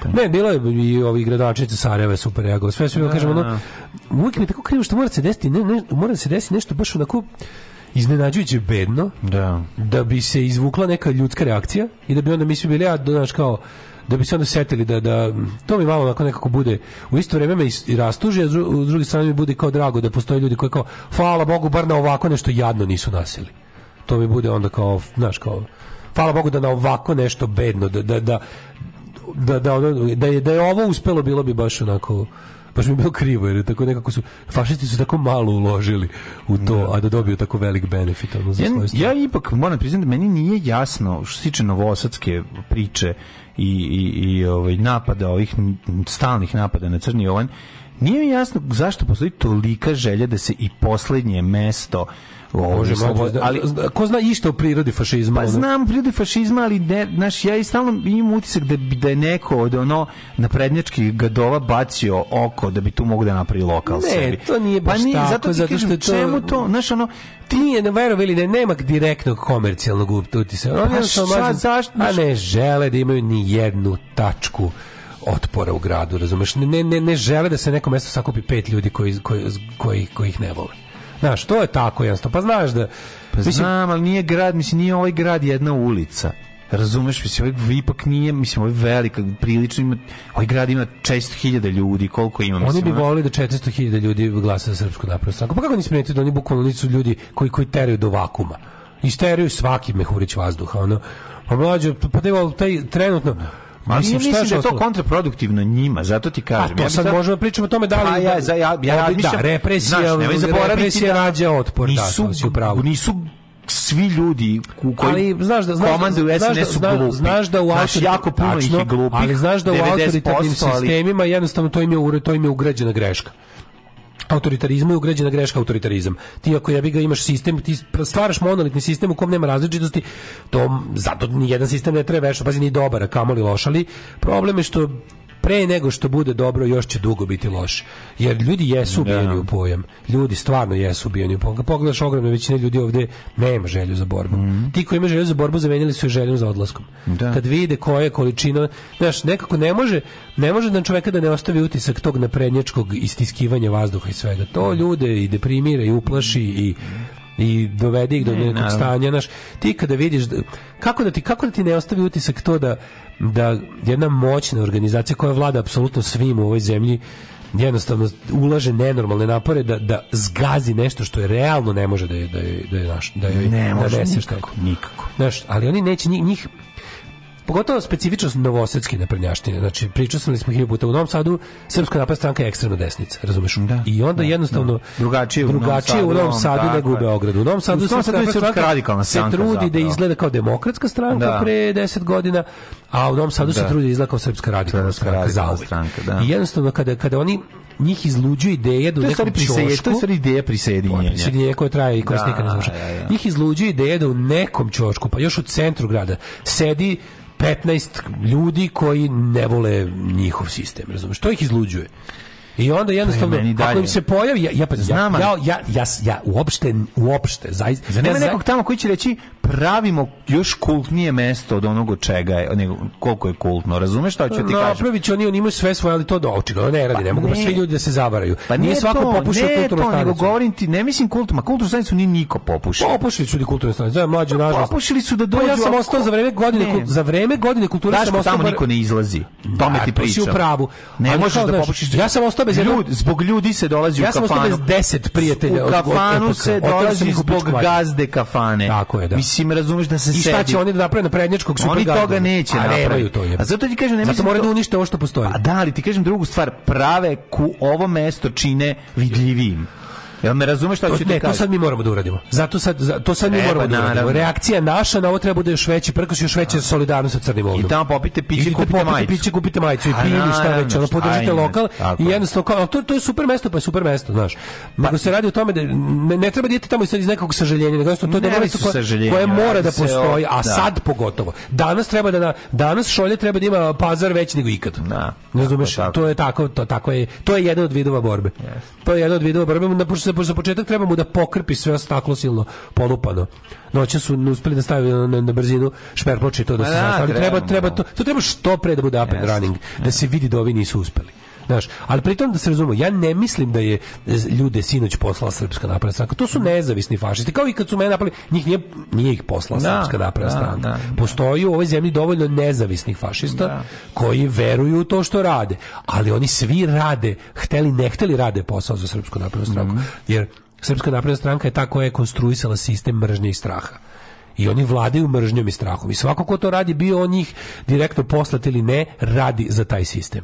Pa. Ne, bilo je i ovi gradačnici Sarajeva super reagovali. Sve sve da, kažem ono da. uvijek mi tako krivo što mora se desiti, ne, ne, mora se desiti nešto baš onako iznenađujuće bedno. Da. Da bi se izvukla neka ljudska reakcija i da bi onda mi svi bili ja znaš kao da bi se onda setili da, da to mi malo onako nekako bude u isto vrijeme me i rastuži, a s druge strane mi bude kao drago da postoje ljudi koji kao hvala Bogu bar na ovako nešto jadno nisu nasili. To mi bude onda kao, znaš, kao hvala Bogu da na ovako nešto bedno, da, da, da da, da, ono, da, je, da je ovo uspelo, bilo bi baš onako baš mi je bilo krivo, jer tako nekako su, fašisti su tako malo uložili u to, da. a da dobiju tako velik benefit. Ono, za ja, ja ipak moram priznati, meni nije jasno što se tiče novosadske priče i, i, i ovaj, napada, ovih stalnih napada na Crni Ovan, nije mi jasno zašto postoji tolika želja da se i posljednje mesto Bože, sloboda, da, ali da, ko zna isto o prirodi fašizma? Pa znam o prirodi fašizma, ali ne, znaš, ja i stalno imam utisak da, da je neko od ono naprednjačkih gadova bacio oko da bi tu mogu da napravi lokal ne, sebi. to nije pa baš pa nije, tako, zato, ti zato kažem, što to... čemu to, znaš, ono, ti nije ne verovali da nema direktnog komercijalnog utisa. Ono pa šta, mažem, zašto? A ne žele da imaju ni jednu tačku otpora u gradu, razumeš? Ne, ne, ne žele da se neko mesto sakupi pet ljudi koji, koji, koji, koji ih ne vole. Znaš, to je tako jasno. Pa znaš da... Pa mislim, znam, ali nije grad, mislim, nije ovaj grad jedna ulica. Razumeš, mislim, ovaj ipak nije, mislim, ovaj velik, prilično ima, ovaj grad ima 600.000 ljudi, koliko ima, mislim. Oni bi volili da 400.000 ljudi glasa za Srpsku napravnu stranku. Pa kako nisi primetili da oni bukvalno nisu ljudi koji, koji teraju do vakuma? Isteraju svaki mehurić vazduha, ono. Pa mlađo, pa taj, taj trenutno, Ma mislim, mislim da je to kontraproduktivno njima, zato ti pa, kažem. A to ja sad da... možemo pričamo o tome da li pa ja, da- ja, ja, ja da, da, represija, znaš, represija da, rađa otpor, da, nisu, da, si upravo. Nisu svi ljudi u koji ali znaš da znaš komandu da, SNS da- su glupi. Znaš da u znaš, jako puno ih je glupih. Ali znaš da u autoritarnim sistemima jednostavno to im je to im je ugrađena greška autoritarizmu je ugrađena greška autoritarizam. Ti ako jebi ga imaš sistem, ti stvaraš monolitni sistem u kom nema različitosti, to zato ni jedan sistem ne treba vešati, pazi ni dobar, kamoli loš, ali problem je što pre nego što bude dobro, još će dugo biti loše. Jer ljudi jesu da. ubijeni u pojam. Ljudi stvarno jesu ubijeni u pojam. pogledaš ogromno većine ljudi ovdje nema želju za borbu. Mm. Ti koji imaju želju za borbu zamenili su je željom za odlaskom. Da. Kad vide koja je količina, znaš, nekako ne može, ne može da čoveka da ne ostavi utisak tog naprednjačkog istiskivanja vazduha i svega. To mhm. ljude i deprimira i uplaši i i dovedi ih do nekog stanja, znaš, ti kada vidiš da- kako da ti kako da ti ne ostavi utisak to da da jedna moćna organizacija koja vlada apsolutno svim u ovoj zemlji jednostavno ulaže nenormalne napore da da zgazi nešto što je realno ne može da je da je da je naš da je ne da može nikako, nikako. Znaš, ali oni neće njih, njih pogotovo specifičnost novosadske naprednjaštine. Znači, pričali smo hiljadu puta u Novom Sadu, Srpska napredna stranka je ekstremna desnica, razumeš? Da, I onda da, jednostavno da. drugačije, u drugačije u Novom da, Sadu nego u Beogradu. U Novom Sadu, se Novom Srpska, radikalna stranka se trudi da zapravo. da izgleda kao demokratska stranka da. pre 10 godina, a u Novom Sadu da. se trudi da izgleda kao Srpska radikalna Srpska stranka, radikalna stranka da. I jednostavno, kada, kada oni njih izluđuju ideje do nekog čošku. To je stvari ideja prisjedinjenja. Prisjedinjenja koje traje i koje da, se nikad ne završa. Njih izluđuju ideja da u nekom čošku, pa još u centru grada, sedi 15 ljudi koji ne vole njihov sistem, razumiješ? To ih izluđuje. I onda pa jednostavno pa je ako im se pojavi ja ja pa ja ja, ja, ja, ja uopšte uopšte zaista zanima ja, nekog tamo koji će reći pravimo još kultnije mesto od onog čega je, nego koliko je kultno, razumeš šta ću ti kažem? Napravić, oni, oni imaju sve svoje, ali to do očigledno ne radi, pa ne mogu baš svi ljudi da se zavaraju. Pa nije, nije svako popušio kulturnu stanicu. Nego govorim ti, ne mislim kultuma, kulturnu stanicu ni niko popušio. Popušili su ti kulturnu stanicu, da, mlađi pa, Popušili su da dođu. Pa ja sam ostao za vreme godine, ne. za vreme godine kulture Daško, sam ostao. tamo niko ne izlazi. Tome ti pričam. u pravu. Ne ali možeš da popušiš. Ja sam ostao bez ljudi, zbog ljudi se dolazi u kafanu. Ja sam ostao bez 10 prijatelja. U kafanu se dolazi zbog gazde kafane. Tako je, da mislim, razumeš da se sedi. I šta će oni da naprave na prednjačkog supergarda? Oni toga neće a napraviti. To je. A zato ti kažem, ne zato moraju da unište ovo što postoji. A da, ali ti kažem drugu stvar, prave ku ovo mesto čine vidljivim. Ja me razumeš šta ću ti kažem. To sad mi moramo da uradimo. Zato sad, to sad mi e, pa moramo pa, da uradimo. Reakcija naša na ovo treba bude još veći, prkos, još veća solidarnost sa crnim ovdom. I tamo popite piće, kupite, kupite majicu. Piće, kupite majicu i pili, šta već, ono podržite ajme, lokal i jednostavno kao, to, to je super mesto, pa je super mesto, znaš. Nego pa, se radi o tome da ne, ne treba dijete da tamo iz nekog sažaljenja, nego to je dobro mesto koje, koje mora da postoji, a da. sad pogotovo. Danas treba da danas šolje treba da ima pazar veći nego ikad. Da. Razumeš? To je tako, to tako je. To je jedan od vidova borbe. To je jedan od vidova borbe, na pošto za, da za početak treba mu da pokrpi sve staklo silno polupano. Noće su uspeli da stave na, na, na brzinu šperploče to da se da, treba, treba to, to treba što pre da bude up and running, da se vidi da ovi nisu uspeli. Znaš, ali pritom da se razume, ja ne mislim da je e, ljude sinoć poslala Srpska napredna stranka. To su mhm. nezavisni fašisti. Kao i kad su mene napali, njih nije, nije ih poslala da, Srpska napredna da, stranka. Da, da, Postoji u ovoj zemlji dovoljno nezavisnih fašista da. koji veruju u to što rade. Ali oni svi rade, hteli ne hteli rade posao za Srpsku naprednu stranku. Mm -hmm. Jer Srpska napredna stranka je ta koja je konstruisala sistem mržnje i straha i oni vladaju mržnjom i strahom i svako ko to radi bio on njih direktno poslat ili ne radi za taj sistem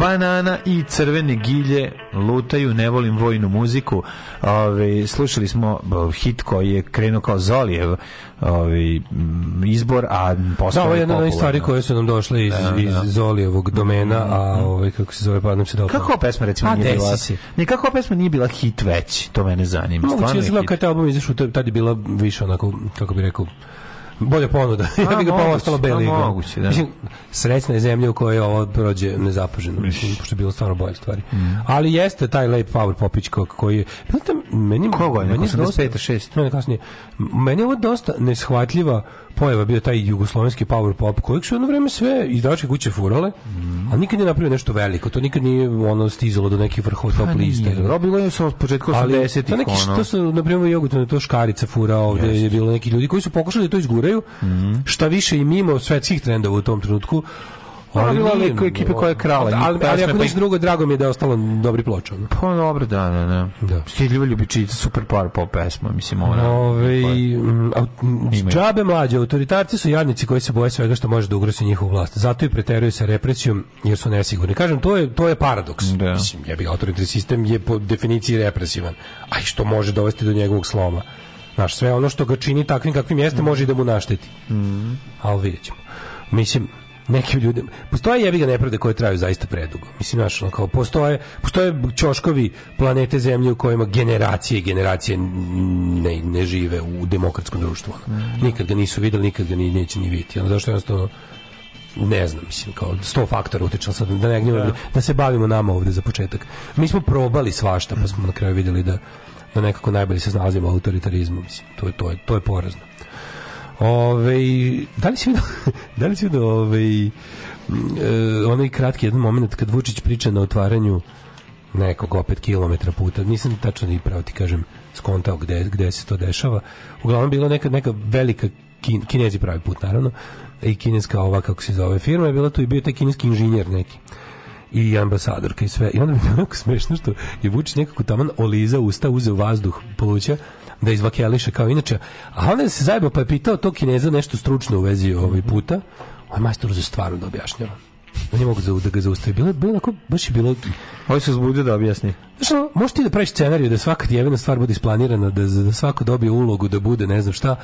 banana i crvene gilje lutaju, ne volim vojnu muziku. Ove, slušali smo hit koji je krenuo kao Zolijev ovaj izbor, a postao da, ovo je jedna od stvari koje su nam došle iz, da, da. iz Zolijevog domena, a mm, mm, mm. ovaj kako se zove, pa se dopala. Kako pesma recimo a, pa, nije bila? Si. Ne, kako pesma nije bila hit već, to mene zanima. Moguće je bilo kad album izašao, tad je bila više onako, kako bih rekao, bolja ponuda. A, ja bih ga pa ostalo beli igra. Moguće, da. Mislim, srećna je zemlja u kojoj ovo prođe nezapaženo, pošto je bilo stvarno bolje stvari. Mm. Ali jeste taj lep power popićko koji je... Tam, meni, Koga je? Meni 85. 6. Ne, kasnije. Meni je ovo dosta neshvatljiva pojava bio taj jugoslovenski power pop kojeg su jedno vreme sve izdavačke kuće furale, mm. ali nikad nije napravio nešto veliko. To nikad nije ono stizalo do nekih vrhova pa top liste. Robilo je se od početka 80-ih. To, neki, ono. to su, na primjer, Jogutana, to Škarica fura ovde, je bilo neki ljudi koji su pokušali to izgure igraju, mm -hmm. šta više i mimo svetskih trendova u tom trenutku, ona bila neka ekipa da. koja je krala. Ali, ali ako pa ništa drugo, drago mi je da je ostalo dobri ploča. No? Pa dobro, da, da, da. da. Stidljiva ljubičica, super par pop pesma, mislim, ona. Ove, mm, džabe mlađe, autoritarci su jadnici koji se boje svega što može da ugrosi njihovu vlast. Zato i preteruju sa represijom, jer su nesigurni. Kažem, to je, to je paradoks. Da. Mislim, jebi, autoritarni sistem je po definiciji represivan. A što može dovesti do njegovog sloma. Znaš, sve ono što ga čini takvim kakvim jeste mm. može da mu našteti. Mm. Ali vidjet ćemo. Mislim, nekim ljudima. Postoje jebi ga nepravde koje traju zaista predugo. Mislim, znaš, kao postoje, postoje čoškovi planete zemlje u kojima generacije i generacije ne, ne žive u demokratskom društvu. Mm. Nikad ga nisu videli, nikad ga ni, neće ni vidjeti. Ono, zašto jednostavno ne znam, mislim, kao sto faktora utičalo sad, da ne gnjivamo, da. da se bavimo nama ovde za početak. Mi smo probali svašta, pa smo na kraju videli da no da nekako najbolje se snalazimo u autoritarizmu, mislim, to je, to je, to je porazno. Ove, da li si vidio, da li si vidio ove, mm, e, onaj kratki jedan moment kad Vučić priča na otvaranju nekog opet kilometra puta, nisam tačno ni pravo da ti kažem skontao gde, gde se to dešava. Uglavnom bilo neka, neka velika kin, kinezi pravi put naravno i kineska ova kako se zove firma je bila tu i bio taj kineski inženjer neki i ambasadorka i sve. I onda mi je jako smešno što je Vučić nekako taman oliza usta, uzeo vazduh pluća, da izvakeliše kao inače. A onda se zajebao pa je pitao to kineza nešto stručno u vezi ovih ovaj, puta. A majstor za stvarno da objašnjava Oni mogu za, da ga zaustave. Bilo, bilo onako, baš je bilo... Ovo se uzbudio da objasni. Znaš, možeš ti da praviš scenariju da svaka djevena stvar bude isplanirana, da, da svako dobije ulogu, da bude ne znam šta,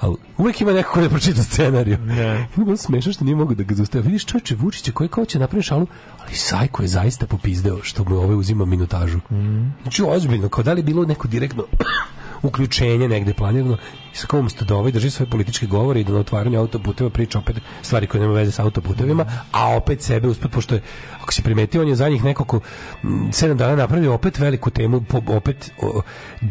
ali uvek ima neko ko ne pročita scenariju. Ne. Bilo smešno što nije mogu da ga zaustave. Vidiš čoče Vučića koji kao će da napravi šalu, ali Sajko je zaista popizdeo što mu ove uzima minutažu. Mhm. Znači, ozbiljno, kao da li bilo neko direktno uključenje negde planirano i sa kom ste dovi da ovaj drži svoje političke govore i da na otvaranju autoputeva priča opet stvari koje nema veze sa autoputevima, a opet sebe usput, pošto je, ako si primetio, on je za njih nekako 7 dana napravio opet veliku temu, opet,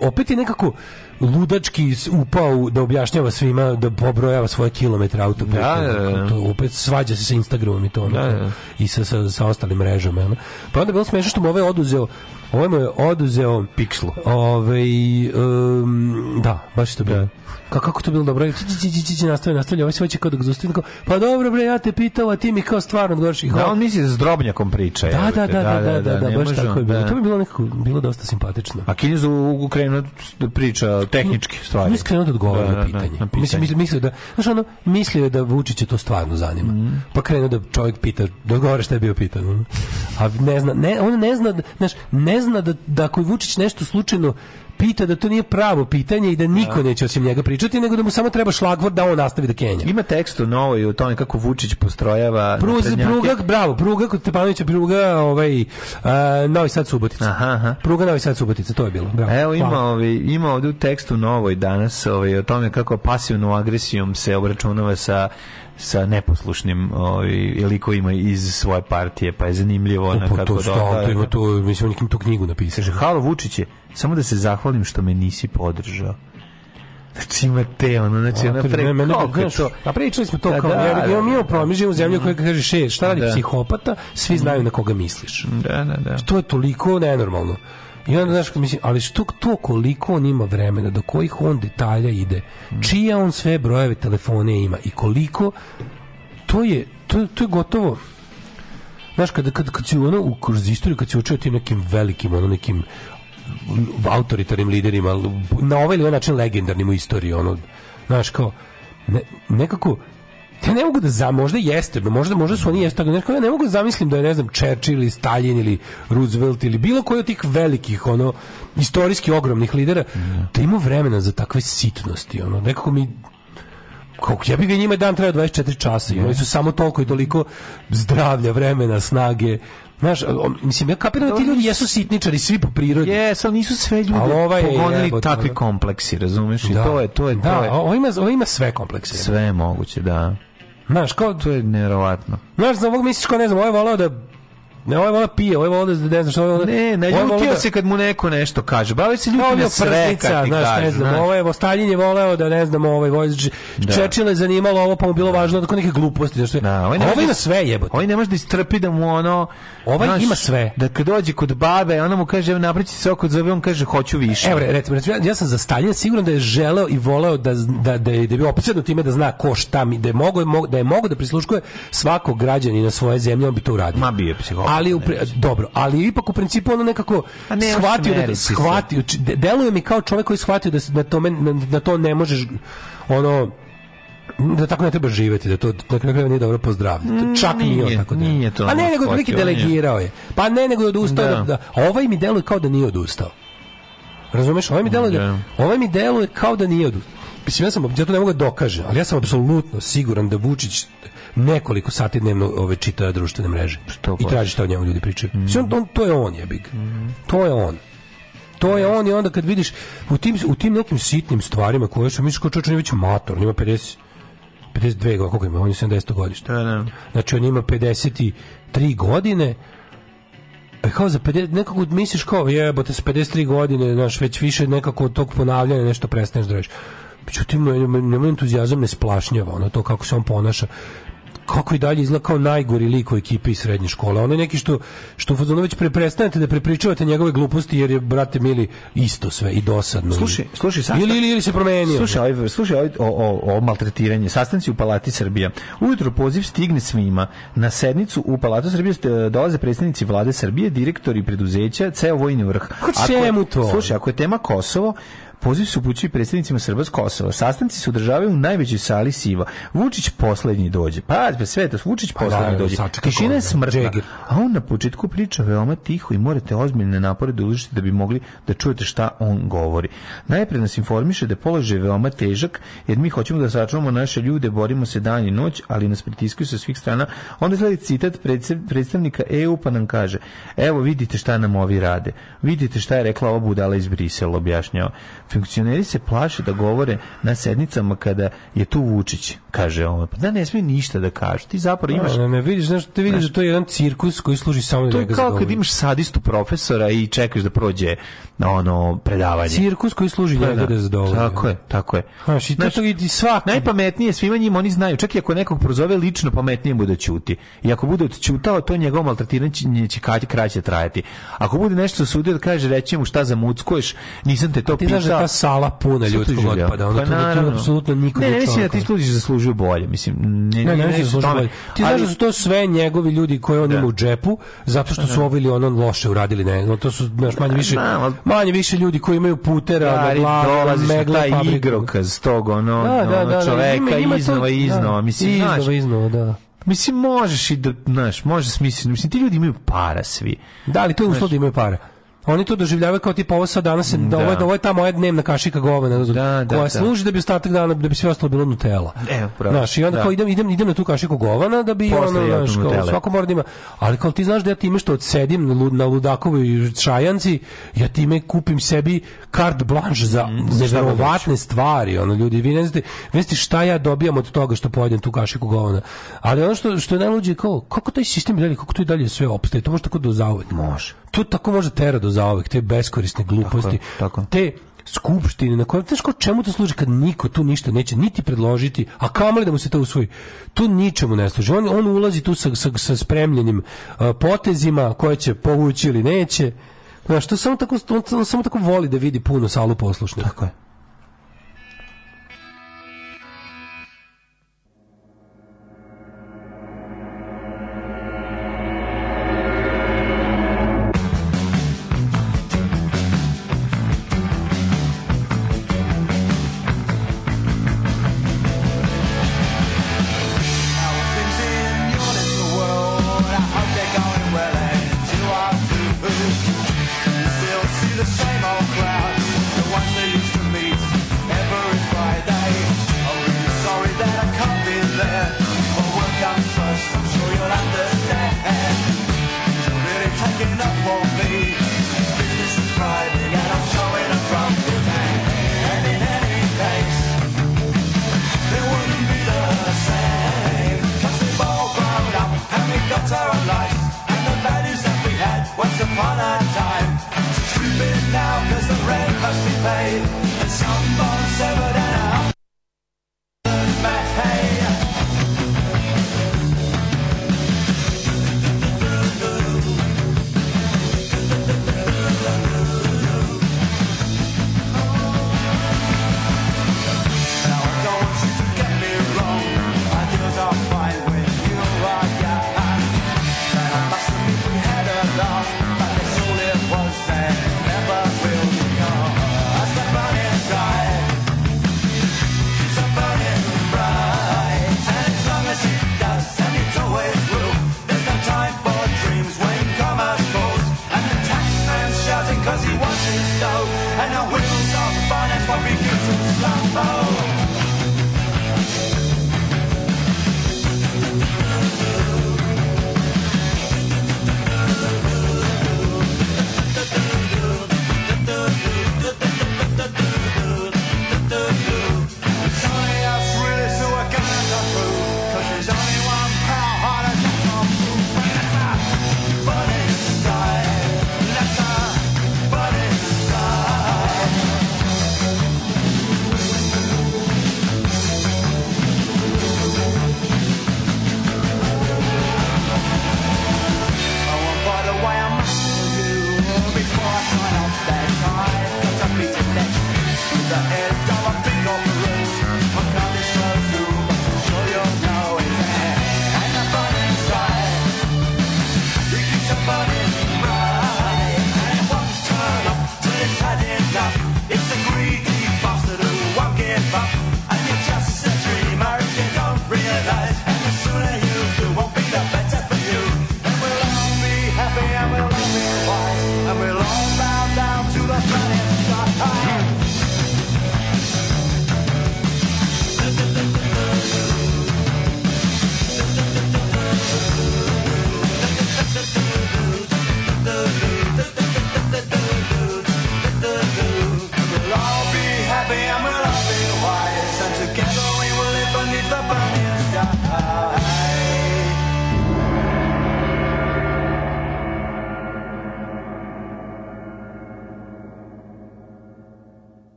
opet je nekako ludački upao da objašnjava svima da pobrojava svoje kilometre autoputa. Da, da, da. To, opet svađa se sa Instagramom i to da, da. i sa, sa, sa ostalim mrežama. Ja. Pa onda je bilo smešno što mu ove oduzeo Ovo ovaj mu je oduzeo... Pikslu. Ovaj, um, da, baš to bilo. Da. Ka, kako to bilo dobro? Či, či, či, či, či, nastavlja, nastavlja. Ovo ovaj se hoće kao da zustavlja. Da pa dobro, bre, ja te pitao, a ti mi kao stvarno odgovoriš. Da, on misli da s drobnjakom priča. Da, da, da, da, da, da, da, da, baš tako je bilo. To bi bilo nekako, bilo dosta simpatično. A Kinez u krenuo da priča tehničke stvari. Mislim krenuo da odgovara na pitanje. Mislim, mislio da, znaš ono, mislio da Vučića to stvarno zanima. Mhm. Pa krenuo da čovjek pita, da šta je bio pitan. A ne zna, ne, on ne zna, znaš, ne zna da, da ako je Vučić nešto slučajno pita da to nije pravo pitanje i da niko ja. Da. neće osim njega pričati, nego da mu samo treba šlagvor da on nastavi da kenja. Ima tekst u novoj o tome kako Vučić postrojava Pruz, Prugak, bravo, Pruga kod Tepanovića, Pruga ovaj, uh, Novi Sad Subotica. Aha, aha. Pruga Novi Sad Subotica, to je bilo. Bravo. Evo ima, Hvala. ovaj, ima ovdje tekst u novoj danas ovaj, o tome kako pasivnom agresijom se obračunava sa sa neposlušnim ovaj likovima iz svoje partije, pa je zanimljivo na pa kako to. Šta, to ima to, mislim nekim tu knjigu napisao. Kaže Halo Vučiće, samo da se zahvalim što me nisi podržao. Znači ima te, ono, znači ona pre... Mene, to... A pričali smo to da, kao, da, jer da, mi imamo da. živimo u zemlju koja mm. kaže še, šta radi da. psihopata, svi znaju na koga misliš. Da, da, da. To je toliko nenormalno. I onda, znaš, mislim, ali što to koliko on ima vremena, do kojih on detalja ide, čija on sve brojeve telefone ima i koliko, to je, to, to je gotovo, znaš, kada, kada, kada si ono, kroz istoriju, kad si učio tim nekim velikim, ono, nekim autoritarnim liderima, na ovaj ili onaj način legendarnim u istoriji, ono, znaš, kao, ne, nekako, Ja ne mogu da za, možda jeste, možda, možda su oni jeste, tako nekako, ja ne mogu da zamislim da je, ne znam, Churchill ili Stalin ili Roosevelt ili bilo koji od tih velikih, ono, istorijski ogromnih lidera, da ima vremena za takve sitnosti, ono, nekako mi, kako ja bih ga njima dan trebao 24 časa i oni su samo toliko i toliko zdravlja, vremena, snage. Znaš, mislim, ja kapiram da ti ljudi jesu sitničari, svi po prirodi. Jes, ali nisu sve ljudi ovaj pogonili je, takvi kompleksi, razumeš? Da. I to je, to je, to da, je. Da, ovo ima, ovo ima sve komplekse. Sve moguće, da. Znaš, kao... To je nevjerovatno. Znaš, za ovog misliš kao, ne znam, ovo ovaj je volao da Ne, ovo ovaj vola pije, ovo ovaj vola ne znam što ovo ovaj Ne, ne ljutio da- se kad mu neko nešto kaže. Bavi se ljutio sve kad ti znaš, ne znam, ovo je Stalin je voleo da ne znam, ovaj vojz da. Čečil je zanimalo ovo pa mu bilo važno da neke gluposti, znači. Da, ovaj ovo na da sve jebote. Ovaj ne može da istrpi da mu ono Ovo znaš, ima sve. Da kad dođe kod babe, ona mu kaže napriči se oko zove, on kaže hoću više. Evo, recimo, ja sam za Stalina siguran da je želeo i voleo da da da je, da bi opsednut time da zna ko šta mi da je mogo da je mogo da prisluškuje svakog građanina svoje zemlje, on bi to uradio. Ma bio psiholog ali u, dobro, ali ipak u principu ono nekako A ne, shvatio da shvatio, deluje mi kao čovjek koji shvatio da na da tome na, na da to ne možeš ono da tako ne treba živjeti, da to na kraju nije dobro pozdravlja. Mm, Čak nije, nije tako da. Nije to A ne, nego da neki delegirao je. Pa ne, nego da odustao. Da. da a da- ovaj mi deluje kao da nije odustao. Razumeš? Ovaj mi deluje, da, ovaj mi deluje kao da nije odustao. Mislim, ja, sam, ja to ne mogu dokaže, ali ja sam apsolutno siguran da Vučić nekoliko sati dnevno ove čita društvene mreže. Što I traži šta o njemu ljudi pričaju. Mm on, on, to je on, jebik. Mm To je on. To je on i onda kad vidiš u tim, u tim nekim sitnim stvarima koje su, misliš ko čovječ, on je već mator, on ima 50, 52 godine, koliko ima, on je 70 godišta. Da, da. Znači on ima 53 godine, e, kao za 50, nekako misliš kao jebote sa 53 godine, znaš, već više nekako od tog ponavljanja nešto prestaneš da radiš. Međutim, njemu entuzijazam ne splašnjava, ono to kako se on ponaša kako i dalje izgleda kao najgori lik u ekipi iz srednje škole. Ono je neki što, što u već pre, da prepričavate njegove gluposti jer je, brate mili, isto sve i dosadno. Slušaj, slušaj, sastav... ili, ili, ili se promenio. Slušaj, ovaj, slušaj ovaj, o, o, o maltretiranje. Sastanci u Palati Srbija. Ujutro poziv stigne svima. Na sednicu u Palatu Srbije dolaze predstavnici vlade Srbije, direktori preduzeća, ceo vojni vrh. Ko čemu to? Slušaj, ako je tema Kosovo, Poziv su upućuju predstavnicima Srba s Kosova. Sastanci se održavaju u najvećoj sali Siva. Vučić poslednji dođe. Pa, sve to, Vučić pa poslednji dođe. Tišina je smrtna. A on na početku priča veoma tiho i morate ozbiljne napore da uložite da bi mogli da čujete šta on govori. Najpre nas informiše da je položaj veoma težak, jer mi hoćemo da sačuvamo naše ljude, borimo se dan i noć, ali nas pritiskuju sa svih strana. Onda sledi citat predstavnika EU pa nam kaže, evo vidite šta nam ovi rade, vidite šta je rekla ova budala iz Brisela, objašnjao. Funkcioneri se plaše da govore na sednicama kada je tu Vučić, kaže on. Pa da ne smije ništa da kaže. Ti zapravo imaš... Da, ne, ne vidiš, znaš, ti vidiš da znaš, da to je jedan cirkus koji služi samo da To je kao kad imaš sadistu profesora i čekaš da prođe na ono predavanje. Cirkus koji služi pa, njega da zadovolji. Tako da. je, tako je. Znaš, i znaš, to i svaki... Najpametnije svima njima oni znaju. Čak i ako nekog prozove lično, pametnije bude da ćuti. I ako bude odćutao, to njegovo maltretiranje će kraće trajati. Ako bude nešto sudio da kaže, reći mu šta zamuckuješ, nisam te to pitao ta da. sala puna da ljudskog da. otpada. Ono, pa to Tu, apsolutno niko ne, ne, ne mislim da ti ljudi zaslužuju bolje. Mislim, ne, ne, ne, ne, zaslužuju bolje. Ti znaš da su to sve njegovi ljudi koje on ima u džepu, zato što su ovi ili ono loše uradili. Ne, to su, znaš, manje više, manje više ljudi koji imaju putera, na glavu, dolaziš na taj igrokaz tog ono, da, čoveka iznova, iznova. Mislim, iznova, iznova, da. Mislim, možeš i da, znaš, možeš smisliti. Mislim, ti ljudi imaju para svi. Da, ali to je uslov da imaju para. Oni to doživljavaju kao tipa ovo sad danas, da. ovo, da, ovo je ta moja dnevna kašika govana, da, da, koja da. služi da bi ostatak dana, da bi sve ostalo bilo Nutella. Evo, pravo. Znaš, i onda da. kao idem, idem, idem na tu kašiku govana, da bi Posle ono, znaš, kao, svako mora da ima. Ali kao ti znaš da ja time što odsedim na, lud, na Ludakovoj čajanci, ja time kupim sebi kart blanche za mm, da neverovatne stvari, ono, ljudi, vi ne znate, vi znate šta ja dobijam od toga što pojedem tu kašiku govana. Ali ono što, što je najluđe, kao, kako taj sistem dalje, kako to i dalje sve opstaje, to može tako do da zauvek. Može. To tako može tera do da zaovek, te beskorisne gluposti, tako, tako. te skupštine na kojem teško čemu to služi kad niko tu ništa neće niti predložiti a kamoli da mu se to usvoji tu ničemu ne služi on, on ulazi tu sa, sa, sa spremljenim uh, potezima koje će povući ili neće Znaš, to samo tako, on, on samo tako voli da vidi puno salu poslušnih. Tako je.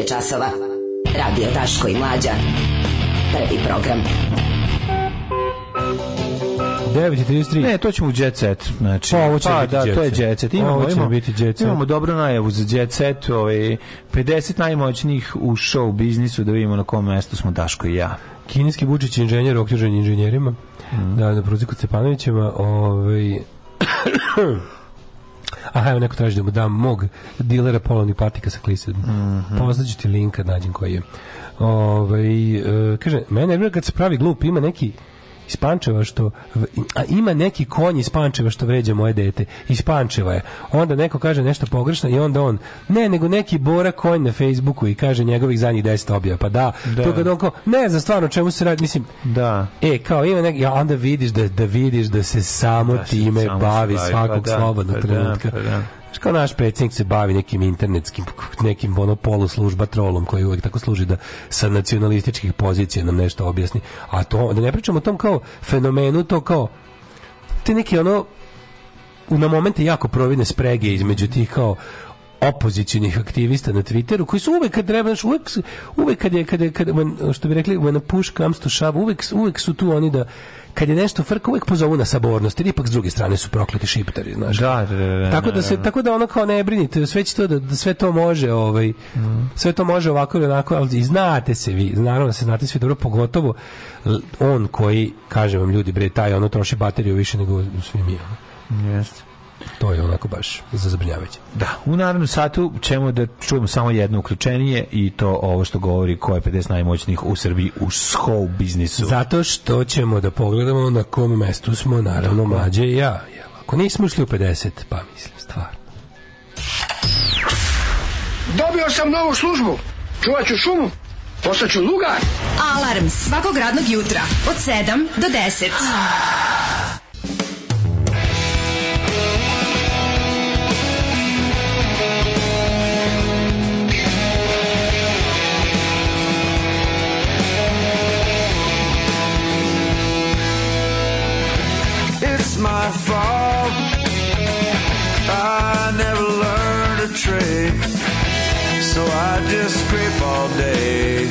je časova. Radio Daško i Mlađa. Prvi program. 9.33. Ne, to ćemo u jet set. Znači, pa, ovo će pa, biti da, jet to je jet set. Imamo, ovo će imamo, biti jet set. Imamo dobru najavu za jet set. Ovaj, 50 najmoćnijih u show biznisu da vidimo na kom mestu smo Daško i ja. Kineski bučić inženjer okružen inženjerima. Mm. Da, na proziku Stepanovićima. Ovaj aha, evo neko traži da mu dam mog dilera polovnih patika sa klisedom. Mm -hmm. Poznaću pa ti linka, nađem koji je. Ove, ovaj, e, kaže, mene je kad se pravi glup, ima neki iz Pančeva što a ima neki konj iz Pančeva što vređa moje dete. Iz Pančeva je. Onda neko kaže nešto pogrešno i onda on ne, nego neki Bora konj na Facebooku i kaže njegovih zadnjih 10 objava. Pa da, da. to kad on kao, ne za stvarno čemu se radi, mislim. Da. E, kao ima neki, ja onda vidiš da da vidiš da se samo da, time samo bavi, bavi svakog pa da, slobodnog pa da, trenutka. Da, pa da kao naš predsjednik se bavi nekim internetskim, nekim ono poluslužba trolom koji uvek tako služi da sa nacionalističkih pozicija nam nešto objasni. A to, da ne pričamo o tom kao fenomenu, to kao te neki ono na momente jako providne sprege između tih kao opozicionih aktivista na Twitteru koji su uvek kad treba uvek, uvek kad je kad je kad man, što bi rekli when a push comes to shove uvek uvek su tu oni da kad je nešto frka uvek pozovu na sabornost jer ipak s druge strane su prokleti šiptari znaš da, da, da, da tako da, da se da. tako da ono kao ne brinite sve će to da, sve to može ovaj mm. sve to može ovako ili onako ali i znate se vi naravno se znate svi dobro pogotovo on koji kaže vam ljudi bre taj ono troši bateriju više nego svi mi jeste To je onako baš zazabrinjavajuće. Da, u naravnom satu ćemo da čujemo samo jedno uključenje i to ovo što govori ko je 50 najmoćnijih u Srbiji u show biznisu. Zato što ćemo da pogledamo na kom mestu smo, naravno, mlađe i ja. Jel, ako nismo ušli u 50, pa mislim, stvarno. Dobio sam novu službu. Čuvat ću šumu. Postaću lugar. Alarm svakog radnog jutra od 7 do 10. my fault. I never learned a trade, so I just scrape all day.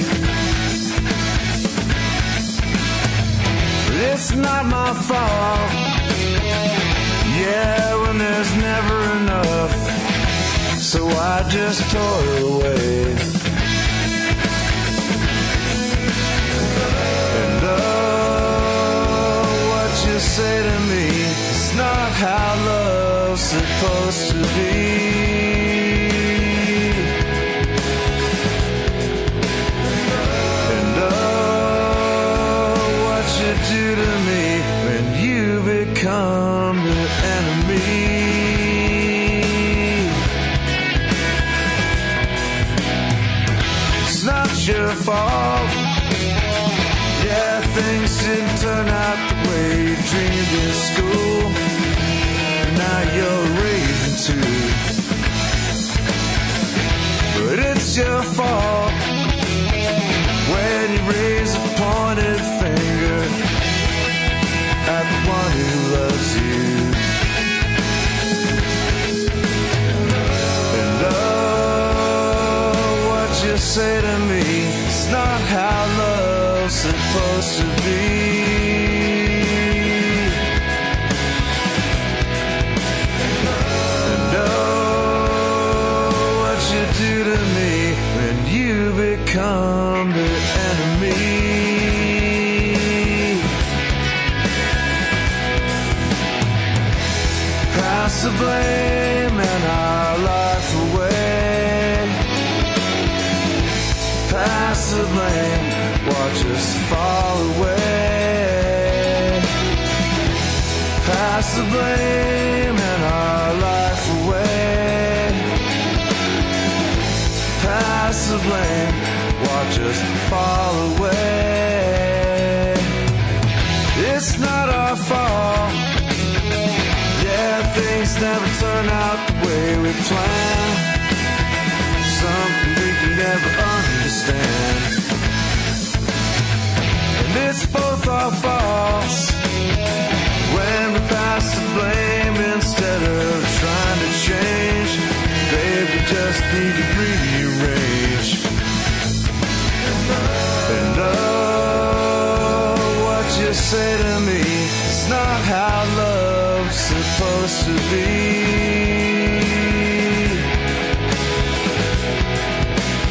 it's not my fault. Yeah, when there's never enough, so I just toil away. And oh, what you say to me how love's supposed to be. And oh, what you do to me when you become the enemy. It's not your fault. Yeah, things didn't turn out the way you dreamed in school now you're raving too. But it's your fault. blame, and our life away. Pass the blame, watch us fall away. Pass the blame. need to And oh, what you say to me is not how love's supposed to be.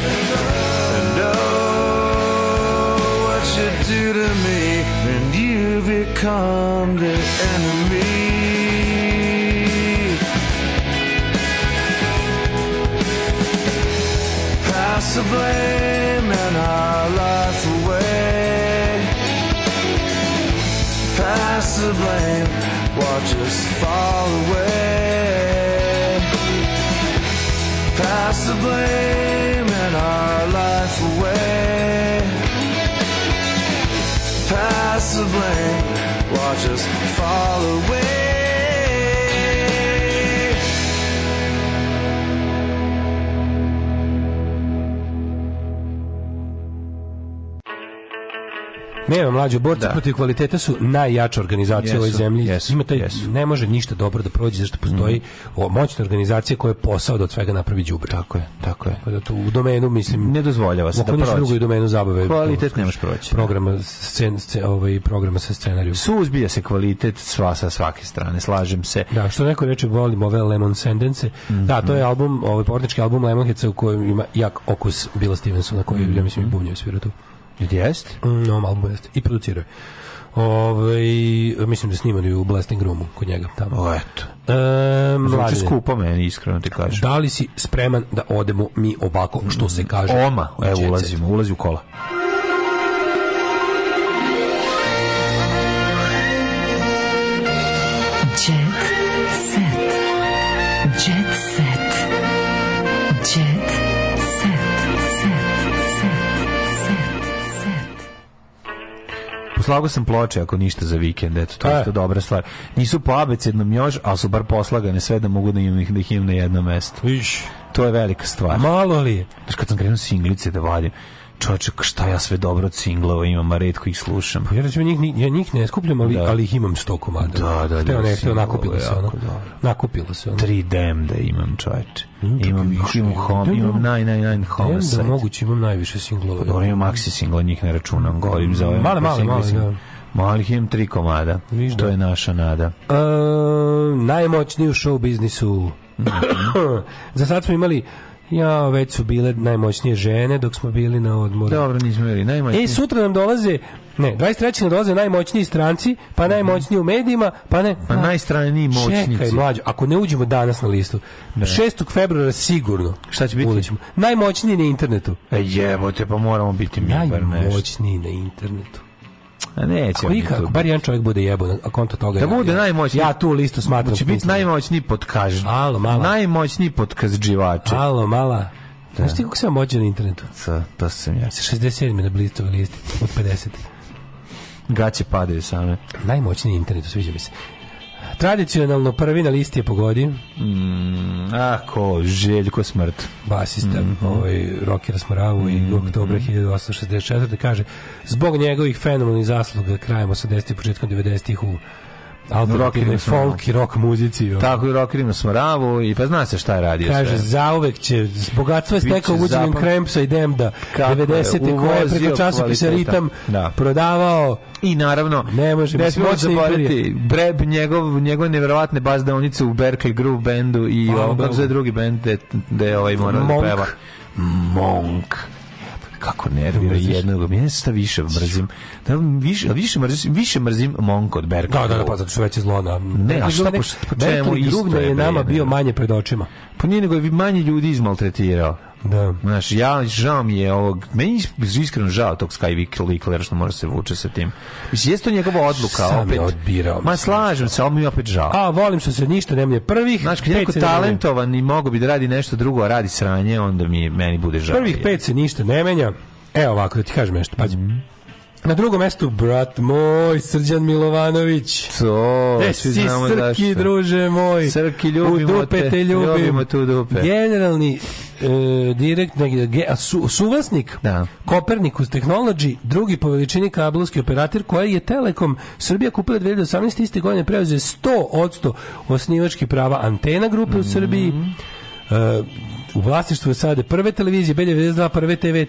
And oh, what you do to me, you become. mlađu borci da. protiv kvaliteta su najjača organizacija u ovoj zemlji. Jesu, Ima taj, jesu. Ne može ništa dobro da prođe zašto postoji mm. moćna organizacija koja je posao da od svega napravi đubre. Tako je, tako je. Da to u domenu mislim ne dozvoljava se da prođe. drugoj domenu zabave. Kvalitet ne može proći. Programa scen, scen, ovaj programa sa scenariju. Suzbija se kvalitet sva sa svake strane, slažem se. Da, što neko reče volim ove Lemon Sendence. Mm -hmm. Da, to je mhm. album, ovaj pornički album Lemonheads u kojem ima jak okus Bila Stevensona koji mm -hmm. ja mislim i bubnjaju svira tu. Jest? Mm, no, album jest. I producirao je. Ove, ovaj, mislim da snimali u Blasting Roomu kod njega tamo. O, eto. Um, e, Zvuči skupo meni, iskreno ti kažem. Da li si spreman da odemo mi ovako, što se mm, kaže? Oma, evo ulazimo, ulazi u kola. poslago sam ploče ako ništa za vikend, eto, to je e. isto dobra stvar. Nisu po abecednom još, ali su bar poslagane sve da mogu da, im, ih da ih na jedno mesto. Iš. To je velika stvar. Malo li je? Znaš, kad sam krenuo singlice da vadim, čoče, šta ja sve dobro singlova imam, a redko ih slušam. Pa ja recimo njih, ja njih ne skupljam, ali, da. ali ih imam sto komada. Da, da, da. Ne, hteo, nakupilo se ono. Nakupilo se ono. 3DM da imam, čoveče. Imam, imam, imam, home, imam naj, naj, naj, home set. Da, moguće, imam najviše singlova. Dobro, imam maxi singla, njih ne računam, da. govorim za ove. Male, male, male, da. Malih imam tri komada, Viš, to da. je naša nada. E, najmoćniji u show biznisu. Mhm. Za sad smo imali Ja, već su bile najmoćnije žene dok smo bili na odmoru. Dobro, nismo bili najmoćnije. E, sutra nam dolaze, ne, 23. nam dolaze najmoćniji stranci, pa najmoćniji u medijima, pa ne... Pa najstraniji moćnici. Čekaj, mlađo, ako ne uđemo danas na listu, ne. 6. februara sigurno. Šta će biti? Ulećemo. Najmoćniji na internetu. E, jebote, pa moramo biti mi. Najmoćniji na internetu. A neće. Ako, ikako, bar jedan čovjek bude jebo, a konto toga. Da bude ja, najmoćniji. Ja tu listu smatram. Će biti najmoćniji potkaž. Alo, mala. Najmoćniji potkazđivači. Alo, mala. Da. Znaš ti kako sam mođen na internetu? Sa, to sam ja. 67 na blistovi listi, od 50. Gaće padaju same. Najmoćniji internet, sviđa mi se. Tradicionalno prvi na listi je pogodi. Mm, ako, Željko Smrt. Basista, mm -hmm. ovaj, rockera Smravu mm -hmm. i mhm. oktobra 1864. Mhm. kaže, zbog njegovih fenomenalnih zasluga krajem 80. i početkom 90. u rock i folk i rock muzici. O. Tako i rock na smravu i pa zna se šta je radio. Kaže, sve. zauvek će, bogatstvo je stekao uđenjem zapam... Krempsa i Demda, 90. koje je preko časopisa Ritam da. prodavao i naravno ne možemo ne smijemo zaboraviti Breb njegov njegove neverovatne bazdaonice u Berkeley Groove bendu i ovo kako drugi bend gde ovaj mora da peva Monk Kako nervira jednog, mene više mrzim. Da više, više mrzim, više mrzim Monka od Berka. Da, da, da, pa zato što veće zlo da. Ne, a šta po, po čemu isto je, je nama bio manje pred očima. Pa nije nego je manje ljudi izmaltretirao. Da. Znaš, ja, žao mi je ovog, meni je iskreno žao tog Sky Viklera što mora se vuče sa tim. Mislim, jeste to njegova odluka Sam opet. odbirao. Ma slažem se, ali mi je opet žao. A, volim što se ništa nema mne prvih. Znaš, kad neko talentovan i mogo bi da radi nešto drugo, a radi sranje, onda mi meni bude žao. Prvih pet se ništa ne menja. Evo ovako, da ti kažem nešto, pađi. Mm -hmm Na drugom mestu, brat moj, Srđan Milovanović. To, Gde svi da si znamo Srki, zašto. druže moj? Srki, ljubimo u dupe te, te ljubim. ljubimo tu dupe. Generalni e, direkt, ne, ge, a su, suvlasnik da. Kopernikus Technology, drugi po veličini kablovski operator, koji je Telekom Srbija kupila 2018. iste godine preuzeo 100% osnivački prava antena grupe mm. u Srbiji. Mhm. E, U vlasništvu je sada prve televizije Belje Vezda, prve TV,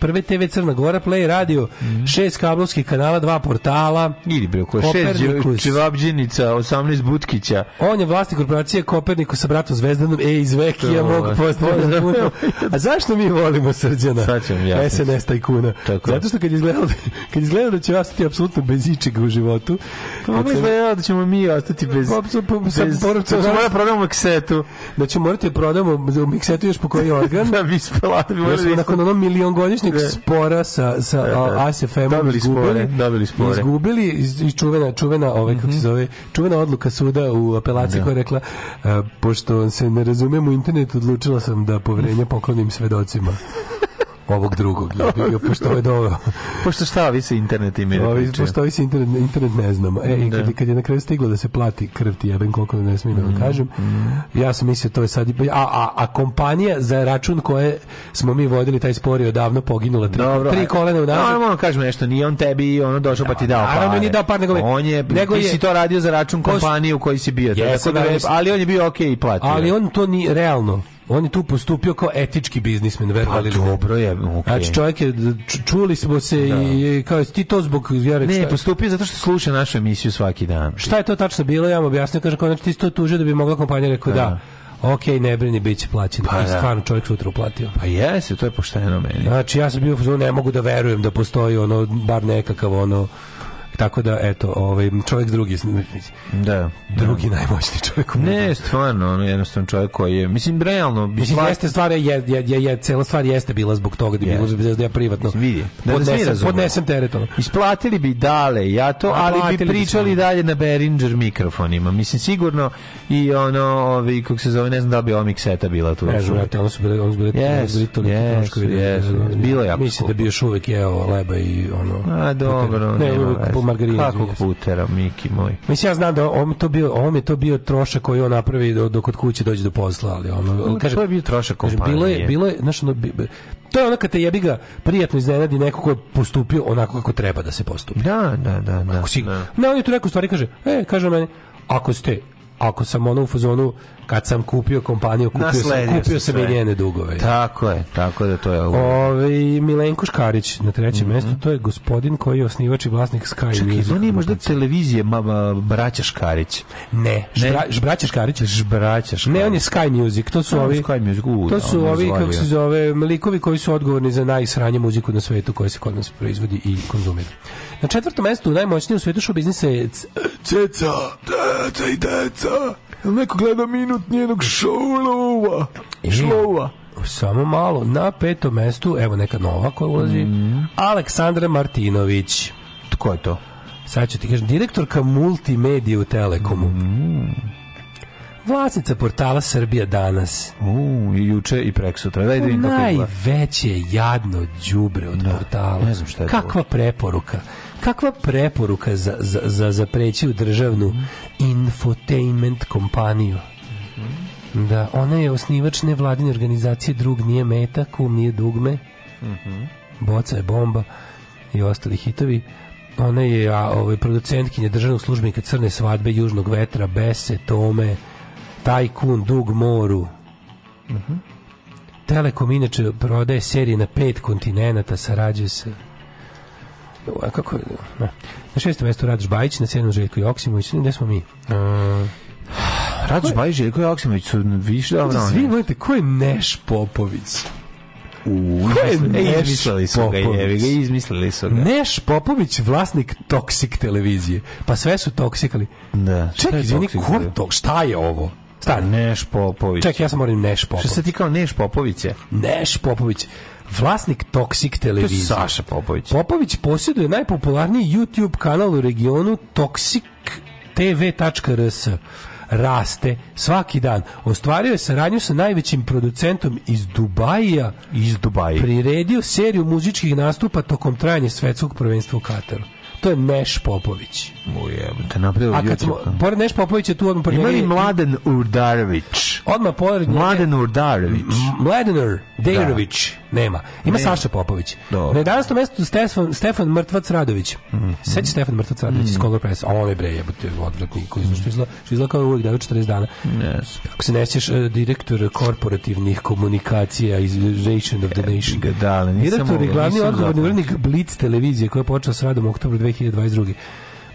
prve TV Crna Gora, Play Radio, mm -hmm. šest kablovskih kanala, dva portala. Ili bre, oko šest Čevabđinica, 18 Butkića. On je vlasnik korporacije Koperniku sa bratom Zvezdanom, e, iz Vekija mogu postavljati. A zašto mi volimo Srđana? Sad ćemo ja. SNS tajkuna. Tako. Zato što kad izgleda, kad izgleda da će ostati apsolutno bez ičega u životu. Pa mogu izgleda da ćemo mi ostati bez... Pa, pa, pa, pa, pa, pa, pa, pa, pa, pa, pa, pa, tu još pokoji organ. da, mi smo lada ja smo nakon onog miliongodišnjeg spora sa, sa e, e, ASFM-om dobili izgubili. Dobili spore. Izgubili i čuvena, čuvena, ove, ovaj, mm -hmm. kako se mhm. zove, čuvena odluka suda u apelaciji da. koja je rekla, a, e, pošto se ne razumem u internetu, odlučila sam da povrenja poklonim svedocima ovog drugog jebio, pošto je ovaj doveo. pošto šta vi se internet ime Ovi, Pošto vi se internet, internet ne znamo. E, i da. kad, kad, je na kraju stiglo da se plati krv ti jebem koliko ne smijem da mm, da kažem, mm. ja sam mislio to je sad... Pa, a, a, a kompanija za račun koje smo mi vodili taj spor je odavno poginula. Tri, Dobro, tri kolene u nas. No, kažem nešto, nije on tebi ono došao pa ti dao pare. Naravno nije dao par, nego, on je, nego ti je, si to radio za račun kompanije u kojoj si bio. Jes, da, da ali on je bio okej okay i platio. Ali on to ni realno on je tu postupio kao etički biznismen, verovali pa, dobro je, okay. Znači čovjek je, čuli smo se da. i kao ti to zbog vjere. Ne, postupio zato što sluša našu emisiju svaki dan. Šta je to tačno bilo, ja vam objasnio, kaže kao, znači ti to tužio da bi mogla kompanija rekao da. da ok, ne brini, bit će plaćen. Pa, I da. stvarno čovjek sutra uplatio. Pa jesi, to je pošteno meni. Znači, ja sam bio, ne mogu da verujem da postoji ono, bar nekakav ono, Tako da, eto, ovaj, čovjek drugi, da, drugi da. najmoćni čovjek. Ne, stvarno, on je jednostavno čovjek koji je, mislim, realno... Mislim, plat... jeste stvar, je, je, je, je, cela stvar jeste bila zbog toga, da, je. bilo, da ja privatno mislim, vidi, da, da podnesem, da podnesem teretom. Isplatili bi dale, ja to, ali bi pričali bi dalje na Behringer mikrofonima. Mislim, sigurno i ono, ovi, kako se zove, ne znam da bi ova seta bila tu. Ne znam, ono su bili, ono su bili, yes, bili toliko yes, Yes, da bilo je jako Mislim da bi još uvijek jeo leba i ono... A, dobro, ne, uvijek margarina. Kakvog putera, Miki moj. Mislim, ja znam da on to bio, on je to bio trošak koji on napravi do, do kod kuće dođe do posla, ali ono, kaže, to je bio trošak kompanije. Kaže, bilo je, bilo je, znaš, ono, to je ono kad te jebi ga prijatno iznenadi neko ko je postupio onako kako treba da se postupi. Da, da, da. da, Ako si, da. Ne, on je tu neku stvari kaže, e, kaže meni, ako ste ako sam ono u fazonu kad sam kupio kompaniju, kupio Nasledio sam, kupio sam i njene dugove. Tako je, tako da to je ovo. Ove, Milenko Škarić na trećem mm -hmm. mestu, to je gospodin koji je osnivač i vlasnik Sky Čekaj, Music. Čekaj, možda televizije ma, ma, Braća Škarić? Ne, Žbra, Žbraća Škarić? Žbraća Škarić. Ne, on je Sky Music, to su no, ovi, Sky Music, u, to su da, ovi, kako se zove, likovi koji su odgovorni za najsranje muziku na svetu koja se kod nas proizvodi i konzumira. Na četvrtom mestu najmoćniji u svetu show biznisa je Ceca, Deca i Deca. Jel neko gleda minut njenog šoulova? Šlova. Samo malo. Na petom mestu, evo neka nova koja ulazi, mm. Aleksandra Martinović. Ko je to? Sad ću ti kažem, direktorka multimedije u Telekomu. Mm. Vlasnica portala Srbija danas. U, i juče i preksutra. Daj da Najveće jadno đubre od da, portala. Ne znam šta je Kakva to. preporuka kakva preporuka za, za, za, za preći u državnu infotainment kompaniju. Da, ona je osnivač nevladine organizacije Drug nije meta, kum nije dugme, mm boca je bomba i ostali hitovi. Ona je a, ovaj, producentkinje državnog službenika Crne svadbe, Južnog vetra, Bese, Tome, Tajkun, Dug moru. Mm Telekom inače prodaje serije na pet kontinenta, sarađuje se kako, na, da. na šestom mestu Radoš Bajić, na sedmom Željko Joksimović, gde smo mi? Uh, Radoš Bajić, Željko Joksimović su više dobro. Svi volite, ko je Neš Popović? U, izmislili su ga, jevi ga, izmislili su ga. Neš Popović, vlasnik Toksik televizije. Pa sve su toksikali. Da. Čekaj, izvini, ko je to? Šta je ovo? Stani. Neš Popović. Čekaj, ja sam moram Neš Popović. Šta se ti kao Neš Popović je? Neš Popović. Vlasnik Toxic televizije. To Saša Popović. Popović posjeduje najpopularniji YouTube kanal u regionu Toxic raste svaki dan. Ostvario je saradnju sa najvećim producentom iz Dubaja. Iz Dubaja. Priredio seriju muzičkih nastupa tokom trajanja svetskog prvenstva u Kataru. To je Neš Popović. Ujebate, napravio A kad smo, pored Neš Popović je tu odmah... Ima li Mladen Urdarević? Odmah pored njega... Mladen Urdarević. Mladen Dejrović. Da. Nema. Ima ne. Saša Popović. Dobro. Na 11. mestu Stefan, Stefan Mrtvac Radović. Mm -hmm. Seća Stefan Mrtvac Radović mm -hmm. iz mhm. Kongor Presa. Ovo je bre, jebate, odvratni koji mm -hmm. što izgleda, što izgleda kao uvijek 940 dana. Yes. Ako se nećeš, uh, e, direktor korporativnih komunikacija iz Nation of the Nation. E, da, ali nisam Direktor i glavni odgovorni urednik Blitz televizije koja je počela s radom u oktobru 2022.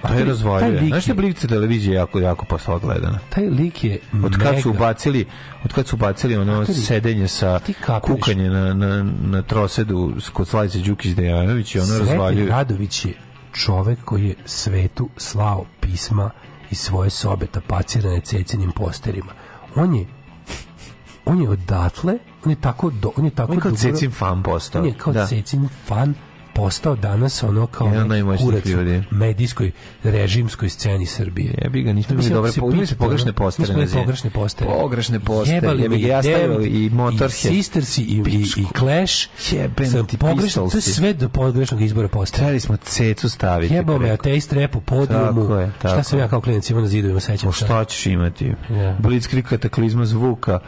Pa to je razvaljuje. Znaš te da blivce televizije jako, jako posla gledana? Taj lik je od kad mega. su ubacili, od kad su ubacili ono li, sedenje sa kukanje na, na, na trosedu kod Slavice Đukić Dejanović i ono Sveti Radović je čovek koji je svetu slao pisma iz svoje sobe tapacirane cecinim posterima. On je on je odatle, on je tako do, on je tako on je kao dobro, cecin fan postao. On je kao da. cecin fan postao danas ono kao jedan kurac medijskoj režimskoj sceni Srbije. Jebi ga, nismo imali dobre po, pogrešne postere. Nismo pogrešne postere. Pogrešne postere. Jebali mi ja stavio i Motorhead. I Sisters i, i, i Clash. Jebem sam ti pogrešno, to je sve do pogrešnog izbora postere. Trebali smo cecu staviti. Jebao me ateist rap u podijumu. Tako je, tako. Šta sam ja kao klinac imao na zidovima, sećam se. Šta ćeš imati? Yeah. Da. Blitzkrieg kataklizma zvuka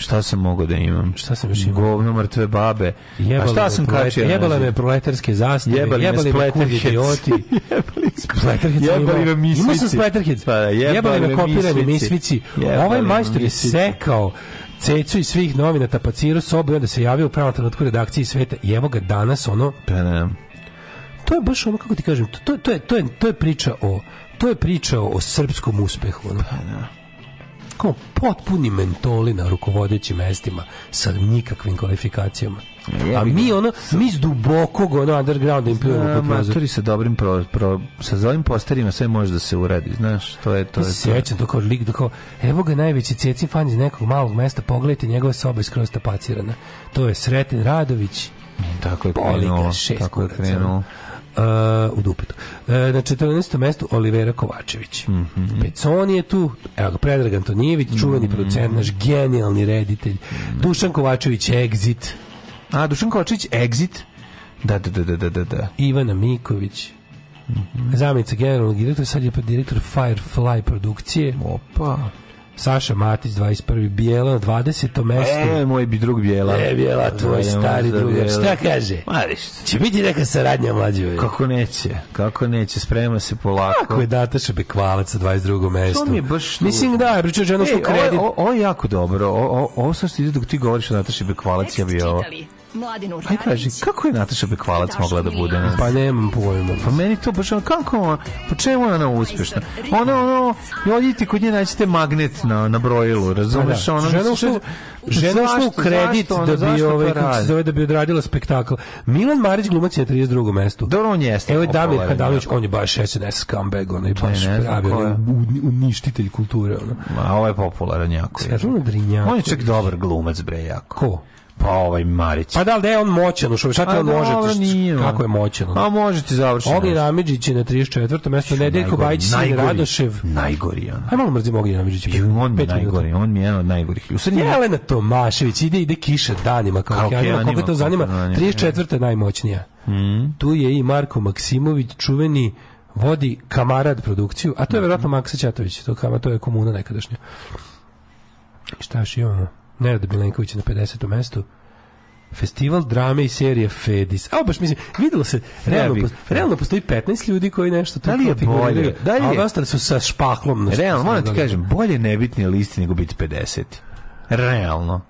Šta sam mogao da imam? Šta sam još imao? Govno mrtve babe. Jebali A šta sam kačio? Jebala me proletarske zastave, jebali, jebali me kudi idioti. Splatterhead jebali me misvici. Imao sam Splatterhead. Pa, jebali, jebali me kopirani misvici. Ovaj majstor je sekao cecu i svih novina tapaciru sobu i onda se javio u pravom trenutku redakciji sveta i evo ga danas ono pa ne. to je baš ono kako ti kažem to, to, je, to, je, to je priča o to je priča o srpskom uspehu ono. pa ne kao potpuni mentoli na rukovodećim mestima sa nikakvim kvalifikacijama. Je, A mi ono, mi iz dubokog ono undergrounda da im pljujemo pod prozor. sa dobrim pro, pro, sa zovim posterima sve može da se uredi, znaš, to je to. Je, Sjećam to kao lik, da evo ga najveći cjecin fan iz nekog malog mesta, pogledajte, njegove soba je skroz tapacirana. To je Sreten Radović, Tako je Poliga, krenuo. Tako je krenuo uh, u dupetu. Uh, na 14. mestu Olivera Kovačević. Mm -hmm. Peconi je tu, evo ga, Predrag Antonijević, čuveni mm -hmm. producent, naš genijalni reditelj. Mm -hmm. Dušan Kovačević, Exit. A, Dušan Kovačević, Exit? Da, da, da, da, da, da. da. Ivana Miković. Mm -hmm. Zamenica generalnog direktora, sad je pa direktor Firefly produkcije. Opa. Saša Matić 21. Bijela 20. mesto. E, moj bi drug Bijela. E, Bijela, tvoj Zajemo stari drug. Šta kaže? Mariš. Će biti neka saradnja mlađe. Kako neće? Kako neće? Sprema se polako. Kako je Dataša Bekvalac sa 22. mesto? To mi je baš... Mislim da, e, je pričao žena što kredit. Ovo je jako dobro. Ovo sam što ide dok ti govoriš o Nataši Bekvalac, ja bi ovo. Čitali. Mladin Uranić. Aj kaži, kako je Nataša Bekvalac mogla da bude? Pa nemam pojma. Pa meni to baš, kako ona, po čemu ona uspješna? Ona, ono, odjeti kod nje naćete magnet na, na brojilu, pa da. razumeš? Ona, žena ušla, žena što u kredit zašto, da bi, ovaj, kako se zove, da bi odradila spektakl. Milan Marić glumac je na 32. mestu. Dobro, on jeste. Evo je Damir Kadavić, on je baš SNS comeback, on je baš pravi, on uništitelj kulture. ona. Ma, ovo je popularan jako. Svetlana Drinjak. On je čak dobar glumac, bre, jako. Ko? Pa ovaj Marić. Pa da li da je on moćan, što šta pa on može, kako je moćan? A pa može ti završiti. Ogi Ramidžić je na 34. mesto, Nedeljko Bajić i Radošev. Najgori on. Aj malo mrzim Ogi Ramidžića. on mi najgori, on mi je jedan od najgorih. Usred Jelena Tomašević ide ide kiša danima kao, kao ja, koga to zanima. 34. najmoćnija. Mm. Tu je i Marko Maksimović, čuveni vodi Kamarad produkciju, a to je mm. verovatno Maksa Ćatović, to, to je komuna nekadašnja. Šta još imamo? Nenad Milenković na 50. mestu. Festival drame i serije Fedis. A baš mislim, videlo se, realno, Rebi. realno postoji 15 ljudi koji nešto tako da li je bolje, da li je, ostali su sa špaklom. Na realno, moram ti kažem, bolje nebitni listi nego biti 50. Realno.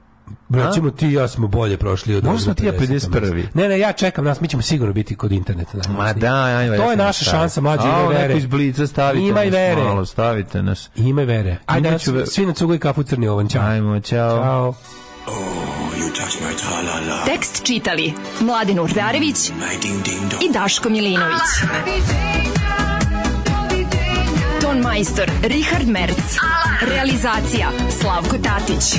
Recimo ti i ja smo bolje prošli od Možda smo ti ja 51. Ne, ne, ja čekam nas, mi ćemo sigurno biti kod interneta. Nas, da, Ma znači. da, ajmo. To je naša stavite. šansa, mlađi ima vere. iz blica stavite imaj nas vere. malo, stavite nas. Ima vere. Ajde, nas, ve... svi na cugu kafu crni ovan. Ćao. Ajmo, čao. Ćao. Oh, you touch my -la -la. Tekst čitali Mladin Urdarević i Daško Milinović. Ton majstor Richard Merc. Realizacija Slavko Tatić